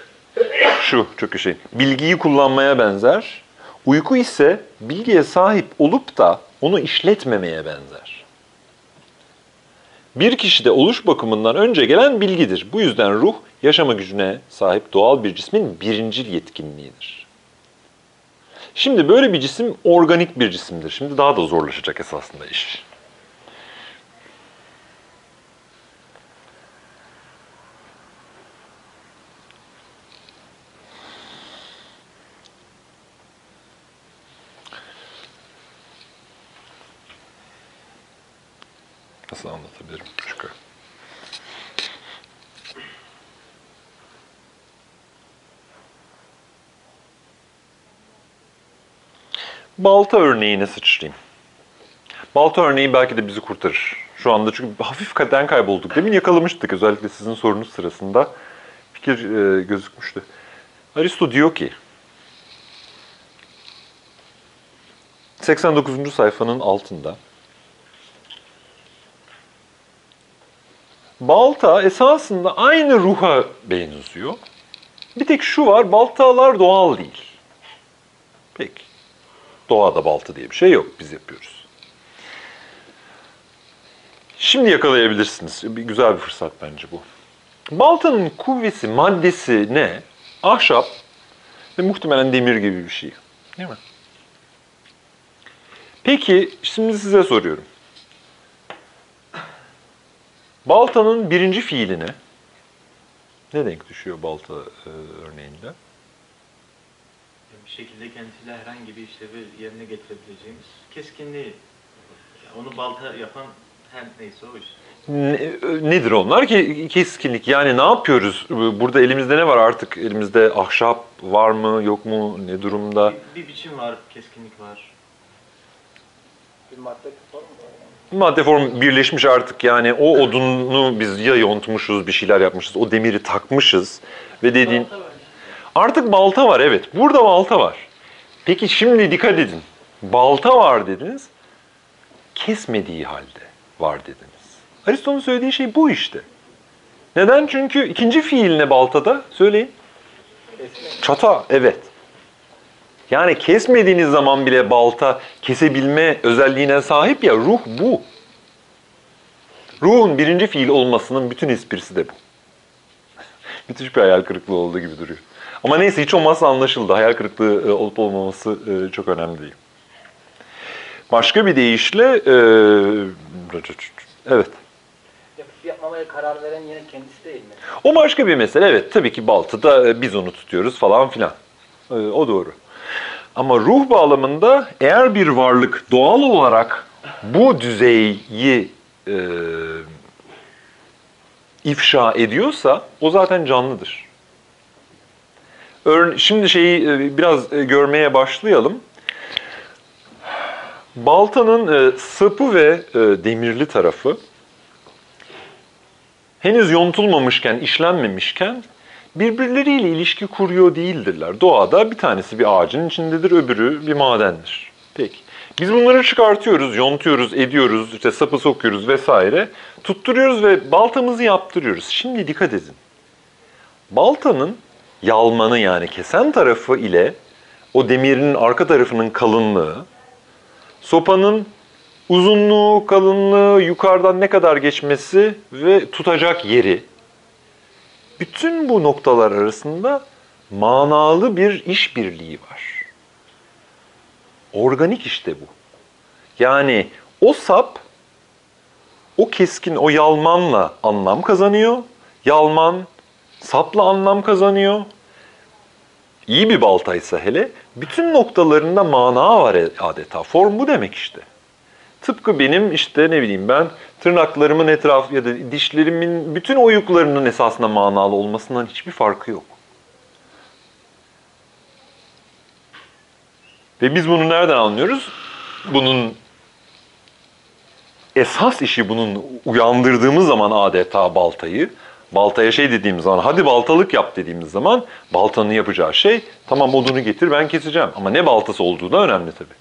şu çok şey. Bilgiyi kullanmaya benzer. Uyku ise bilgiye sahip olup da onu işletmemeye benzer. Bir kişide oluş bakımından önce gelen bilgidir. Bu yüzden ruh yaşama gücüne sahip doğal bir cismin birincil yetkinliğidir. Şimdi böyle bir cisim organik bir cisimdir. Şimdi daha da zorlaşacak esasında iş. Nasıl anlatabilirim? Çünkü Balta örneğine sıçrayayım. Balta örneği belki de bizi kurtarır. Şu anda çünkü hafif kaden kaybolduk. Demin yakalamıştık özellikle sizin sorunuz sırasında. Fikir e, gözükmüştü. Aristo diyor ki 89. sayfanın altında balta esasında aynı ruha benziyor. Bir tek şu var, baltalar doğal değil. Peki. Doğada balta diye bir şey yok, biz yapıyoruz. Şimdi yakalayabilirsiniz. Bir güzel bir fırsat bence bu. Baltanın kuvvesi, maddesi ne? Ahşap ve muhtemelen demir gibi bir şey. Değil mi? Peki, şimdi size soruyorum. Baltanın birinci fiiline ne denk düşüyor balta e, örneğinde? Şekilde kendisiyle herhangi bir işlevi yerine getirebileceğimiz keskinliği. Yani onu balta yapan her neyse o iş. Ne- nedir onlar ki keskinlik? Yani ne yapıyoruz? Burada elimizde ne var artık? Elimizde ahşap var mı, yok mu, ne durumda? Bir, bir biçim var, keskinlik var. Bir madde form mu? Madde form birleşmiş artık yani o odunu biz ya yontmuşuz, bir şeyler yapmışız, o demiri takmışız ve dediğin... Balta var. Artık balta var evet. Burada balta var. Peki şimdi dikkat edin. Balta var dediniz. Kesmediği halde var dediniz. Aristo'nun söylediği şey bu işte. Neden? Çünkü ikinci fiil ne baltada? Söyleyin. Kesmek. Çata, evet. Yani kesmediğiniz zaman bile balta kesebilme özelliğine sahip ya ruh bu. Ruhun birinci fiil olmasının bütün esprisi de bu. Müthiş bir hayal kırıklığı olduğu gibi duruyor. Ama neyse hiç olmazsa anlaşıldı. Hayal kırıklığı e, olup olmaması e, çok önemli değil. Başka bir deyişle... e, Evet. Yapıp yapmamaya karar veren yine kendisi değil mi? O başka bir mesele. Evet tabii ki Baltı'da biz onu tutuyoruz falan filan. O doğru. Ama ruh bağlamında eğer bir varlık doğal olarak bu düzeyi e, ifşa ediyorsa o zaten canlıdır. Şimdi şeyi e, biraz e, görmeye başlayalım. Baltanın e, sapı ve demirli tarafı henüz yontulmamışken, işlenmemişken birbirleriyle ilişki kuruyor değildirler. Doğada bir tanesi bir ağacın içindedir, öbürü bir madendir. Peki. Biz bunları çıkartıyoruz, yontuyoruz, ediyoruz, işte sapı sokuyoruz vesaire. Tutturuyoruz ve baltamızı yaptırıyoruz. Şimdi dikkat edin. Baltanın yalmanı yani kesen tarafı ile o demirin arka tarafının kalınlığı, sopanın uzunluğu, kalınlığı, yukarıdan ne kadar geçmesi ve tutacak yeri. Bütün bu noktalar arasında manalı bir işbirliği var. Organik işte bu. Yani o sap, o keskin, o yalmanla anlam kazanıyor. Yalman sapla anlam kazanıyor. İyi bir baltaysa hele, bütün noktalarında mana var adeta. Form bu demek işte. Tıpkı benim işte ne bileyim ben tırnaklarımın etrafı ya da dişlerimin bütün oyuklarının esasında manalı olmasından hiçbir farkı yok. Ve biz bunu nereden anlıyoruz? Bunun esas işi bunun uyandırdığımız zaman adeta baltayı, baltaya şey dediğimiz zaman, hadi baltalık yap dediğimiz zaman baltanın yapacağı şey, tamam odunu getir ben keseceğim. Ama ne baltası olduğu da önemli tabii.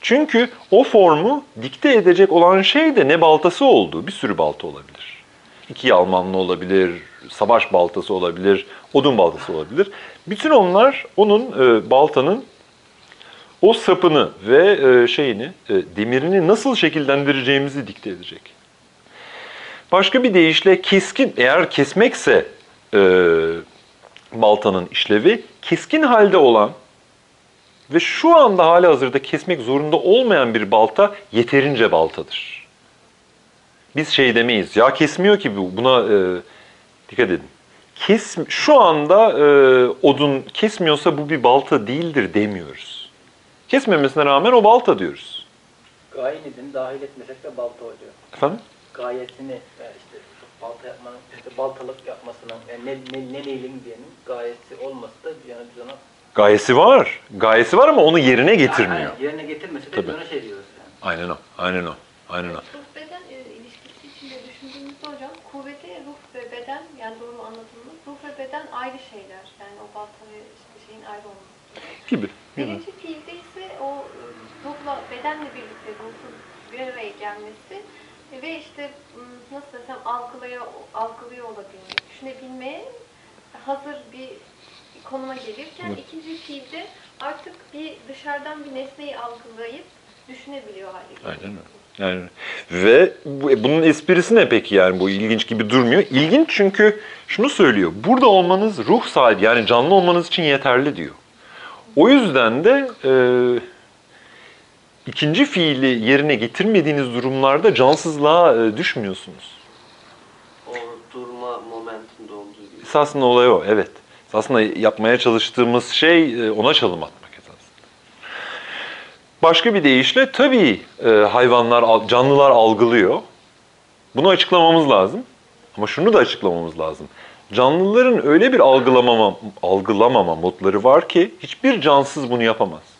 Çünkü o formu dikte edecek olan şey de ne baltası olduğu. Bir sürü balta olabilir. İki yalmanlı olabilir, savaş baltası olabilir, odun baltası olabilir. Bütün onlar onun e, baltanın o sapını ve e, şeyini, e, demirini nasıl şekillendireceğimizi dikte edecek. Başka bir deyişle keskin, eğer kesmekse e, baltanın işlevi, keskin halde olan ve şu anda hali hazırda kesmek zorunda olmayan bir balta yeterince baltadır. Biz şey demeyiz, ya kesmiyor ki bu, buna e, dikkat edin. Kes, şu anda e, odun kesmiyorsa bu bir balta değildir demiyoruz. Kesmemesine rağmen o balta diyoruz. Gayinidin dahil etmesek de balta oluyor. Efendim? Gayesini e, işte balta yapmanın, işte baltalık yapmasının, yani ne, ne, ne neylim diyenin gayesi olması da yani biz ona Gayesi var. Gayesi var ama onu yerine getirmiyor. Yani yerine getirmese de Tabii. ona şey diyoruz yani. Aynen o. Aynen o. Aynen o. Ruh beden e, ilişkisi içinde düşündüğümüzde hocam kuvveti ruh ve beden yani doğru anlatımımız ruh ve beden ayrı şeyler. Yani o balta ve işte şeyin ayrı olması. Gibi. Birinci fiilde ise o e, ruhla bedenle birlikte ruhun bir araya gelmesi e, ve işte nasıl desem algılaya, algılıyor olabilmek, düşünebilmeye hazır bir konuma gelirken Evet. ikinci fiilde artık bir dışarıdan bir nesneyi algılayıp düşünebiliyor hale geliyor. Aynen öyle. Yani ve bu, e, bunun esprisi ne peki yani bu ilginç gibi durmuyor. İlginç çünkü şunu söylüyor. Burada olmanız ruh sahibi yani canlı olmanız için yeterli diyor. O yüzden de e, ikinci fiili yerine getirmediğiniz durumlarda cansızlığa e, düşmüyorsunuz. O durma momentinde olduğu gibi. Esasında olay o, evet. Esasında yapmaya çalıştığımız şey e, ona çalım atmak esasında. Başka bir deyişle tabii e, hayvanlar, canlılar algılıyor. Bunu açıklamamız lazım. Ama şunu da açıklamamız lazım. Canlıların öyle bir algılamama, algılamama modları var ki hiçbir cansız bunu yapamaz.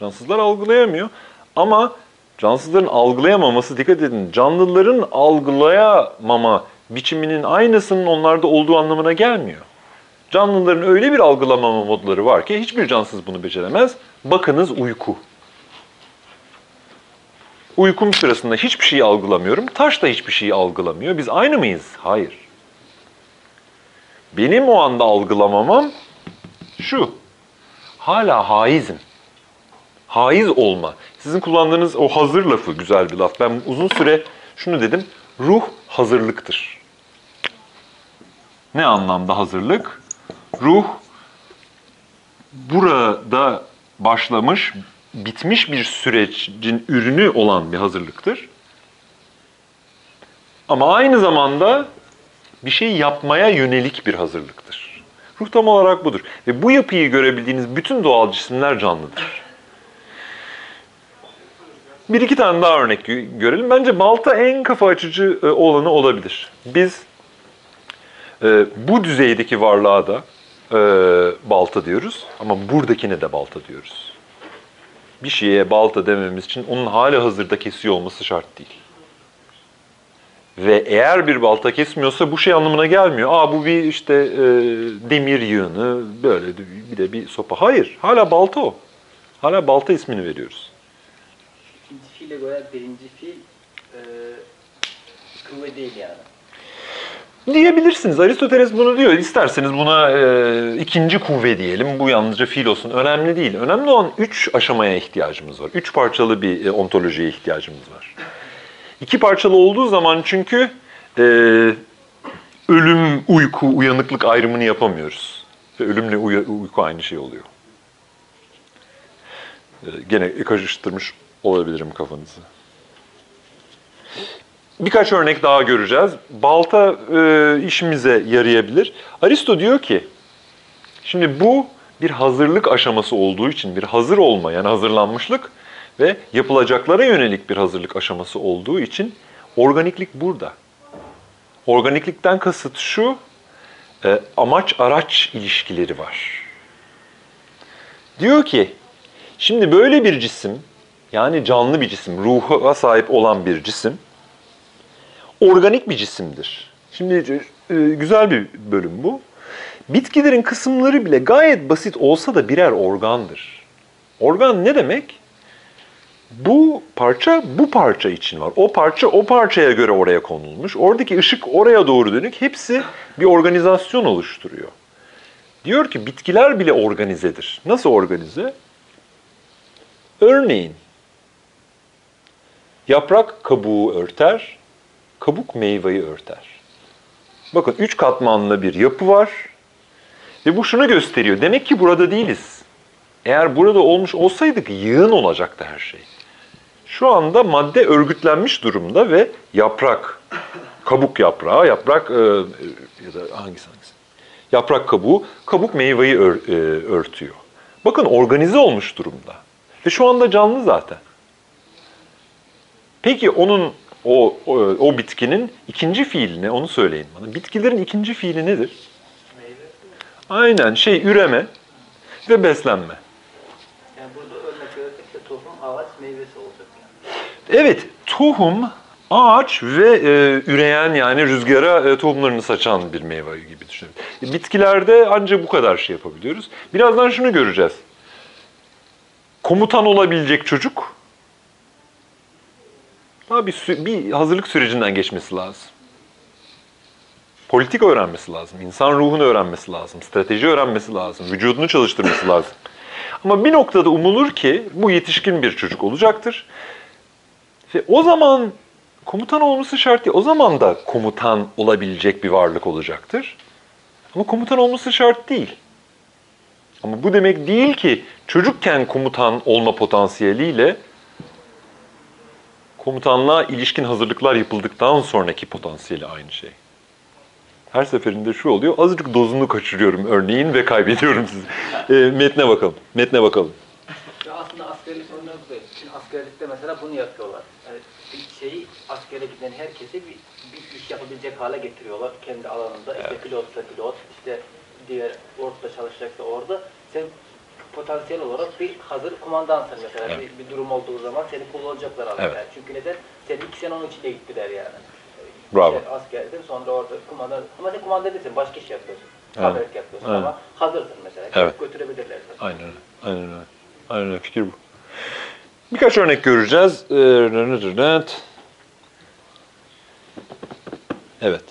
Cansızlar algılayamıyor. Ama cansızların algılayamaması dikkat edin. Canlıların algılayamama biçiminin aynısının onlarda olduğu anlamına gelmiyor. Canlıların öyle bir algılamama modları var ki hiçbir cansız bunu beceremez. Bakınız uyku. Uykum sırasında hiçbir şeyi algılamıyorum. Taş da hiçbir şeyi algılamıyor. Biz aynı mıyız? Hayır. Benim o anda algılamamam şu. Hala haizim. Haiz olma. Sizin kullandığınız o hazır lafı güzel bir laf. Ben uzun süre şunu dedim. Ruh hazırlıktır. Ne anlamda hazırlık? Ruh burada başlamış, bitmiş bir sürecin ürünü olan bir hazırlıktır. Ama aynı zamanda bir şey yapmaya yönelik bir hazırlıktır. Ruh tam olarak budur. Ve bu yapıyı görebildiğiniz bütün doğal cisimler canlıdır. Bir iki tane daha örnek gö- görelim. Bence balta en kafa açıcı e, olanı olabilir. Biz e, bu düzeydeki varlığa da e, balta diyoruz ama buradakine de balta diyoruz. Bir şeye balta dememiz için onun hali hazırda kesiyor olması şart değil. Ve eğer bir balta kesmiyorsa bu şey anlamına gelmiyor. Aa bu bir işte e, demir yığını, böyle bir de bir sopa. Hayır, hala balta o. Hala balta ismini veriyoruz. Fiile göre birinci fiil e, kuvve değil yani. Diyebilirsiniz. Aristoteles bunu diyor. İsterseniz buna e, ikinci kuvve diyelim. Bu yalnızca fiil olsun. Önemli değil. Önemli olan üç aşamaya ihtiyacımız var. Üç parçalı bir e, ontolojiye ihtiyacımız var. İki parçalı olduğu zaman çünkü e, ölüm, uyku, uyanıklık ayrımını yapamıyoruz. Ve ölümle uya- uyku aynı şey oluyor. E, gene karıştırmış olabilirim kafanızı. Birkaç örnek daha göreceğiz. Balta e, işimize yarayabilir. Aristo diyor ki, şimdi bu bir hazırlık aşaması olduğu için bir hazır olma yani hazırlanmışlık ve yapılacaklara yönelik bir hazırlık aşaması olduğu için organiklik burada. Organiklikten kasıt şu, e, amaç-araç ilişkileri var. Diyor ki, şimdi böyle bir cisim, yani canlı bir cisim, ruha sahip olan bir cisim, organik bir cisimdir. Şimdi e, güzel bir bölüm bu. Bitkilerin kısımları bile gayet basit olsa da birer organdır. Organ ne demek? Bu parça bu parça için var. O parça o parçaya göre oraya konulmuş. Oradaki ışık oraya doğru dönük. Hepsi bir organizasyon oluşturuyor. Diyor ki bitkiler bile organizedir. Nasıl organize? Örneğin yaprak kabuğu örter, kabuk meyveyi örter. Bakın üç katmanlı bir yapı var ve bu şunu gösteriyor. Demek ki burada değiliz. Eğer burada olmuş olsaydık yığın olacaktı her şey. Şu anda madde örgütlenmiş durumda ve yaprak, kabuk yaprağı, yaprak e, ya da hangisi hangisi? Yaprak kabuğu, kabuk meyveyi ör- e, örtüyor. Bakın organize olmuş durumda. Ve şu anda canlı zaten. Peki onun o, o, o bitkinin ikinci fiili ne? Onu söyleyin bana. Bitkilerin ikinci fiili nedir? Aynen şey üreme ve beslenme. Yani burada örnek verirsek de tohum, ağaç, meyvesi olacak yani. Evet, tohum, ağaç ve e, üreyen yani rüzgara e, tohumlarını saçan bir meyve gibi düşünün. Bitkilerde ancak bu kadar şey yapabiliyoruz. Birazdan şunu göreceğiz. Komutan olabilecek çocuk Daha bir, bir hazırlık sürecinden geçmesi lazım. Politika öğrenmesi lazım, insan ruhunu öğrenmesi lazım, strateji öğrenmesi lazım, vücudunu çalıştırması lazım. Ama bir noktada umulur ki bu yetişkin bir çocuk olacaktır. Ve o zaman komutan olması şart değil. O zaman da komutan olabilecek bir varlık olacaktır. Ama komutan olması şart değil. Ama bu demek değil ki çocukken komutan olma potansiyeliyle komutanlığa ilişkin hazırlıklar yapıldıktan sonraki potansiyeli aynı şey. Her seferinde şu oluyor, azıcık dozunu kaçırıyorum örneğin ve kaybediyorum sizi. E, metne bakalım, metne bakalım. Ya aslında askerlik örneği bu değil. Şimdi askerlikte mesela bunu yapıyorlar. Yani bir şeyi askere giden herkesi bir, bir iş yapabilecek hale getiriyorlar kendi alanında. İşte pilotsa pilot, işte diğer orada çalışacaksa orada. Sen potansiyel olarak bir hazır kumandansın mesela. Evet. Bir, bir durum olduğu zaman seni kullanacaklar aslında. Evet. Yani Çünkü neden? Senin iki sene onun içinde gittiler yani. Bravo. İşte askerdin sonra orada kumandan. Ama sen kumanda değilsin, başka iş yapıyorsun. Evet. Haberlik yapıyorsun Evet. ama hazırsın mesela. Evet. Götürebilirler seni. Aynen öyle. Aynen öyle. Aynen öyle. Fikir bu. Birkaç örnek göreceğiz. Ee, Evet.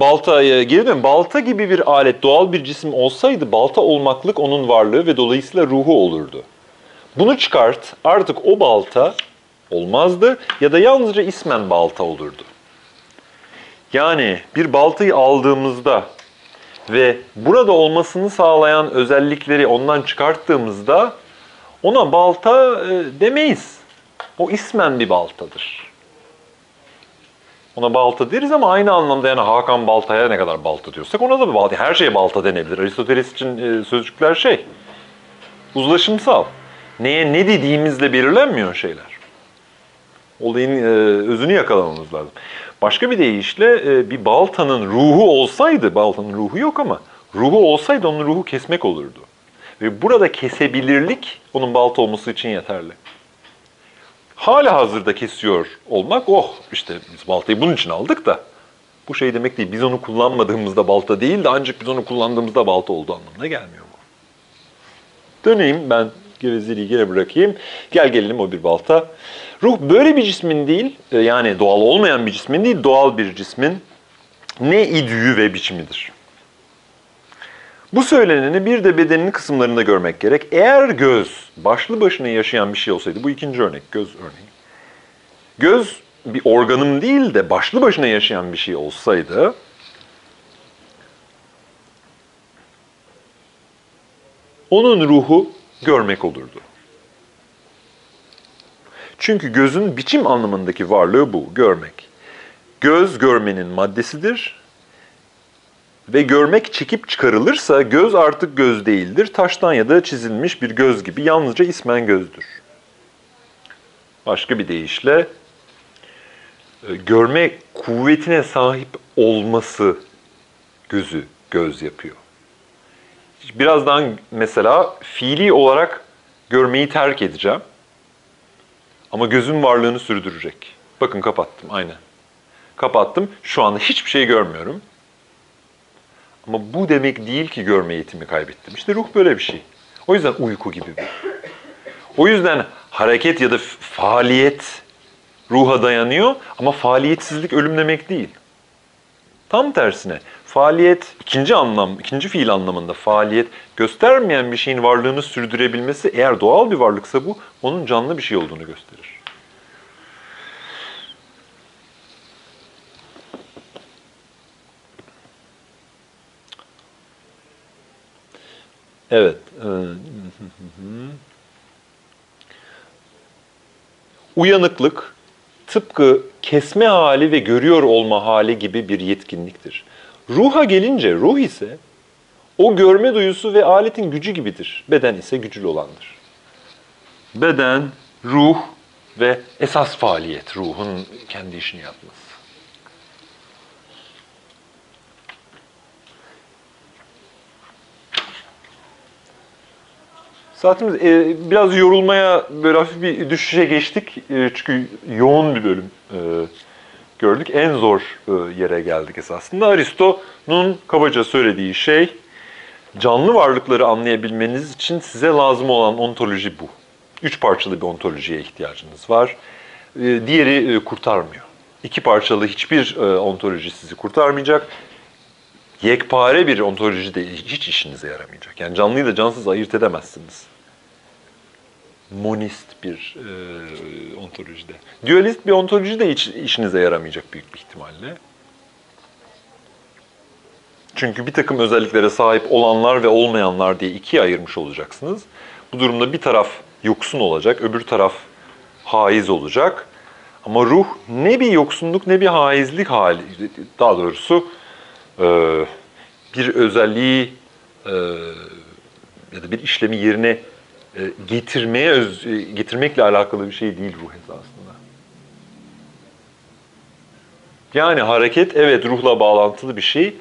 Baltaya dön. Balta gibi bir alet doğal bir cisim olsaydı balta olmaklık onun varlığı ve dolayısıyla ruhu olurdu. Bunu çıkart artık o balta olmazdı ya da yalnızca ismen balta olurdu. Yani bir baltayı aldığımızda ve burada olmasını sağlayan özellikleri ondan çıkarttığımızda ona balta e, demeyiz. O ismen bir baltadır. Ona balta deriz ama aynı anlamda yani Hakan Balta'ya ne kadar balta diyorsak ona da bir balta. Her şeye balta denebilir. Aristoteles için e, sözcükler şey, uzlaşımsal. Neye ne dediğimizle belirlenmiyor şeyler. Olayın e, özünü yakalamamız lazım. Başka bir deyişle e, bir baltanın ruhu olsaydı, baltanın ruhu yok ama ruhu olsaydı onun ruhu kesmek olurdu. Ve burada kesebilirlik onun balta olması için yeterli. Hala hazırda kesiyor olmak, oh işte biz baltayı bunun için aldık da. Bu şey demek değil, biz onu kullanmadığımızda balta değil de ancak biz onu kullandığımızda balta olduğu anlamına gelmiyor bu. Döneyim ben gevezeliği gene bırakayım. Gel gelelim o bir balta. Ruh böyle bir cismin değil, e, yani doğal olmayan bir cismin değil, doğal bir cismin ne idüğü ve biçimidir. Bu söyleneni bir de bedenin kısımlarında görmek gerek. Eğer göz başlı başına yaşayan bir şey olsaydı, bu ikinci örnek, göz örneği. Göz bir organım değil de başlı başına yaşayan bir şey olsaydı, onun ruhu görmek olurdu. Çünkü gözün biçim anlamındaki varlığı bu, görmek. Göz görmenin maddesidir ve görmek çekip çıkarılırsa göz artık göz değildir. Taştan ya da çizilmiş bir göz gibi yalnızca ismen gözdür. Başka bir deyişle e, görme kuvvetine sahip olması gözü göz yapıyor. Birazdan mesela fiili olarak görmeyi terk edeceğim. Ama gözün varlığını sürdürecek. Bakın kapattım aynen. Kapattım. Şu anda hiçbir şey görmüyorum. Ama bu demek değil ki görme yetimi kaybettim. İşte ruh böyle bir şey. O yüzden uyku gibi bir. O yüzden hareket ya da faaliyet ruha dayanıyor ama faaliyetsizlik ölüm demek değil. Tam tersine faaliyet ikinci anlam, ikinci fiil anlamında faaliyet göstermeyen bir şeyin varlığını sürdürebilmesi eğer doğal bir varlıksa bu onun canlı bir şey olduğunu gösterir. Evet. Uyanıklık tıpkı kesme hali ve görüyor olma hali gibi bir yetkinliktir. Ruha gelince ruh ise o görme duyusu ve aletin gücü gibidir. Beden ise gücül olandır. Beden, ruh ve esas faaliyet ruhun kendi işini yapması. Saatimiz e, biraz yorulmaya böyle hafif bir düşüşe geçtik. E, çünkü yoğun bir bölüm e, gördük. En zor e, yere geldik esasında. Aristo'nun kabaca söylediği şey canlı varlıkları anlayabilmeniz için size lazım olan ontoloji bu. Üç parçalı bir ontolojiye ihtiyacınız var. e, diğeri e, kurtarmıyor. İki parçalı hiçbir e, ontoloji sizi kurtarmayacak. Yekpare bir ontoloji de hiç işinize yaramayacak. Yani canlıyı da cansız ayırt edemezsiniz. Monist bir e, ontolojide. Dualist bir ontoloji de hiç işinize yaramayacak büyük bir ihtimalle. Çünkü bir takım özelliklere sahip olanlar ve olmayanlar diye ikiye ayırmış olacaksınız. Bu durumda bir taraf yoksun olacak, öbür taraf haiz olacak. Ama ruh ne bir yoksunluk ne bir haizlik hali, daha doğrusu bir özelliği e, ya da bir işlemi yerine e, getirmeye e, getirmekle alakalı bir şey değil ruh esasında. Yani hareket evet ruhla bağlantılı bir şey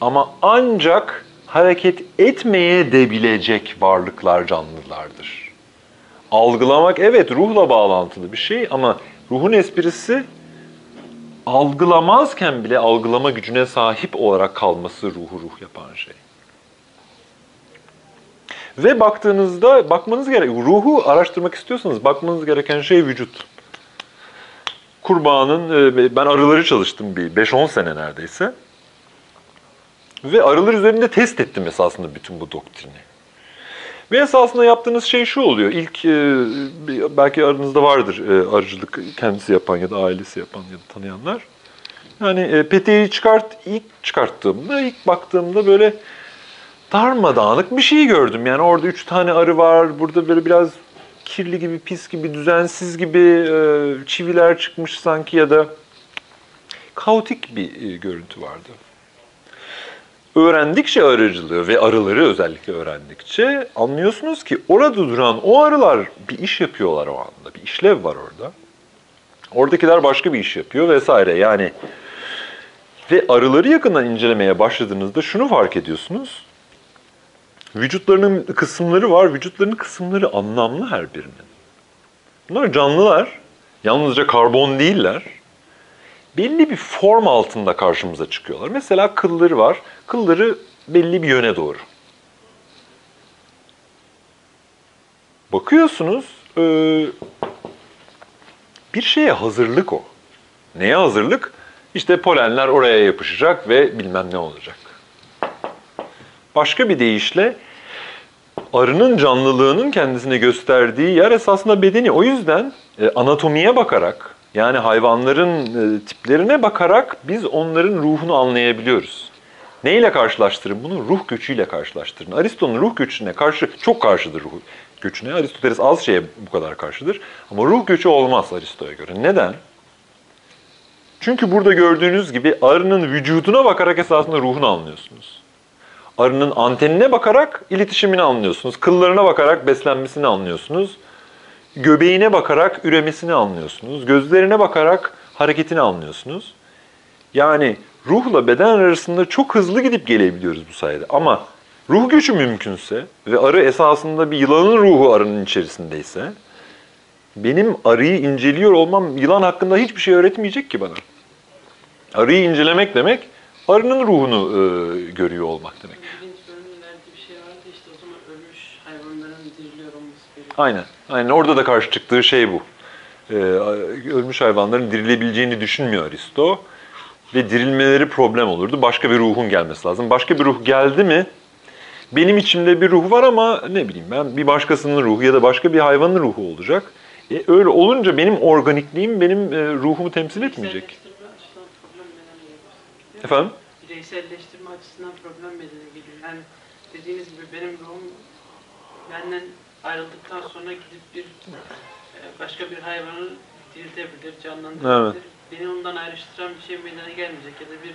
ama ancak hareket etmeye de bilecek varlıklar canlılardır. Algılamak evet ruhla bağlantılı bir şey ama ruhun esprisi algılamazken bile algılama gücüne sahip olarak kalması ruhu ruh yapan şey. Ve baktığınızda bakmanız gerek ruhu araştırmak istiyorsanız bakmanız gereken şey vücut. Kurbağanın e, ben arıları çalıştım bir 5-10 sene neredeyse. Ve arılar üzerinde test ettim esasında bütün bu doktrini. Ve esasında yaptığınız şey şu oluyor. İlk e, belki aranızda vardır e, arıcılık kendisi yapan ya da ailesi yapan ya da tanıyanlar. Yani e, peteği çıkart ilk çıkarttığımda ilk baktığımda böyle darmadağınık bir şey gördüm. Yani orada üç tane arı var. Burada böyle biraz kirli gibi, pis gibi, düzensiz gibi çiviler çıkmış sanki ya da kaotik bir görüntü vardı. Öğrendikçe arıcılığı ve arıları özellikle öğrendikçe anlıyorsunuz ki orada duran o arılar bir iş yapıyorlar o anda. Bir işlev var orada. Oradakiler başka bir iş yapıyor vesaire. Yani ve arıları yakından incelemeye başladığınızda şunu fark ediyorsunuz. Vücutlarının kısımları var. Vücutlarının kısımları anlamlı her birinin. Bunlar canlılar. Yalnızca karbon değiller. Belli bir form altında karşımıza çıkıyorlar. Mesela kılları var. Kılları belli bir yöne doğru. Bakıyorsunuz e, bir şeye hazırlık o. Neye hazırlık? İşte polenler oraya yapışacak ve bilmem ne olacak. Başka bir deyişle arının canlılığının kendisine gösterdiği yer esasında bedeni. O yüzden e, anatomiye bakarak yani hayvanların e, tiplerine bakarak biz onların ruhunu anlayabiliyoruz. Neyle karşılaştırın bunu? Ruh göçüyle karşılaştırın. Aristo'nun ruh göçüne karşı çok karşıdır ruh göçüne. Aristoteles az şeye bu kadar karşıdır. Ama ruh göçü olmaz Aristo'ya göre. Neden? Çünkü burada gördüğünüz gibi arının vücuduna bakarak esasında ruhunu anlıyorsunuz. Arının antenine bakarak iletişimini anlıyorsunuz. Kıllarına bakarak beslenmesini anlıyorsunuz. Göbeğine bakarak üremesini anlıyorsunuz. Gözlerine bakarak hareketini anlıyorsunuz. Yani ruhla beden arasında çok hızlı gidip gelebiliyoruz bu sayede. Ama ruh göçü mümkünse ve arı esasında bir yılanın ruhu arının içerisindeyse benim arıyı inceliyor olmam yılan hakkında hiçbir şey öğretmeyecek ki bana. Arıyı incelemek demek arının ruhunu e, görüyor olmak demek. Şey. Aynen. Aynen orada da karşı çıktığı şey bu. Ee, ölmüş hayvanların dirilebileceğini düşünmüyor Aristo. Ve dirilmeleri problem olurdu. Başka bir ruhun gelmesi lazım. Başka bir ruh geldi mi benim içimde bir ruh var ama ne bileyim ben bir başkasının ruhu ya da başka bir hayvanın ruhu olacak. E, öyle olunca benim organikliğim benim e, ruhumu temsil etmeyecek. Efendim? Bireyselleştirme açısından problem meydana geliyor. Yani dediğiniz gibi benim ruhum benden ayrıldıktan sonra gidip bir e, başka bir hayvanı diriltebilir, canlandırabilir. Beni ondan ayrıştıran bir şey meydana gelmeyecek ya da bir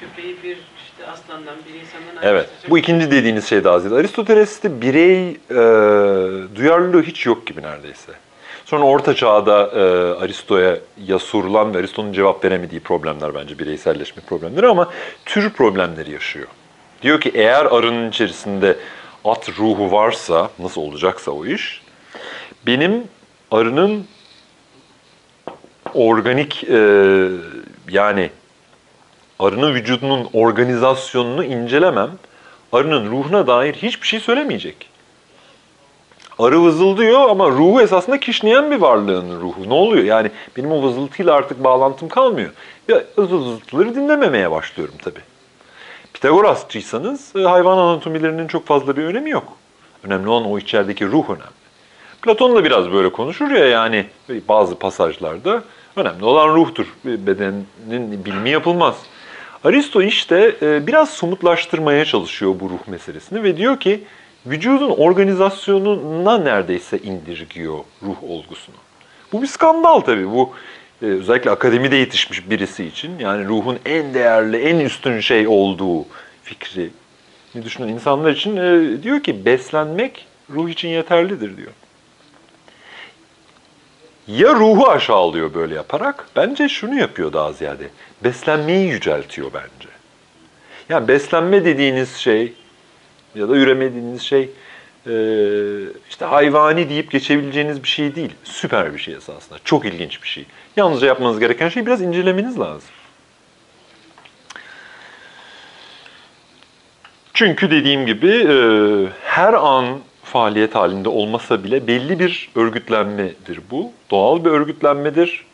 köpeği bir işte aslandan, bir insandan Evet. Bu ikinci dediğiniz şey daha ziyade. Aristoteles'te birey e, duyarlılığı hiç yok gibi neredeyse. Sonra Orta Çağ'da e, Aristo'ya ya sorulan ve Aristo'nun cevap veremediği problemler bence bireyselleşme problemleri ama tür problemleri yaşıyor. Diyor ki eğer arının içerisinde at ruhu varsa, nasıl olacaksa o iş, benim arının organik e, yani arının vücudunun organizasyonunu incelemem, arının ruhuna dair hiçbir şey söylemeyecek. Arı vızıldıyor ama ruhu esasında kişneyen bir varlığın ruhu. Ne oluyor? Yani benim o vızıltıyla artık bağlantım kalmıyor. Ya vızıltıları dinlememeye başlıyorum tabii. Pitagorasçıysanız e, hayvan anatomilerinin çok fazla bir önemi yok. Önemli olan o içerideki ruh önemli. Platon da biraz böyle konuşur ya yani bazı pasajlarda önemli olan ruhtur. Bedenin bilimi yapılmaz. Aristo işte e, biraz somutlaştırmaya çalışıyor bu ruh meselesini ve diyor ki vücudun organizasyonuna neredeyse indirgiyor ruh olgusunu. Bu bir skandal tabii. Bu e, özellikle akademide yetişmiş birisi için yani ruhun en değerli, en üstün şey olduğu fikri ne düşünen insanlar için e, diyor ki beslenmek ruh için yeterlidir diyor. Ya ruhu aşağılıyor böyle yaparak, bence şunu yapıyor daha ziyade. Beslenmeyi yüceltiyor bence. Yani beslenme dediğiniz şey ya da üreme dediğiniz şey e, işte hayvani deyip geçebileceğiniz bir şey değil. Süper bir şey esasında. Çok ilginç bir şey. Yalnızca yapmanız gereken şey biraz incelemeniz lazım. Çünkü dediğim gibi e, her an faaliyet halinde olmasa bile belli bir örgütlenmedir bu. Doğal bir örgütlenmedir.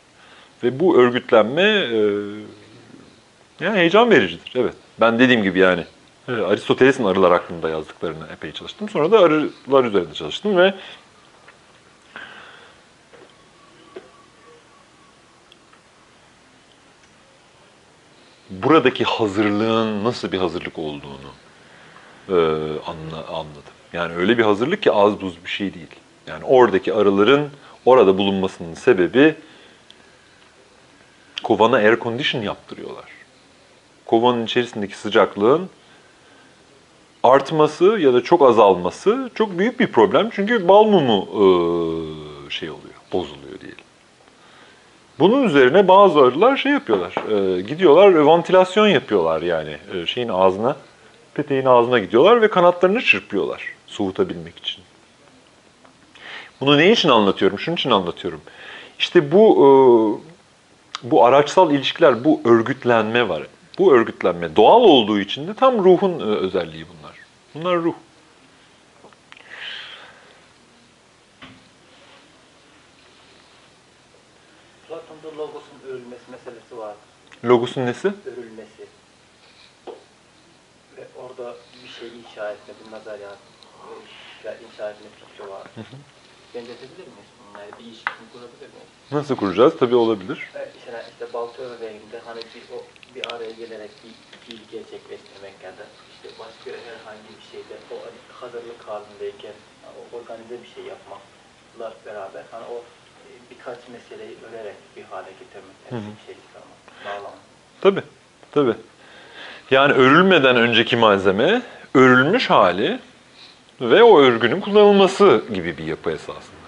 Ve bu örgütlenme e, yani heyecan vericidir. Evet. Ben dediğim gibi yani e, Aristoteles'in arılar hakkında yazdıklarını epey çalıştım. Sonra da arılar üzerinde çalıştım ve buradaki hazırlığın nasıl bir hazırlık olduğunu e, anla, anladım. Yani öyle bir hazırlık ki az buz bir şey değil. Yani oradaki arıların orada bulunmasının sebebi kovana air condition yaptırıyorlar. Kovanın içerisindeki sıcaklığın artması ya da çok azalması çok büyük bir problem. Çünkü bal mumu e, şey oluyor, bozuluyor diyelim. Bunun üzerine bazı arılar şey yapıyorlar, e, gidiyorlar vantilasyon yapıyorlar yani e, şeyin ağzına, peteğin ağzına gidiyorlar ve kanatlarını çırpıyorlar soğutabilmek için. Bunu ne için anlatıyorum? Şunun için anlatıyorum. İşte bu e, bu araçsal ilişkiler, bu örgütlenme var. Bu örgütlenme doğal olduğu için de tam ruhun e, özelliği bunlar. Bunlar ruh. Platon'da logosun örülmesi meselesi var. Logosun nesi? Örülmesi. Ve orada bir şey inşa etme, bir nazariyat, e, fikri var. Benzetebilir miyiz bunu? Yani bir ilişkisini kurabilir miyiz? Nasıl kuracağız? Tabii olabilir. Evet, işte, balta örneğinde hani bir, o, bir araya gelerek bir fiil gerçekleştirmek ya da işte başka herhangi bir şeyde o hazırlık halindeyken o organize bir şey yapmakla beraber hani o e, birkaç meseleyi örerek bir hale getirmek, yani bir şey çıkarmak, bağlamak. Tabii, tabii. Yani örülmeden önceki malzeme, örülmüş hali ve o örgünün kullanılması gibi bir yapı esasında.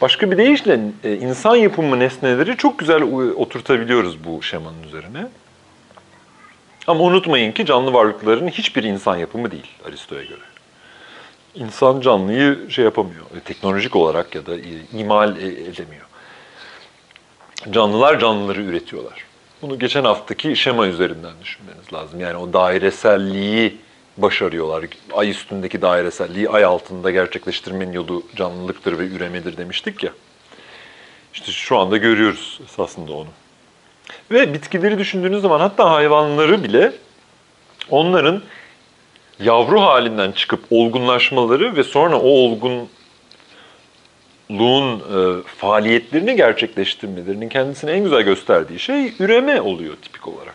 Başka bir deyişle e, insan yapımı nesneleri çok güzel oturtabiliyoruz bu şemanın üzerine. Ama unutmayın ki canlı varlıkların hiçbir insan yapımı değil Aristo'ya göre. İnsan canlıyı şey yapamıyor, e, teknolojik olarak ya da e, imal edemiyor. Canlılar canlıları üretiyorlar. Bunu geçen haftaki şema üzerinden düşünmeniz lazım. Yani o daireselliği başarıyorlar. Ay üstündeki daireselliği ay altında gerçekleştirmenin yolu canlılıktır ve üremedir demiştik ya. İşte şu anda görüyoruz esasında onu. Ve bitkileri düşündüğünüz zaman hatta hayvanları bile onların yavru halinden çıkıp olgunlaşmaları ve sonra o olgunluğun e, faaliyetlerini gerçekleştirmelerinin kendisini en güzel gösterdiği şey üreme oluyor tipik olarak.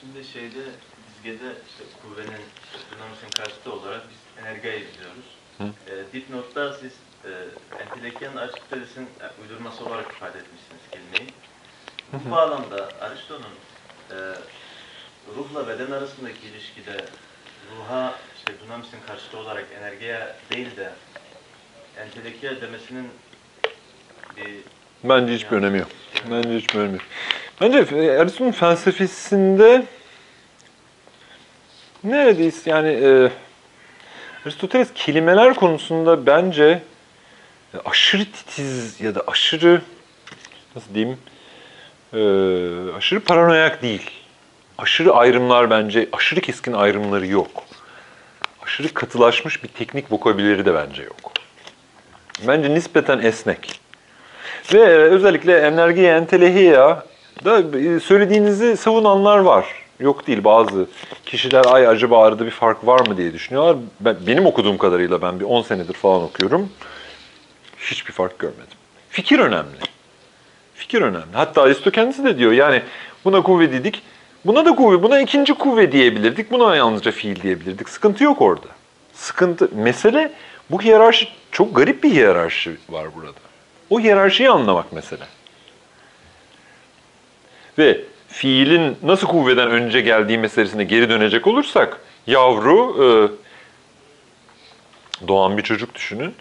Şimdi şeyde dizgede işte kuvvenin işte dinamizmin karşıtı olarak biz enerjiyi biliyoruz. E, dipnotta siz e, entelektüel Aristoteles'in e, uydurması olarak ifade etmişsiniz kelimeyi. Bu bağlamda Aristo'nun e, ruhla beden arasındaki ilişkide ruha işte dinamizmin karşıtı olarak enerjiye değil de entelektüel demesinin bir Bence hiçbir önemi yok. Bence hiçbir önemi yok. Bence e, Aristo'nun felsefesinde neredeyse yani e, Aristoteles kelimeler konusunda bence e, aşırı titiz ya da aşırı nasıl diyeyim e, aşırı paranoyak değil. Aşırı ayrımlar bence aşırı keskin ayrımları yok. aşırı katılaşmış bir teknik vokabüleri de bence yok. Bence nispeten esnek. Ve e, özellikle enerjiye, entelehiya da e, söylediğinizi savunanlar var. Yok değil bazı kişiler ay acaba arada bir fark var mı diye düşünüyorlar. Ben, benim okuduğum kadarıyla ben bir 10 senedir falan okuyorum. Hiçbir fark görmedim. Fikir önemli. Fikir önemli. Hatta Aristo kendisi de diyor yani buna kuvve dedik. Buna da kuvve, buna ikinci kuvve diyebilirdik. Buna yalnızca fiil diyebilirdik. Sıkıntı yok orada. Sıkıntı, mesele bu hiyerarşi, çok garip bir hiyerarşi var burada. O hiyerarşiyi anlamak mesele. Ve fiilin nasıl kuvveden önce geldiği meselesine geri dönecek olursak, yavru, e, doğan bir çocuk düşünün.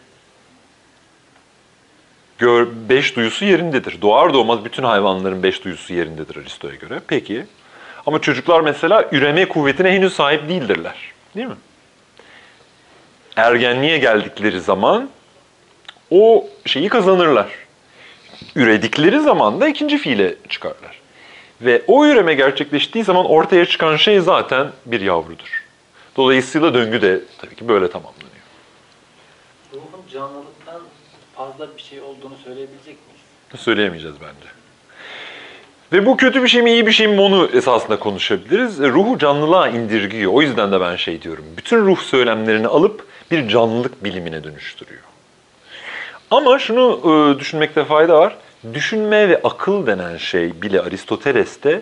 Gör, beş duyusu yerindedir. Doğar doğmaz bütün hayvanların beş duyusu yerindedir Aristo'ya göre. Peki. Ama çocuklar mesela üreme kuvvetine henüz sahip değildirler. Değil mi? Ergenliğe geldikleri zaman o şeyi kazanırlar. Üredikleri zaman da ikinci fiile çıkarlar. Ve o üreme gerçekleştiği zaman ortaya çıkan şey zaten bir yavrudur. Dolayısıyla döngü de tabii ki böyle tamamlanıyor. Ruhun canlılıktan fazla bir şey olduğunu söyleyebilecek miyiz? Söyleyemeyeceğiz bence. Ve bu kötü bir şey mi iyi bir şey mi onu esasında konuşabiliriz. E, Ruhu canlılığa indirgiyor. O yüzden de ben şey diyorum. Bütün ruh söylemlerini alıp bir canlılık bilimine dönüştürüyor. Ama şunu e, düşünmekte fayda var. Düşünme ve akıl denen şey bile Aristoteles'te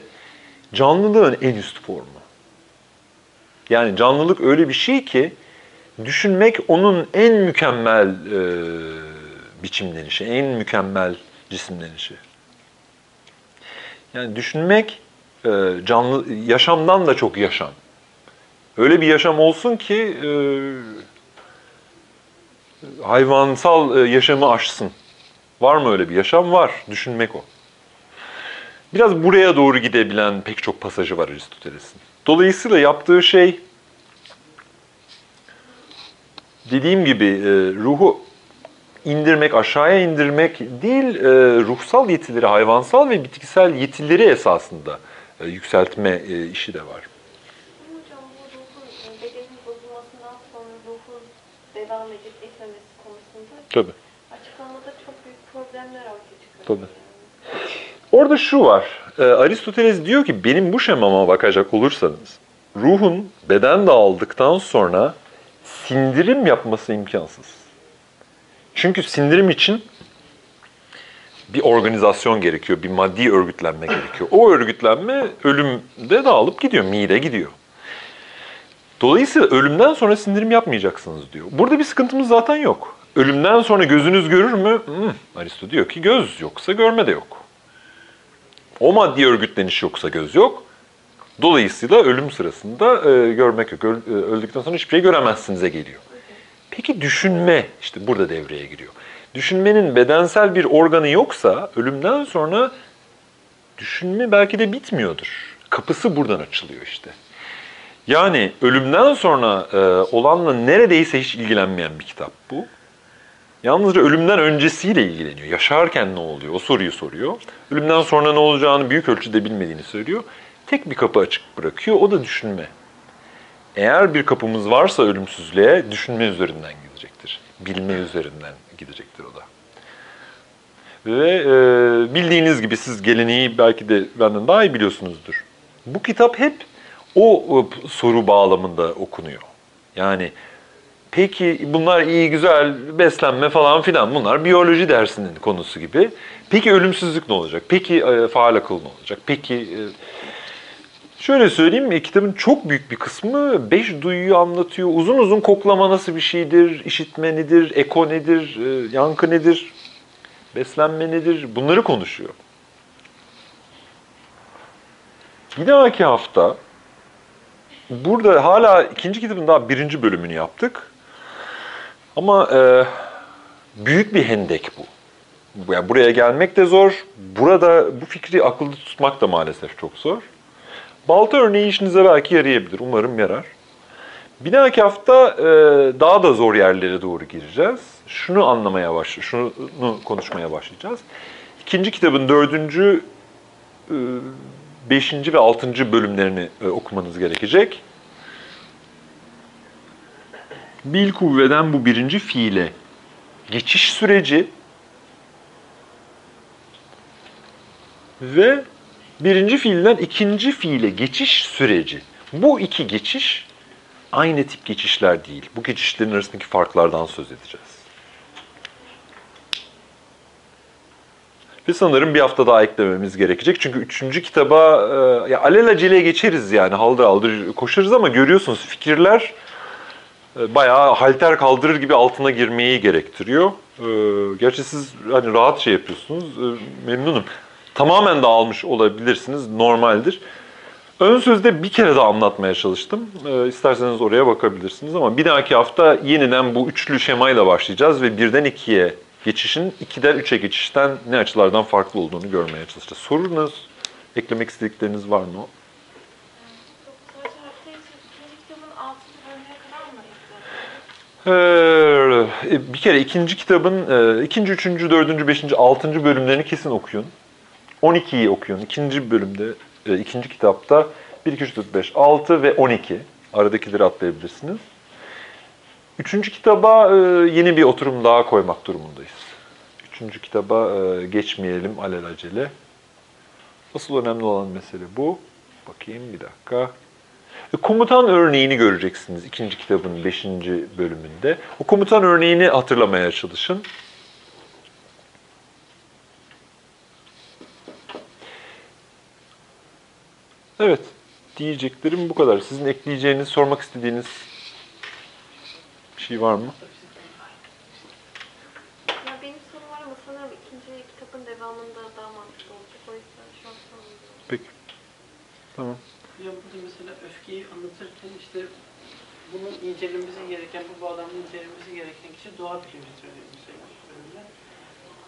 canlılığın en üst formu. Yani canlılık öyle bir şey ki düşünmek onun en mükemmel e, biçimlenişi, en mükemmel cisimlenişi. Yani düşünmek e, canlı yaşamdan da çok yaşam. Öyle bir yaşam olsun ki e, hayvansal e, yaşamı aşsın. Var mı öyle bir yaşam? Var. Düşünmek o. Biraz buraya doğru gidebilen pek çok pasajı var Aristoteles'in. Dolayısıyla yaptığı şey dediğim gibi e, ruhu indirmek, aşağıya indirmek değil, e, ruhsal yetileri, hayvansal ve bitkisel yetileri esasında e, yükseltme işi de var. Ama hocam bu ruhun, e, bedenin bozulmasından sonra ruhun devam edip etmemesi konusunda Tabii. açıklamada çok büyük problemler ortaya çıkıyor. Tabii. Orada şu var, e, Aristoteles diyor ki benim bu şemama bakacak olursanız, ruhun beden dağıldıktan sonra sindirim yapması imkansız. Çünkü sindirim için bir organizasyon gerekiyor, bir maddi örgütlenme gerekiyor. O örgütlenme ölümde dağılıp gidiyor, mide gidiyor. Dolayısıyla ölümden sonra sindirim yapmayacaksınız diyor. Burada bir sıkıntımız zaten yok. Ölümden sonra gözünüz görür mü? Hmm, Aristo diyor ki göz yoksa görme de yok. O maddi örgütleniş yoksa göz yok. Dolayısıyla ölüm sırasında e, görmek yok. E, öldükten sonra hiçbir şey göremezsinize geliyor. Peki düşünme işte burada devreye giriyor. Düşünmenin bedensel bir organı yoksa ölümden sonra düşünme belki de bitmiyordur. Kapısı buradan açılıyor işte. Yani ölümden sonra e, olanla neredeyse hiç ilgilenmeyen bir kitap bu. Yalnızca ölümden öncesiyle ilgileniyor. Yaşarken ne oluyor? O soruyu soruyor. Ölümden sonra ne olacağını büyük ölçüde bilmediğini söylüyor. Tek bir kapı açık bırakıyor. O da düşünme. Eğer bir kapımız varsa ölümsüzlüğe düşünme üzerinden gidecektir. Bilme üzerinden gidecektir o da. Ve e, bildiğiniz gibi siz geleneği belki de benden daha iyi biliyorsunuzdur. Bu kitap hep o, o soru bağlamında okunuyor. Yani peki bunlar iyi güzel beslenme falan filan bunlar biyoloji dersinin konusu gibi. Peki ölümsüzlük ne olacak? Peki e, faal akıl ne olacak? Peki e, Şöyle söyleyeyim, e, kitabın çok büyük bir kısmı beş duyuyu anlatıyor. Uzun uzun koklama nasıl bir şeydir, işitme nedir, eko nedir, e, yankı nedir, beslenme nedir bunları konuşuyor. Bir dahaki hafta burada hala ikinci kitabın daha birinci bölümünü yaptık. Ama e, büyük bir hendek bu. Yani buraya gelmek de zor. Burada bu fikri akılda tutmak da maalesef çok zor. Balta örneği işinize belki yarayabilir. Umarım yarar. Bir dahaki hafta e, daha da zor yerlere doğru gireceğiz. Şunu anlamaya baş, şunu konuşmaya başlayacağız. İkinci kitabın dördüncü, e, beşinci ve altıncı bölümlerini e, okumanız gerekecek. Bil kuvveden bu birinci fiile geçiş süreci ve birinci fiilden ikinci fiile geçiş süreci. Bu iki geçiş aynı tip geçişler değil. Bu geçişlerin arasındaki farklardan söz edeceğiz. Ve sanırım bir hafta daha eklememiz gerekecek. Çünkü üçüncü kitaba e, ya alelacele geçeriz yani haldır haldır koşarız ama görüyorsunuz fikirler bayağı halter kaldırır gibi altına girmeyi gerektiriyor. E, gerçi siz hani rahat şey yapıyorsunuz. E, memnunum. Tamamen dağılmış olabilirsiniz. Normaldir. Ön sözde bir kere daha anlatmaya çalıştım. E, isterseniz oraya bakabilirsiniz ama bir dahaki hafta yeniden bu üçlü şemayla başlayacağız ve birden ikiye geçişin 2'den 3'e geçişten ne açılardan farklı olduğunu görmeye çalışacağız. Sorunuz, eklemek istedikleriniz var mı? Yok, sadece hafta içi ikinci kitabın altıncı bölümüne kadar mı izlediniz? Ee, bir kere ikinci kitabın e, ikinci, üçüncü, dördüncü, beşinci, altıncı bölümlerini kesin okuyun. 12'yi okuyun. İkinci bölümde, e, ikinci kitapta 1, 2, 3, 4, 5, 6 ve 12. Aradakileri atlayabilirsiniz. Üçüncü kitaba e, yeni bir oturum daha koymak durumundayız. Üçüncü kitaba e, geçmeyelim alelacele. Asıl önemli olan mesele bu. Bakayım bir dakika. Komutan örneğini göreceksiniz ikinci kitabın beşinci bölümünde. O komutan örneğini hatırlamaya çalışın. Evet, diyeceklerim bu kadar. Sizin ekleyeceğiniz, sormak istediğiniz bir şey var mı? Ya benim sorum var ama sanırım ikinci kitabın devamında daha mantıklı olacak. O yüzden şu an. Peki. Tamam. Ya burada mesela öfkeyi anlatırken işte bunun incelenmesi gereken, bu bağlamda incelenmesi gereken kişi doğa bilimci söylüyor mesela.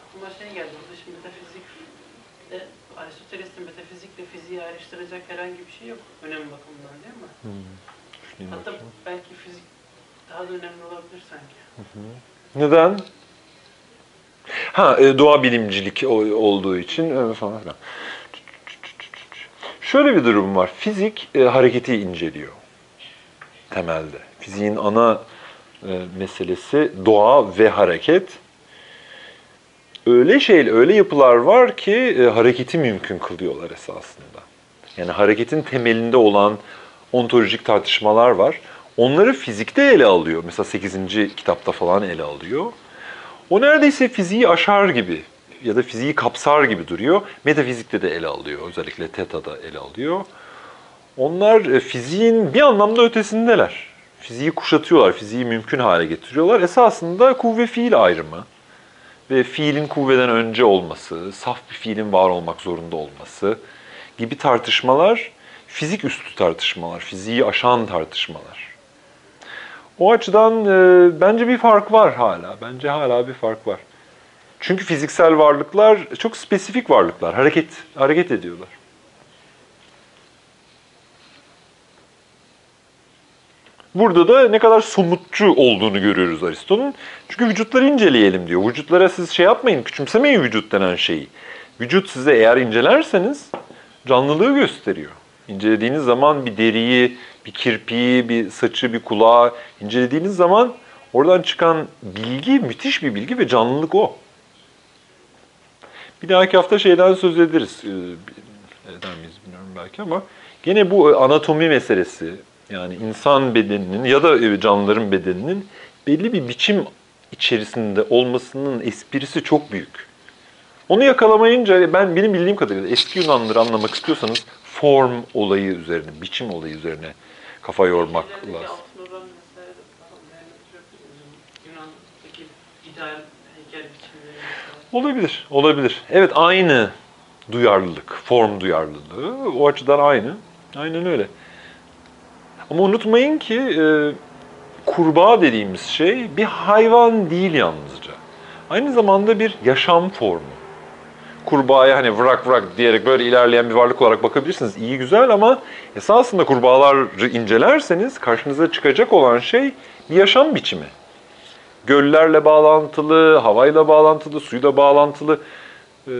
Aklıma şey geldi, burada şimdi metafizik de Aristoteles'te metafizikle fiziği ayrıştıracak herhangi bir şey yok önem bakımından değil mi? Hmm. Hatta bakayım. belki fizik daha da önemli olabilir sanki. Neden? Ha, e, doğa bilimcilik olduğu için e, falan filan. Şöyle bir durum var. Fizik e, hareketi inceliyor temelde. Fiziğin ana e, meselesi doğa ve hareket. Öyle şey, öyle yapılar var ki e, hareketi mümkün kılıyorlar esasında. Yani hareketin temelinde olan ontolojik tartışmalar var. Onları fizikte ele alıyor. Mesela 8. kitapta falan ele alıyor. O neredeyse fiziği aşar gibi ya da fiziği kapsar gibi duruyor. Metafizikte de ele alıyor. Özellikle Teta'da ele alıyor. Onlar e, fiziğin bir anlamda ötesindeler. Fiziği kuşatıyorlar, fiziği mümkün hale getiriyorlar. Esasında kuvve fiil ayrımı ve fiilin kuvveden önce olması, saf bir fiilin var olmak zorunda olması gibi tartışmalar fizik üstü tartışmalar, fiziği aşan tartışmalar. O açıdan e, bence bir fark var hala. Bence hala bir fark var. Çünkü fiziksel varlıklar çok spesifik varlıklar. Hareket hareket ediyorlar. Burada da ne kadar somutçu olduğunu görüyoruz Aristo'nun. Çünkü vücutları inceleyelim diyor. Vücutlara siz şey yapmayın, küçümsemeyin vücut denen şeyi. Vücut size eğer incelerseniz canlılığı gösteriyor. İncelediğiniz zaman bir deriyi, bir kirpiği, bir saçı, bir kulağı incelediğiniz zaman oradan çıkan bilgi müthiş bir bilgi ve canlılık o. Bir dahaki hafta şeyden söz ederiz. Ee, Eder miyiz bilmiyorum belki ama gene bu anatomi meselesi yani insan bedeninin ya da e, canlıların bedeninin belli bir biçim içerisinde olmasının esprisi çok büyük. Onu yakalamayınca ben benim bildiğim kadarıyla eski Yunanlıları anlamak istiyorsanız form olayı üzerine, biçim olayı üzerine kafa yormak lazım. altın oran vesaire de falan değerlendirebilir miyiz? Yunan'daki ideal heykel biçimleri mesela. Olabilir, olabilir. Evet aynı duyarlılık, form duyarlılığı o açıdan aynı. Aynen öyle. Ama unutmayın ki e, kurbağa dediğimiz şey bir hayvan değil yalnızca. Aynı zamanda bir yaşam formu. Kurbağaya hani vrak vrak diyerek böyle ilerleyen bir varlık olarak bakabilirsiniz. İyi güzel ama esasında kurbağaları incelerseniz karşınıza çıkacak olan şey bir yaşam biçimi göllerle bağlantılı, havayla bağlantılı, suyla bağlantılı e,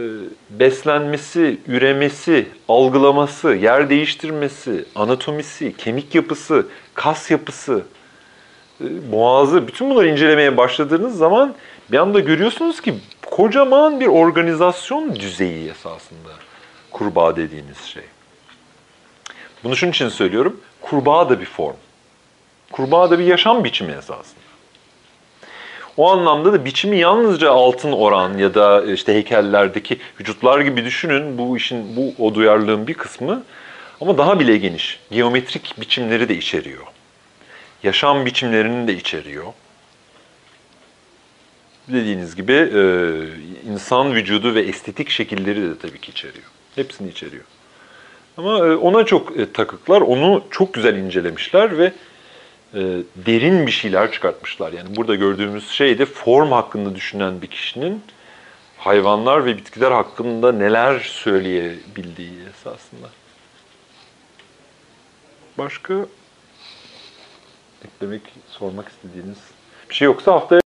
beslenmesi, üremesi, algılaması, yer değiştirmesi, anatomisi, kemik yapısı, kas yapısı e, boğazı, bütün bunları incelemeye başladığınız zaman bir anda görüyorsunuz ki kocaman bir organizasyon düzeyi esasında kurbağa dediğiniz şey. Bunu şunun için söylüyorum. Kurbağa da bir form. Kurbağa da bir yaşam biçimi esasında. O anlamda da biçimi yalnızca altın oran ya da işte heykellerdeki vücutlar gibi düşünün. Bu işin, bu o duyarlılığın bir kısmı. Ama daha bile geniş. Geometrik biçimleri de içeriyor. Yaşam biçimlerini de içeriyor. Dediğiniz gibi e, insan vücudu ve estetik şekilleri de tabii ki içeriyor. Hepsini içeriyor. Ama e, ona çok e, takıklar, onu çok güzel incelemişler ve e, derin bir şeyler çıkartmışlar. Yani burada gördüğümüz şey de form hakkında düşünen bir kişinin hayvanlar ve bitkiler hakkında neler söyleyebildiği esasında. Başka eklemek, sormak istediğiniz bir şey yoksa haftaya